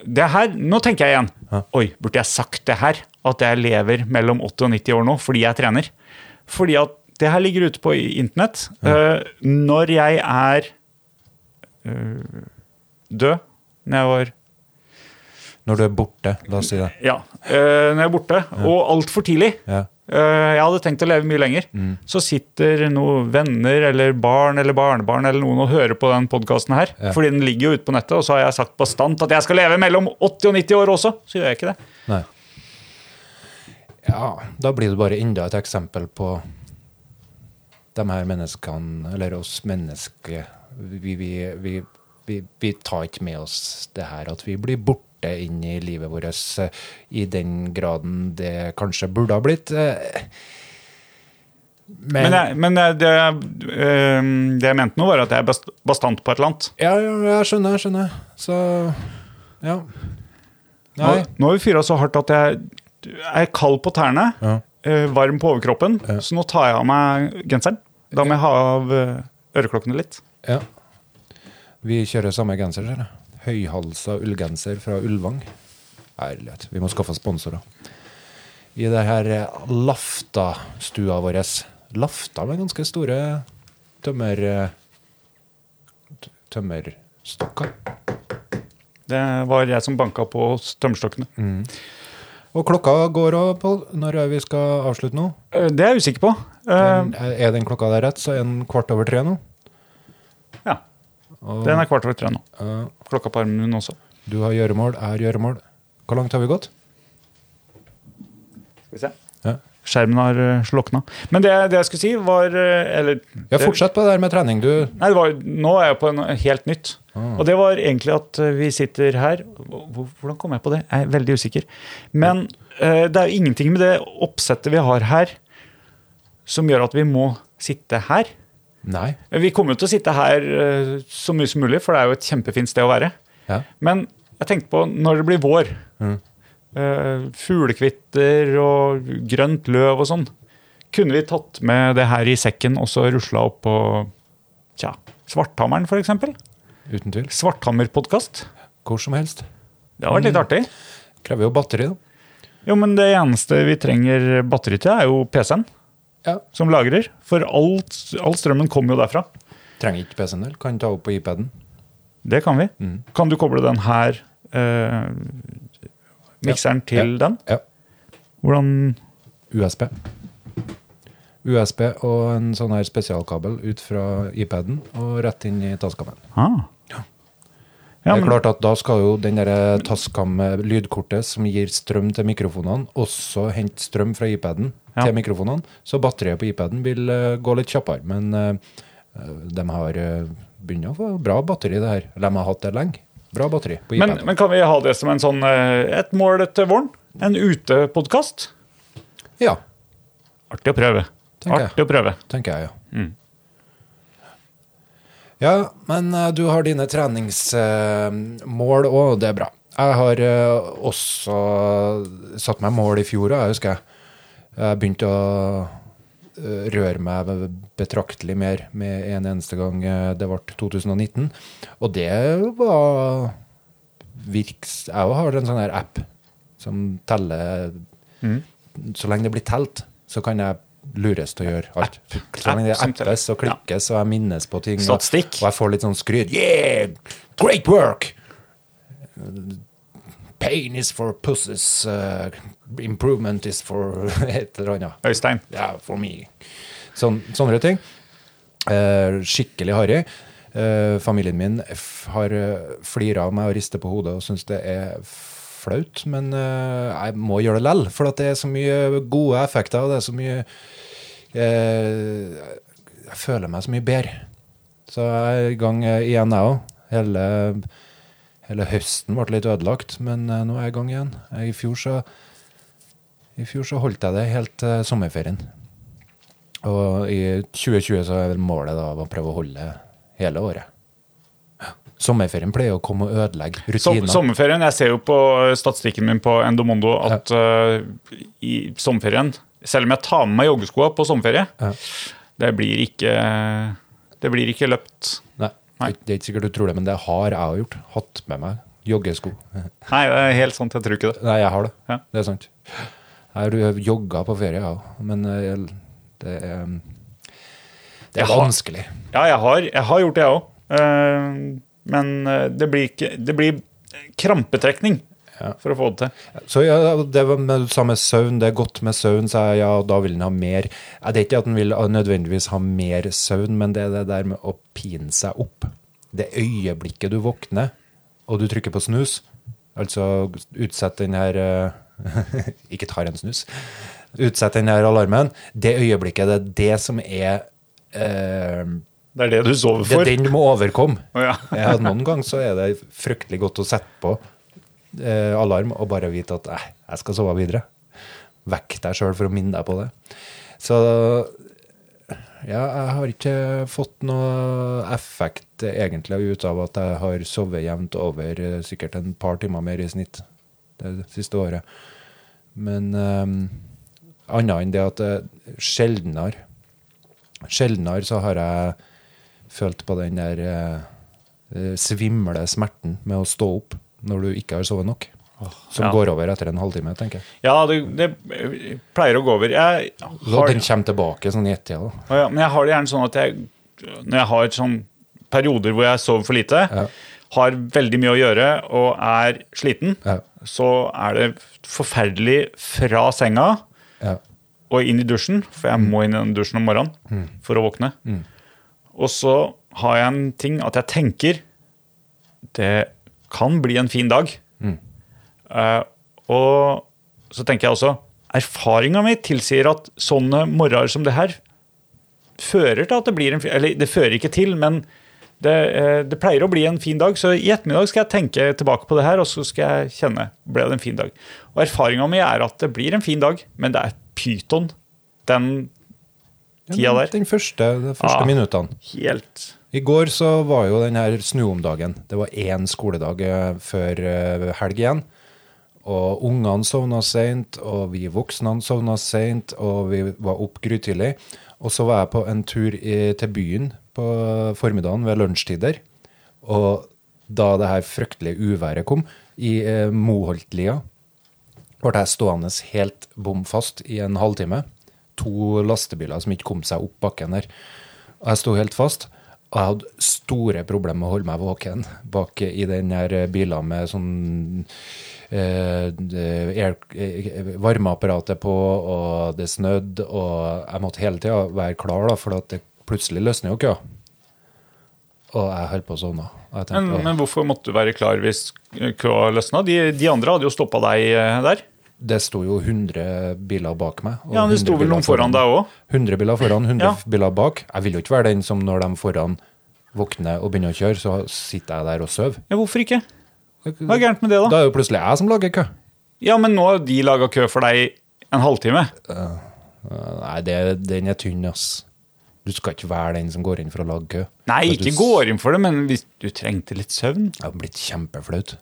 det her, Nå tenker jeg igjen. Ja. Oi, burde jeg sagt det her? At jeg lever mellom 80 og 90 år nå fordi jeg trener? Fordi at det her ligger ute på internett. Eh, Når jeg er død Når jeg var Når du er borte, la oss si det. Ja. Når jeg er borte, og altfor tidlig Ja. Eh, Jeg hadde tenkt å leve mye lenger. Så sitter noen venner eller barn eller barnebarn eller noen og hører på den podkasten her. Ja. Fordi den ligger jo ute på nettet, og så har jeg sagt bastant at jeg skal leve mellom 80 og 90 år også. Så gjør jeg ikke det. Nei. Ja, da blir det bare enda et eksempel på de her menneskene, eller oss mennesker. Vi, vi, vi, vi, vi tar ikke med oss det her at vi blir borte inn i livet vårt eh, i den graden det kanskje burde ha blitt. eh. Men, Men, jeg, men jeg- det, eh, det jeg mente nå, var at jeg er bastant på et eller annet. Ja, ja, jeg skjønner, jeg skjønner. Så ja. Nå, nå har vi fyra så hardt at jeg er kald på tærne, Ja. varm på overkroppen, Ja. så nå tar jeg av meg genseren. Da må jeg ha av øreklokkene litt. Ja. Vi kjører samme genser, ser jeg. Høyhalsa ullgenser fra Ulvang. Ærlighet. Vi må skaffe sponsorer. I det her eh, Lafta-stua vår. Lafta med ganske store tømmer... eh, Tømmerstokker. Det var jeg som banka på tømmerstokkene. Og klokka går òg, Pål. Når er vi skal avslutte nå? Eh, Det er jeg usikker på. Den- Er den klokka der rett, så er den kvart over tre nå. Og, Den er kvart over tre nå. Uh, Klokka på armen min også. du har gjøremål, er gjøremål. Hvor langt har vi gått? Skal vi se. Ja. Skjermen har uh, slokna. Men det, det jeg skulle si, var eh, Eller Ja, fortsett på det der med trening, du. Nei, det var, nå er jeg på en helt nytt. Ah. Og det var egentlig at eh, vi sitter her Hvordan kom jeg på det? Jeg er veldig usikker. Men eh, det er jo ingenting med det oppsettet vi har her som gjør at vi må sitte her. Nei. Vi kommer jo til å sitte her eh, så mye som mulig, for det er jo et kjempefint sted å være. Ja. Men jeg tenkte på når det blir vår. Mm. eh, fuglekvitter og grønt løv og sånn. Kunne vi tatt med det her i sekken og så rusla opp på tja, Svarthammeren, f.eks.? Uten tvil. Svarthammerpodkast. Hvor som helst. Det har vært litt artig. Krever jo batteri, da. Jo, men det eneste vi trenger batteri til, er jo PC-en Ja. som lagrer. For alt, all strømmen kommer jo derfra. Trenger ikke PC-en del. Kan ta opp på iPaden. Det kan vi. Kan du koble den her, eh, mikseren, til Ja. den? Ja. Hvordan USB. USB og en sånn her spesialkabel ut fra iPaden og rett inn i Tascam-en. ah. Ja, det er klart at Da skal jo den der Tascam-lydkortet som gir strøm til mikrofonene, også hente strøm fra iPaden Ja. til mikrofonene. Så batteriet på iPaden vil uh, gå litt kjappere. Men uh, de har uh, begynt å få bra batteri, det her. De har hatt det lenge. Bra batteri på iPaden. men kan vi ha det som en sånn, et mål til våren? En utepodkast? ja, Artig å prøve. Tenker jeg. Å prøve. tenker jeg, ja. Mm. Ja, men eh, du har dine treningsmål òg, det er bra. Jeg har eh, også satt meg mål i fjor, jeg husker jeg. Jeg begynte å eh, røre meg betraktelig mer med en eneste gang det ble 2019. Og det var virks... Jeg har en sånn her app som teller Så lenge det blir telt, så kan jeg lures til å gjøre alt. Så det appes og klikkes, og jeg minnes på ting. Statistikk. Og jeg får litt sånn skryt. Yeah! Great work! Pain is for pussies. Uh, improvement is for et eller annet. Øystein. Ja, for me. Sånn, sånne ting. Uh, skikkelig harry. Uh, familien min har uh, flira av meg og rister på hodet og syns det er flaut, men eh, jeg må gjøre det lell, for det er så mye gode effekter, og det er så mye eh, Jeg føler meg så mye bedre. Så jeg er i gang eh, igjen, jeg òg. Hele, hele høsten ble litt ødelagt, men nå er jeg i gang igjen. I fjor så i fjor så holdt jeg det helt til sommerferien. Og i 2020 så er vel målet da å prøve å holde hele året. Sommerferien pleier å komme og ødelegge rutiner. sommerferien, Jeg ser jo på statistikken min på Endomondo at eh, i sommerferien, selv om jeg tar med meg joggeskoa på sommerferie, Ja. det blir ikke det blir ikke løpt. Nei, Nei. Det er ikke sikkert du tror det, men det har jeg jo gjort. Hatt med meg joggesko. Nei, det er helt sant, jeg tror ikke det. Nei, jeg har det. Ja. Det er sant. Jeg har jogga på ferie, jeg òg, men eh, det er Det er har- vanskelig. Ja, jeg har, jeg har gjort det, jeg òg. Men eh, det blir, ikke, det blir krampetrekning Ja. for å få det til. Så ja, det var med, sa med søvn, det er godt med søvn, sa jeg ja, da vil den ha mer. Det er ikke at den vil nødvendigvis ha mer søvn, men det er det der med å pine seg opp. Det øyeblikket du våkner, og du trykker på snus, altså utsett den her eh, Ikke tar en snus. Utsett den her alarmen. Det øyeblikket, det er det som er eh, Det er det du sover for? Det er den du må overkomme. Oh, ja. Ja, noen ganger så er det fryktelig godt å sette på eh, alarm og bare vite at eh, jeg skal sove videre. Vekk deg sjøl for å minne deg på det. Så ja, jeg har ikke fått noe effekt eh, egentlig ut av at jeg har sovet jevnt over eh, sikkert en par timer mer i snitt det siste året. Men um, annet enn det at det sjeldnere Sjeldnere så har jeg følt på den der eh, eh, svimle smerten med å stå opp når du ikke har sovet nok. Som ja. går over etter en halvtime, tenker jeg. Ja, det, det pleier å gå over. Jeg har, den kommer tilbake sånn i ett-tida. da. Ja, men jeg har det gjerne sånn at jeg Når jeg har sånn perioder hvor jeg sover for lite, Ja. har veldig mye å gjøre og er sliten, Ja. så er det forferdelig fra senga Ja. og inn i dusjen, for jeg må inn i den dusjen om morgenen for å våkne. Og så har jeg en ting at jeg tenker det kan bli en fin dag. Eh, og så tenker jeg også erfaringa mi tilsier at sånne morgener som det her fører til at det blir en fin Eller det fører ikke til, men det, eh, det pleier å bli en fin dag. Så i ettermiddag skal jeg tenke tilbake på det her, og så skal jeg kjenne ble det en fin dag. Og erfaringa mi er at det blir en fin dag, men det er pyton den tida der. Den første, de første Ah. minuttene. Helt I går så var jo den her snuomdagen. Det var én skoledag eh, før eh, helg igjen. Og ungene sovna seint, og vi voksne sovna seint, og vi var opp grytidlig. Og så var jeg på en tur i, til byen på formiddagen ved lunsjtider. Og da det her fryktelige uværet kom, i eh, Moholtlia, ble jeg stående helt bom fast i en halvtime. To lastebiler som ikke kom seg opp bakken der. Og jeg sto helt fast. Og jeg hadde store problemer med å holde meg våken bak i den her bilen med sånn eh, air, eh, varmeapparatet på, og det snødde, og jeg måtte hele tida være klar, da, for det plutselig løsner jo køa. Og jeg holdt på å sovne. Men, men hvorfor måtte du være klar hvis køa løsna? De, de andre hadde jo stoppa deg eh, der. Det sto jo 100 biler bak meg. Ja, Det 100 sto vel noen foran deg òg? 100 biler foran, 100 Ja. biler bak. Jeg vil jo ikke være den som når de foran våkner og begynner å kjøre, så sitter jeg der og sover. Ja, hvorfor ikke? Hva er gærent med det, da? Da er jo plutselig jeg som lager kø. Ja, men nå har de laga kø for deg en halvtime. Nei, det, den er tynn, ass. Du skal ikke være den som går inn for å lage kø. Nei, ikke du går inn for det, men hvis du trengte litt søvn Jeg har blitt kjempeflaut.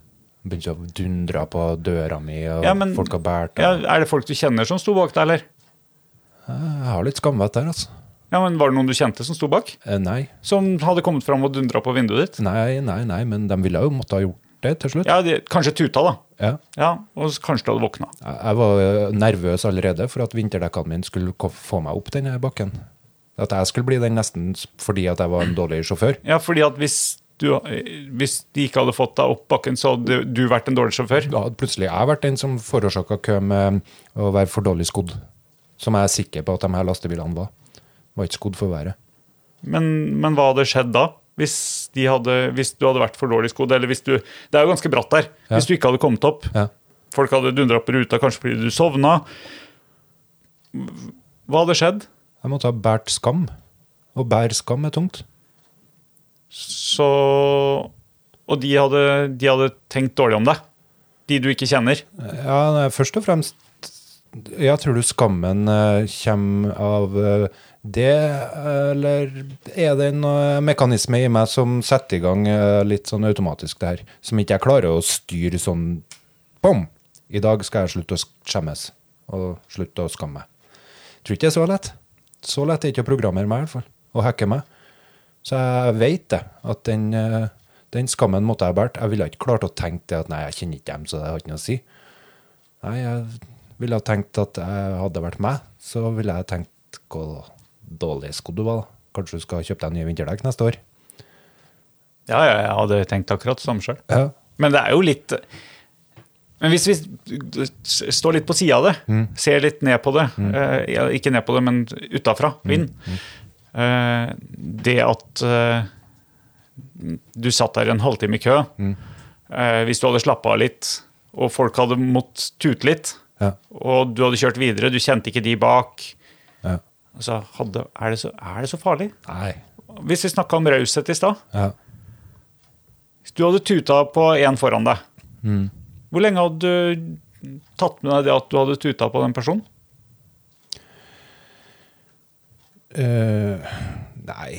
Begynte å dundre på døra mi, og Ja, men- folk har båret ja, Er det folk du kjenner som sto bak deg, eller? Jeg har litt skamvett der, altså. Ja, men Var det noen du kjente som sto bak? Eh, Nei, Som hadde kommet fram og dundra på vinduet ditt? nei, nei, nei, men de ville jo måtte ha gjort det til slutt. Ja, de, Kanskje tuta, da. Ja. Ja, Og kanskje du hadde våkna. Jeg var eh, nervøs allerede for at vinterdekkene mine skulle få meg opp denne bakken. At jeg skulle bli den nesten fordi at jeg var en dårlig sjåfør. Ja, fordi at hvis, du, hvis de ikke hadde fått deg opp bakken, så hadde du vært en dårlig sjåfør. Da hadde plutselig jeg vært den som forårsaka kø med å være for dårlig skodd. Som jeg er sikker på at de her lastebilene var. Var ikke skodd for været. Men, men hva hadde skjedd da? Hvis, de hadde, hvis du hadde vært for dårlig skodd, eller hvis du Det er jo ganske bratt der. Ja. Hvis du ikke hadde kommet opp. Ja. Folk hadde dundra på ruta kanskje fordi du sovna. Hva hadde skjedd? Jeg måtte ha båret skam. Og bære skam er tungt. Så Og de hadde, de hadde tenkt dårlig om deg. De du ikke kjenner. Ja, først og fremst Jeg tror du skammen eh, kommer av eh, det, eller er det en eh, mekanisme i meg som setter i gang litt sånn automatisk det her? Som ikke jeg klarer å styre sånn Bom! I dag skal jeg slutte å skjemmes. Og slutte å skamme meg. Tror ikke det er så lett. Så lett er det ikke å programmere meg, i hvert fall. Og hacke meg. Så jeg vet det, at den, eh, den skammen måtte jeg ha båret. Jeg ville ikke klart å tenke det at nei, jeg kjenner ikke dem, så det har ikke noe å si. Nei, jeg ville ha tenkt at jeg hadde vært meg, så ville jeg tenkt hvor dårlig skodd du var. Kanskje du skal kjøpe deg nye vinterdekk neste år? Ja, ja, jeg hadde tenkt akkurat samme sjøl. Ja. Men det er jo litt Men hvis vi står litt på sida av det, ser litt ned på det eh, Ikke ned på det, men utafra, vind. Eh, det at eh, du satt der en halvtime i kø eh, Hvis du hadde slappa av litt, og folk hadde måttet tute litt, Ja. og du hadde kjørt videre, du kjente ikke de bak Ja. altså, hadde, er, det så, er det så farlig? Nei. Hvis vi snakka om raushet i stad Ja. Hvis du hadde tuta på en foran deg, hvor lenge hadde du tatt med deg det at du hadde tuta på den personen? Eh, nei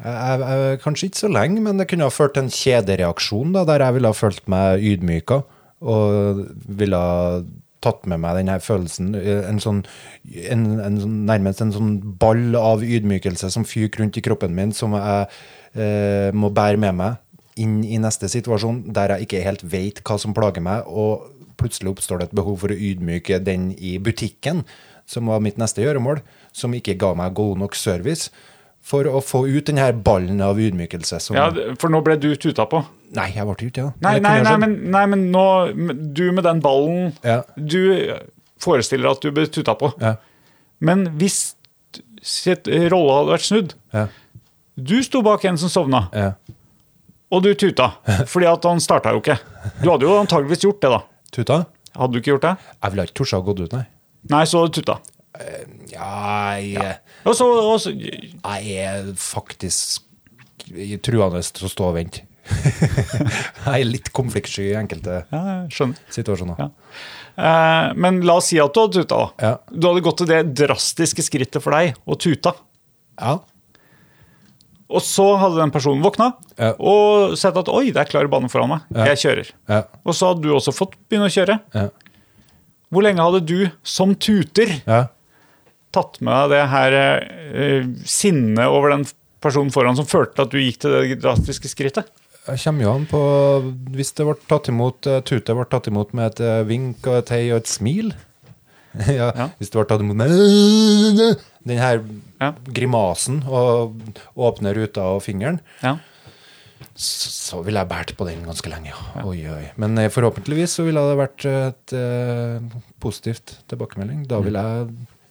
jeg, jeg, Kanskje ikke så lenge, men det kunne ha ført til en kjedereaksjon da, der jeg ville ha følt meg ydmyka og ville ha tatt med meg denne følelsen. eh, En sånn, en, en sånn, nærmest en sånn ball av ydmykelse som fyker rundt i kroppen min, som jeg eh, må bære med meg inn i neste situasjon, der jeg ikke helt vet hva som plager meg, og plutselig oppstår det et behov for å ydmyke den i butikken, som var mitt neste gjøremål, som ikke ga meg god nok service, for å få ut denne ballen av ydmykelse. Som, Ja, For nå ble du tuta på. Nei, jeg ble ikke ja. Nei, nei, nei, men, nei, men nå Du med den ballen Ja. Du forestiller at du ble tuta på. Ja, Men hvis sitt rolle hadde vært snudd ja, Du sto bak en som sovna, ja. og du tuta. Fordi at han starta jo ikke. Du hadde jo antageligvis gjort det, da. Tuta? Hadde du ikke gjort det? Jeg ville ikke tort å gå ut, nei. Nei, så hadde du tuta. Ja, jeg, ja. så, og så jeg er faktisk truende til å stå og vente. jeg er litt konfliktsky i enkelte Ja, situasjoner. Ja. Eh, men la oss si at du hadde tuta. da. Ja. Du hadde gått til det drastiske skrittet for deg å tuta. Ja. Og så hadde den personen våkna og sett at oi, det er klar bane foran meg. Ja. Jeg kjører. Og så hadde du også fått begynne å kjøre. Ja. Hvor lenge hadde du som tuter ja. Tatt med deg det her uh, sinnet over den personen foran som førte til at du gikk til det drastiske skrittet? Jeg kommer jo an på Hvis det ble tatt imot Tute tutet ble tatt imot med et eh, vink og et hei og et smil ja, Ja. Hvis det ble tatt imot med den her Ja. grimasen og åpne ruta og fingeren, Ja. så, ville jeg båret på den ganske lenge. Oi, oi. Men eh, forhåpentligvis så ville det vært et eh, positivt tilbakemelding. Da ville jeg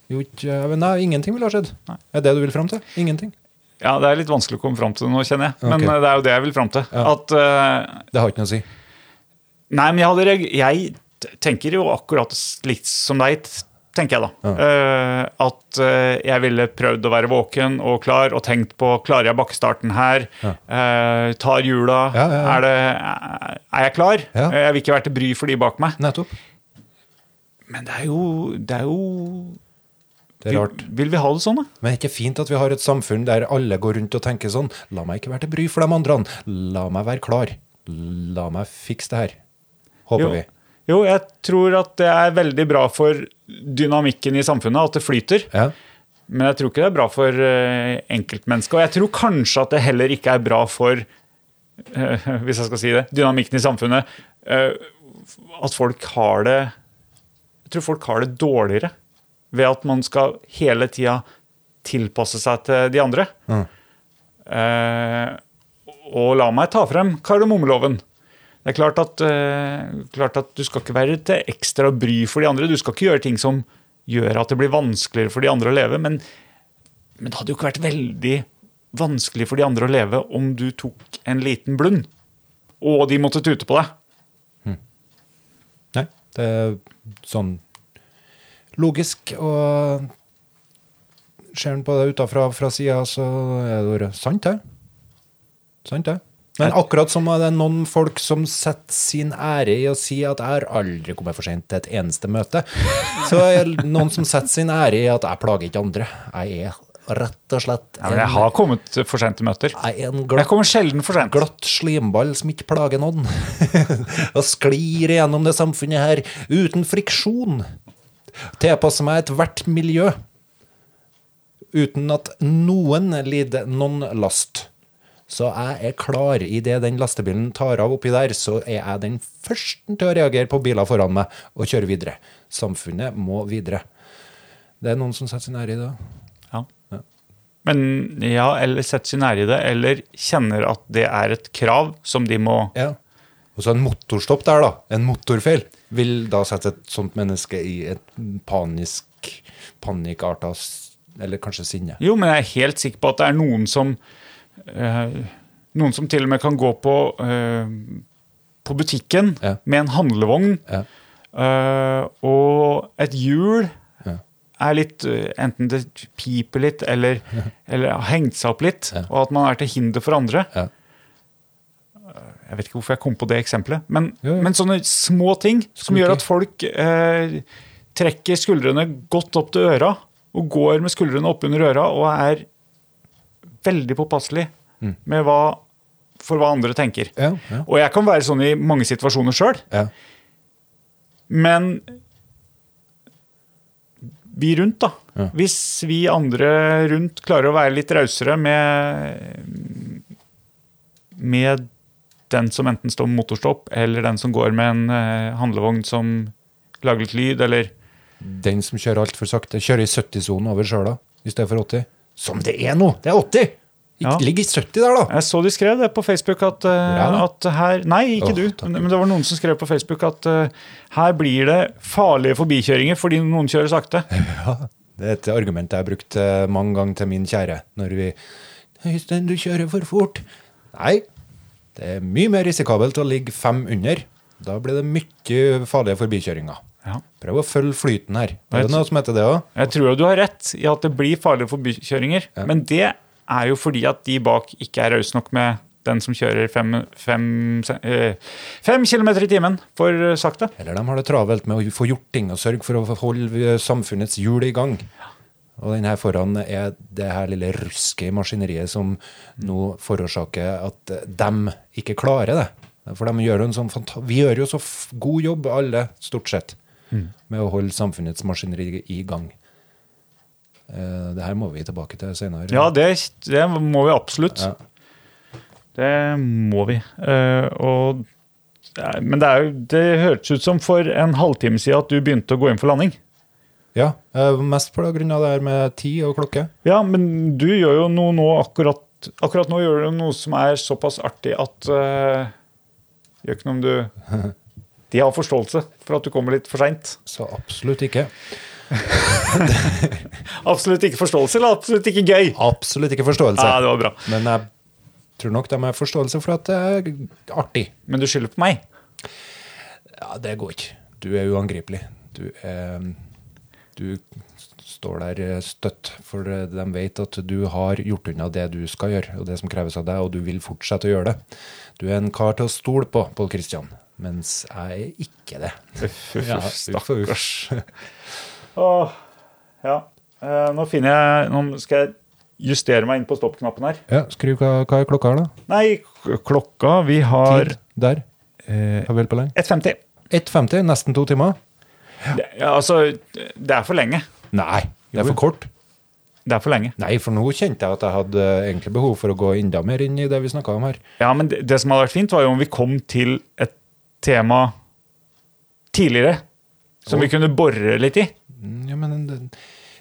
jo ikke Nei, ingenting ville ha skjedd. Nei. Er det du vil fram til? Ingenting. ja, det er litt vanskelig å komme fram til det nå, kjenner jeg. Men Ok. eh, det er jo det jeg vil fram til. Ja. At uh, Det har ikke noe å si. Nei, men jeg, hadde, jeg tenker jo akkurat litt som deg, tenker jeg da. Ja. Uh, at uh, jeg ville prøvd å være våken og klar og tenkt på klarer jeg bakkestarten her? Eh, tar hjula? Ja, ja, ja. Er, det, er jeg klar? Ja. Jeg vil ikke være til bry for de bak meg. Nettopp. Men det er jo, det er jo Det er rart. Vil, vil vi ha det sånn, da? Men er det ikke fint at vi har et samfunn der alle går rundt og tenker sånn La meg ikke være til bry for de andre. La meg være klar. La meg fikse det her. Håper Jo. vi. Jo, jeg tror at det er veldig bra for dynamikken i samfunnet, at det flyter. Ja. Men jeg tror ikke det er bra for uh, enkeltmennesket. Og jeg tror kanskje at det heller ikke er bra for, uh, hvis jeg skal si det, dynamikken i samfunnet. Uh, at folk har det Jeg tror folk har det dårligere ved at man skal hele tida tilpasse seg til de andre. Mm. Eh, og la meg ta frem kardemommeloven. Det er klart at, eh, klart at du skal ikke være til ekstra bry for de andre. Du skal ikke gjøre ting som gjør at det blir vanskeligere for de andre å leve. Men, men det hadde jo ikke vært veldig vanskelig for de andre å leve om du tok en liten blund, og de måtte tute på deg. Nei, det er sånn logisk, og ser en på det utafra fra sida, så er det sant, det. Sant, det. Men akkurat som det er noen folk som setter sin ære i å si at jeg har aldri kommet for sent til et eneste møte, så er det noen som setter sin ære i at jeg plager ikke andre. Jeg er rett og slett Ja, jeg har kommet for sent til møter. jeg er en Jeg kommer sjelden for sent. glatt slimball som ikke plager noen. og sklir gjennom det samfunnet her uten friksjon. Tilpasser meg ethvert miljø. Uten at noen lider noen last. Så jeg er klar idet den lastebilen tar av oppi der, så er jeg den første til å reagere på biler foran meg og kjøre videre. Samfunnet må videre. Det er noen som setter sin ære i det. Ja. Men ja, eller setter sin ære i det, eller kjenner at det er et krav som de må Ja. Og så en motorstopp der, da. En motorfeil. Vil da sette et sånt menneske i et panisk, panikkarta Eller kanskje sinne. Jo, men jeg er helt sikker på at det er noen som eh, Noen som til og med kan gå på, eh, på butikken Ja. med en handlevogn, Ja. eh, og et hjul Ja. er litt Enten det piper litt, eller, eller har hengt seg opp litt, og at man er til hinder for andre. Ja. Jeg vet ikke hvorfor jeg kom på det eksempelet, men, Jo, jo. men sånne små ting som gjør at folk eh, trekker skuldrene godt opp til øra, og går med skuldrene opp under øra, og er veldig påpasselig Mm. med hva, for hva andre tenker. Ja, ja. Og jeg kan være sånn i mange situasjoner sjøl, Ja. men vi rundt, da. Ja. Hvis vi andre rundt klarer å være litt rausere med med den som enten står med motorstopp, eller den som går med en eh, handlevogn som lager litt lyd, eller Den som kjører altfor sakte, kjører i 70-sonen over sjøla i stedet for 80. Som det er nå! Det er 80! Ikke Ja. Ligg i 70 der, da! Jeg så de skrev det på Facebook at, uh, at her Nei, ikke oh, du, takk. men det var noen som skrev på Facebook at uh, her blir det farlige forbikjøringer fordi noen kjører sakte. Ja, det er et argument jeg har brukt mange ganger til min kjære. Når vi Øystein, du kjører for fort. Nei, det er mye mer risikabelt å ligge fem under. Da blir det mye farlige forbikjøringer. Ja. Prøv å følge flyten her. Er det noe som heter det òg? Jeg tror jo du har rett i at det blir farlige forbikjøringer, men det er jo fordi at de bak ikke er rause nok med den som kjører fem, fem, eh, fem kilometer i timen for sakte. Eller de har det travelt med å få gjort ting og sørge for å holde samfunnets hjul i gang. Og den her foran er det her lille rusket i maskineriet som nå forårsaker at de ikke klarer det. For de gjør en sånn Vi gjør jo så god jobb, alle, stort sett, med å holde samfunnets maskineri i gang. Uh, det her må vi tilbake til senere. Ja, det, det må vi absolutt. Ja. Det må vi. Uh, og, men det, jo, det hørtes ut som for en halvtime siden at du begynte å gå inn for landing. Ja, eh, mest av det her med tid og klokke. Ja, men du gjør jo noe nå akkurat Akkurat nå gjør du noe som er såpass artig at uh, Gjør ikke noe om du De har forståelse for at du kommer litt for seint. Så absolutt ikke. Absolutt ikke forståelse, eller absolutt ikke gøy? Absolutt ikke forståelse. Ja, det var bra. Men jeg tror nok de har forståelse for at det er artig. Men du skylder på meg. Ja, det går ikke. Du er uangripelig. Du er Du står der støtt, for de vet at du har gjort unna det du skal gjøre, og det som kreves av deg, og du vil fortsette å gjøre det. Du er en kar til å stole på, Pål Kristian, mens jeg er ikke det. Ja, uff uff. Åh, ja. Eh, nå finner jeg Nå skal jeg justere meg inn på stoppknappen her. Ja, Skriv hva, hva er klokka her, da? Nei, klokka Vi har Tid? Der. eh, Har vi holdt på lenge? 1,50. 1,50, nesten to timer. Det, ja, altså, det er for lenge. Nei, det er for kort. Det er for lenge. Nei, for nå kjente jeg at jeg hadde egentlig behov for å gå enda mer inn i det vi snakka om her. Ja, men det, det som hadde vært fint, var jo om vi kom til et tema tidligere. Som vi kunne bore litt i. Mm, Ja, men det,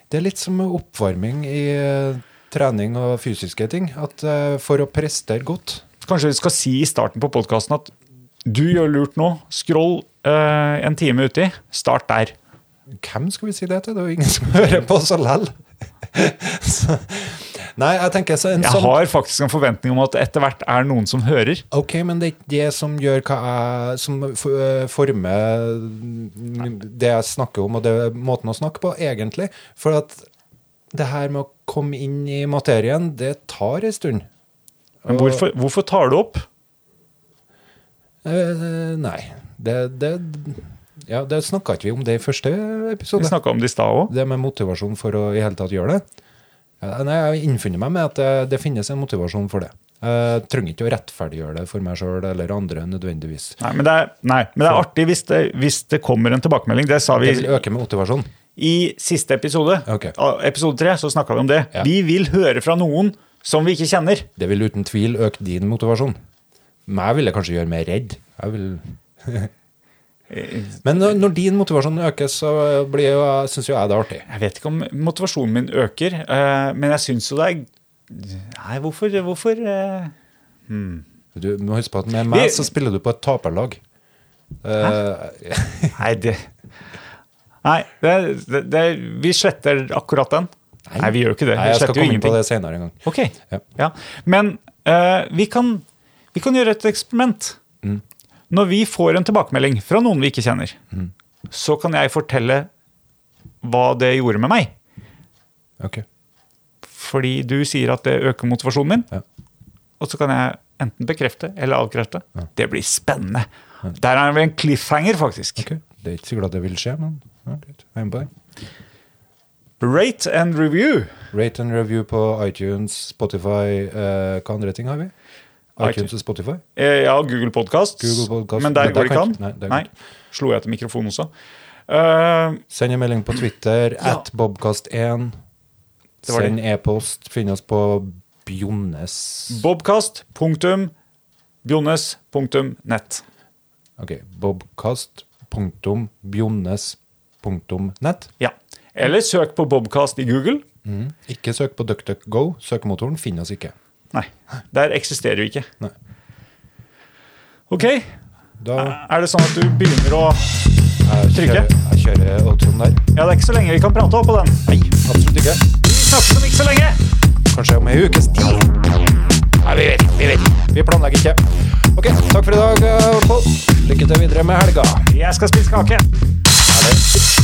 det er litt som oppvarming i eh, trening og fysiske ting. At eh, for å prestere godt Kanskje vi skal si i starten på podkasten at du gjør lurt nå. Scroll eh, en time uti. Start der. Hvem skal vi si det til? Det er jo ingen som hører på oss lell. Nei, jeg tenker så en Jeg sånn har faktisk en forventning om at etter hvert er noen som hører. Ok, men det er ikke det som gjør hva jeg Som former det jeg snakker om, og det måten å snakke på, egentlig. For at det her med å komme inn i materien, det tar en stund. Men hvorfor, hvorfor tar du opp? Eh, nei. Det, det Ja, det snakka ikke vi om det i første episode. Vi snakka om det i stad òg. Det med motivasjon for å i hele tatt gjøre det. Ja, nei, jeg har innfunnet meg med at det, det finnes en motivasjon for det. Jeg trenger ikke å rettferdiggjøre det for meg sjøl eller andre nødvendigvis. Nei, men det er, nei, men det er artig hvis det, hvis det kommer en tilbakemelding. Det sa vi Det vil øke med motivasjon. i siste episode. okay. Episode tre, så snakka vi om det. Ja. Vi vil høre fra noen som vi ikke kjenner. Det vil uten tvil øke din motivasjon. Meg vil det kanskje gjøre meg redd. Jeg vil... Men når, din motivasjon øker, så syns jo jeg det er artig. Jeg vet ikke om motivasjonen min øker, eh, men jeg syns jo det er Nei, hvorfor, hvorfor Hmm. Du må huske på at med meg så spiller du på et taperlag. Eh, Nei, det Nei, det, det, det, vi sletter akkurat den. Nei, vi gjør ikke det. Nei, Vi jeg skal komme inn på det senere en gang. Ok, Ja. ja. Men uh, vi, kan, vi kan gjøre et eksperiment. Mm. Når vi får en tilbakemelding fra noen vi ikke kjenner, Mm. så kan jeg fortelle hva det gjorde med meg. Ok. Fordi du sier at det øker motivasjonen min. Ja. Og så kan jeg enten bekrefte eller avkrefte. Det blir spennende. Der er vi en cliffhanger, faktisk. Okay. Det er ikke sikkert at det vil skje, men ja. Jeg er med på det. Rate and review. Rate and review på iTunes, Spotify eh, Hva andre ting har vi? iTunes. og Spotify? Eh, ja, Google Podcast. Google Podcast. Men der går det ikke an. nei, Nei. Slo jeg til mikrofonen også. Uh, Send en melding på Twitter, Ja. at Bobkast1. Det var det. Send e-post. Finn oss på Bjonnes Bobkast. Punktum. Bjonnes. Punktum. Nett. Ok, bobkast.bjonnes.nett. Ja. Eller søk på Bobkast i Google. Ikke søk på DuckDuckGo. Søkemotoren finner oss ikke. Nei, der eksisterer vi ikke. Nei. Ok, Da er det sånn at du begynner å Trykke. jeg kjører outroen der. Ja, det er ikke så lenge vi kan prate oppå den. Nei, absolutt ikke. Vi snakkes om ikke så lenge! Kanskje om ei ukes tid. Nei, vi vet. Vi vet. Vi planlegger ikke. Ok, takk for i dag, eh, Pål. Lykke til videre med helga. Jeg skal spise kake.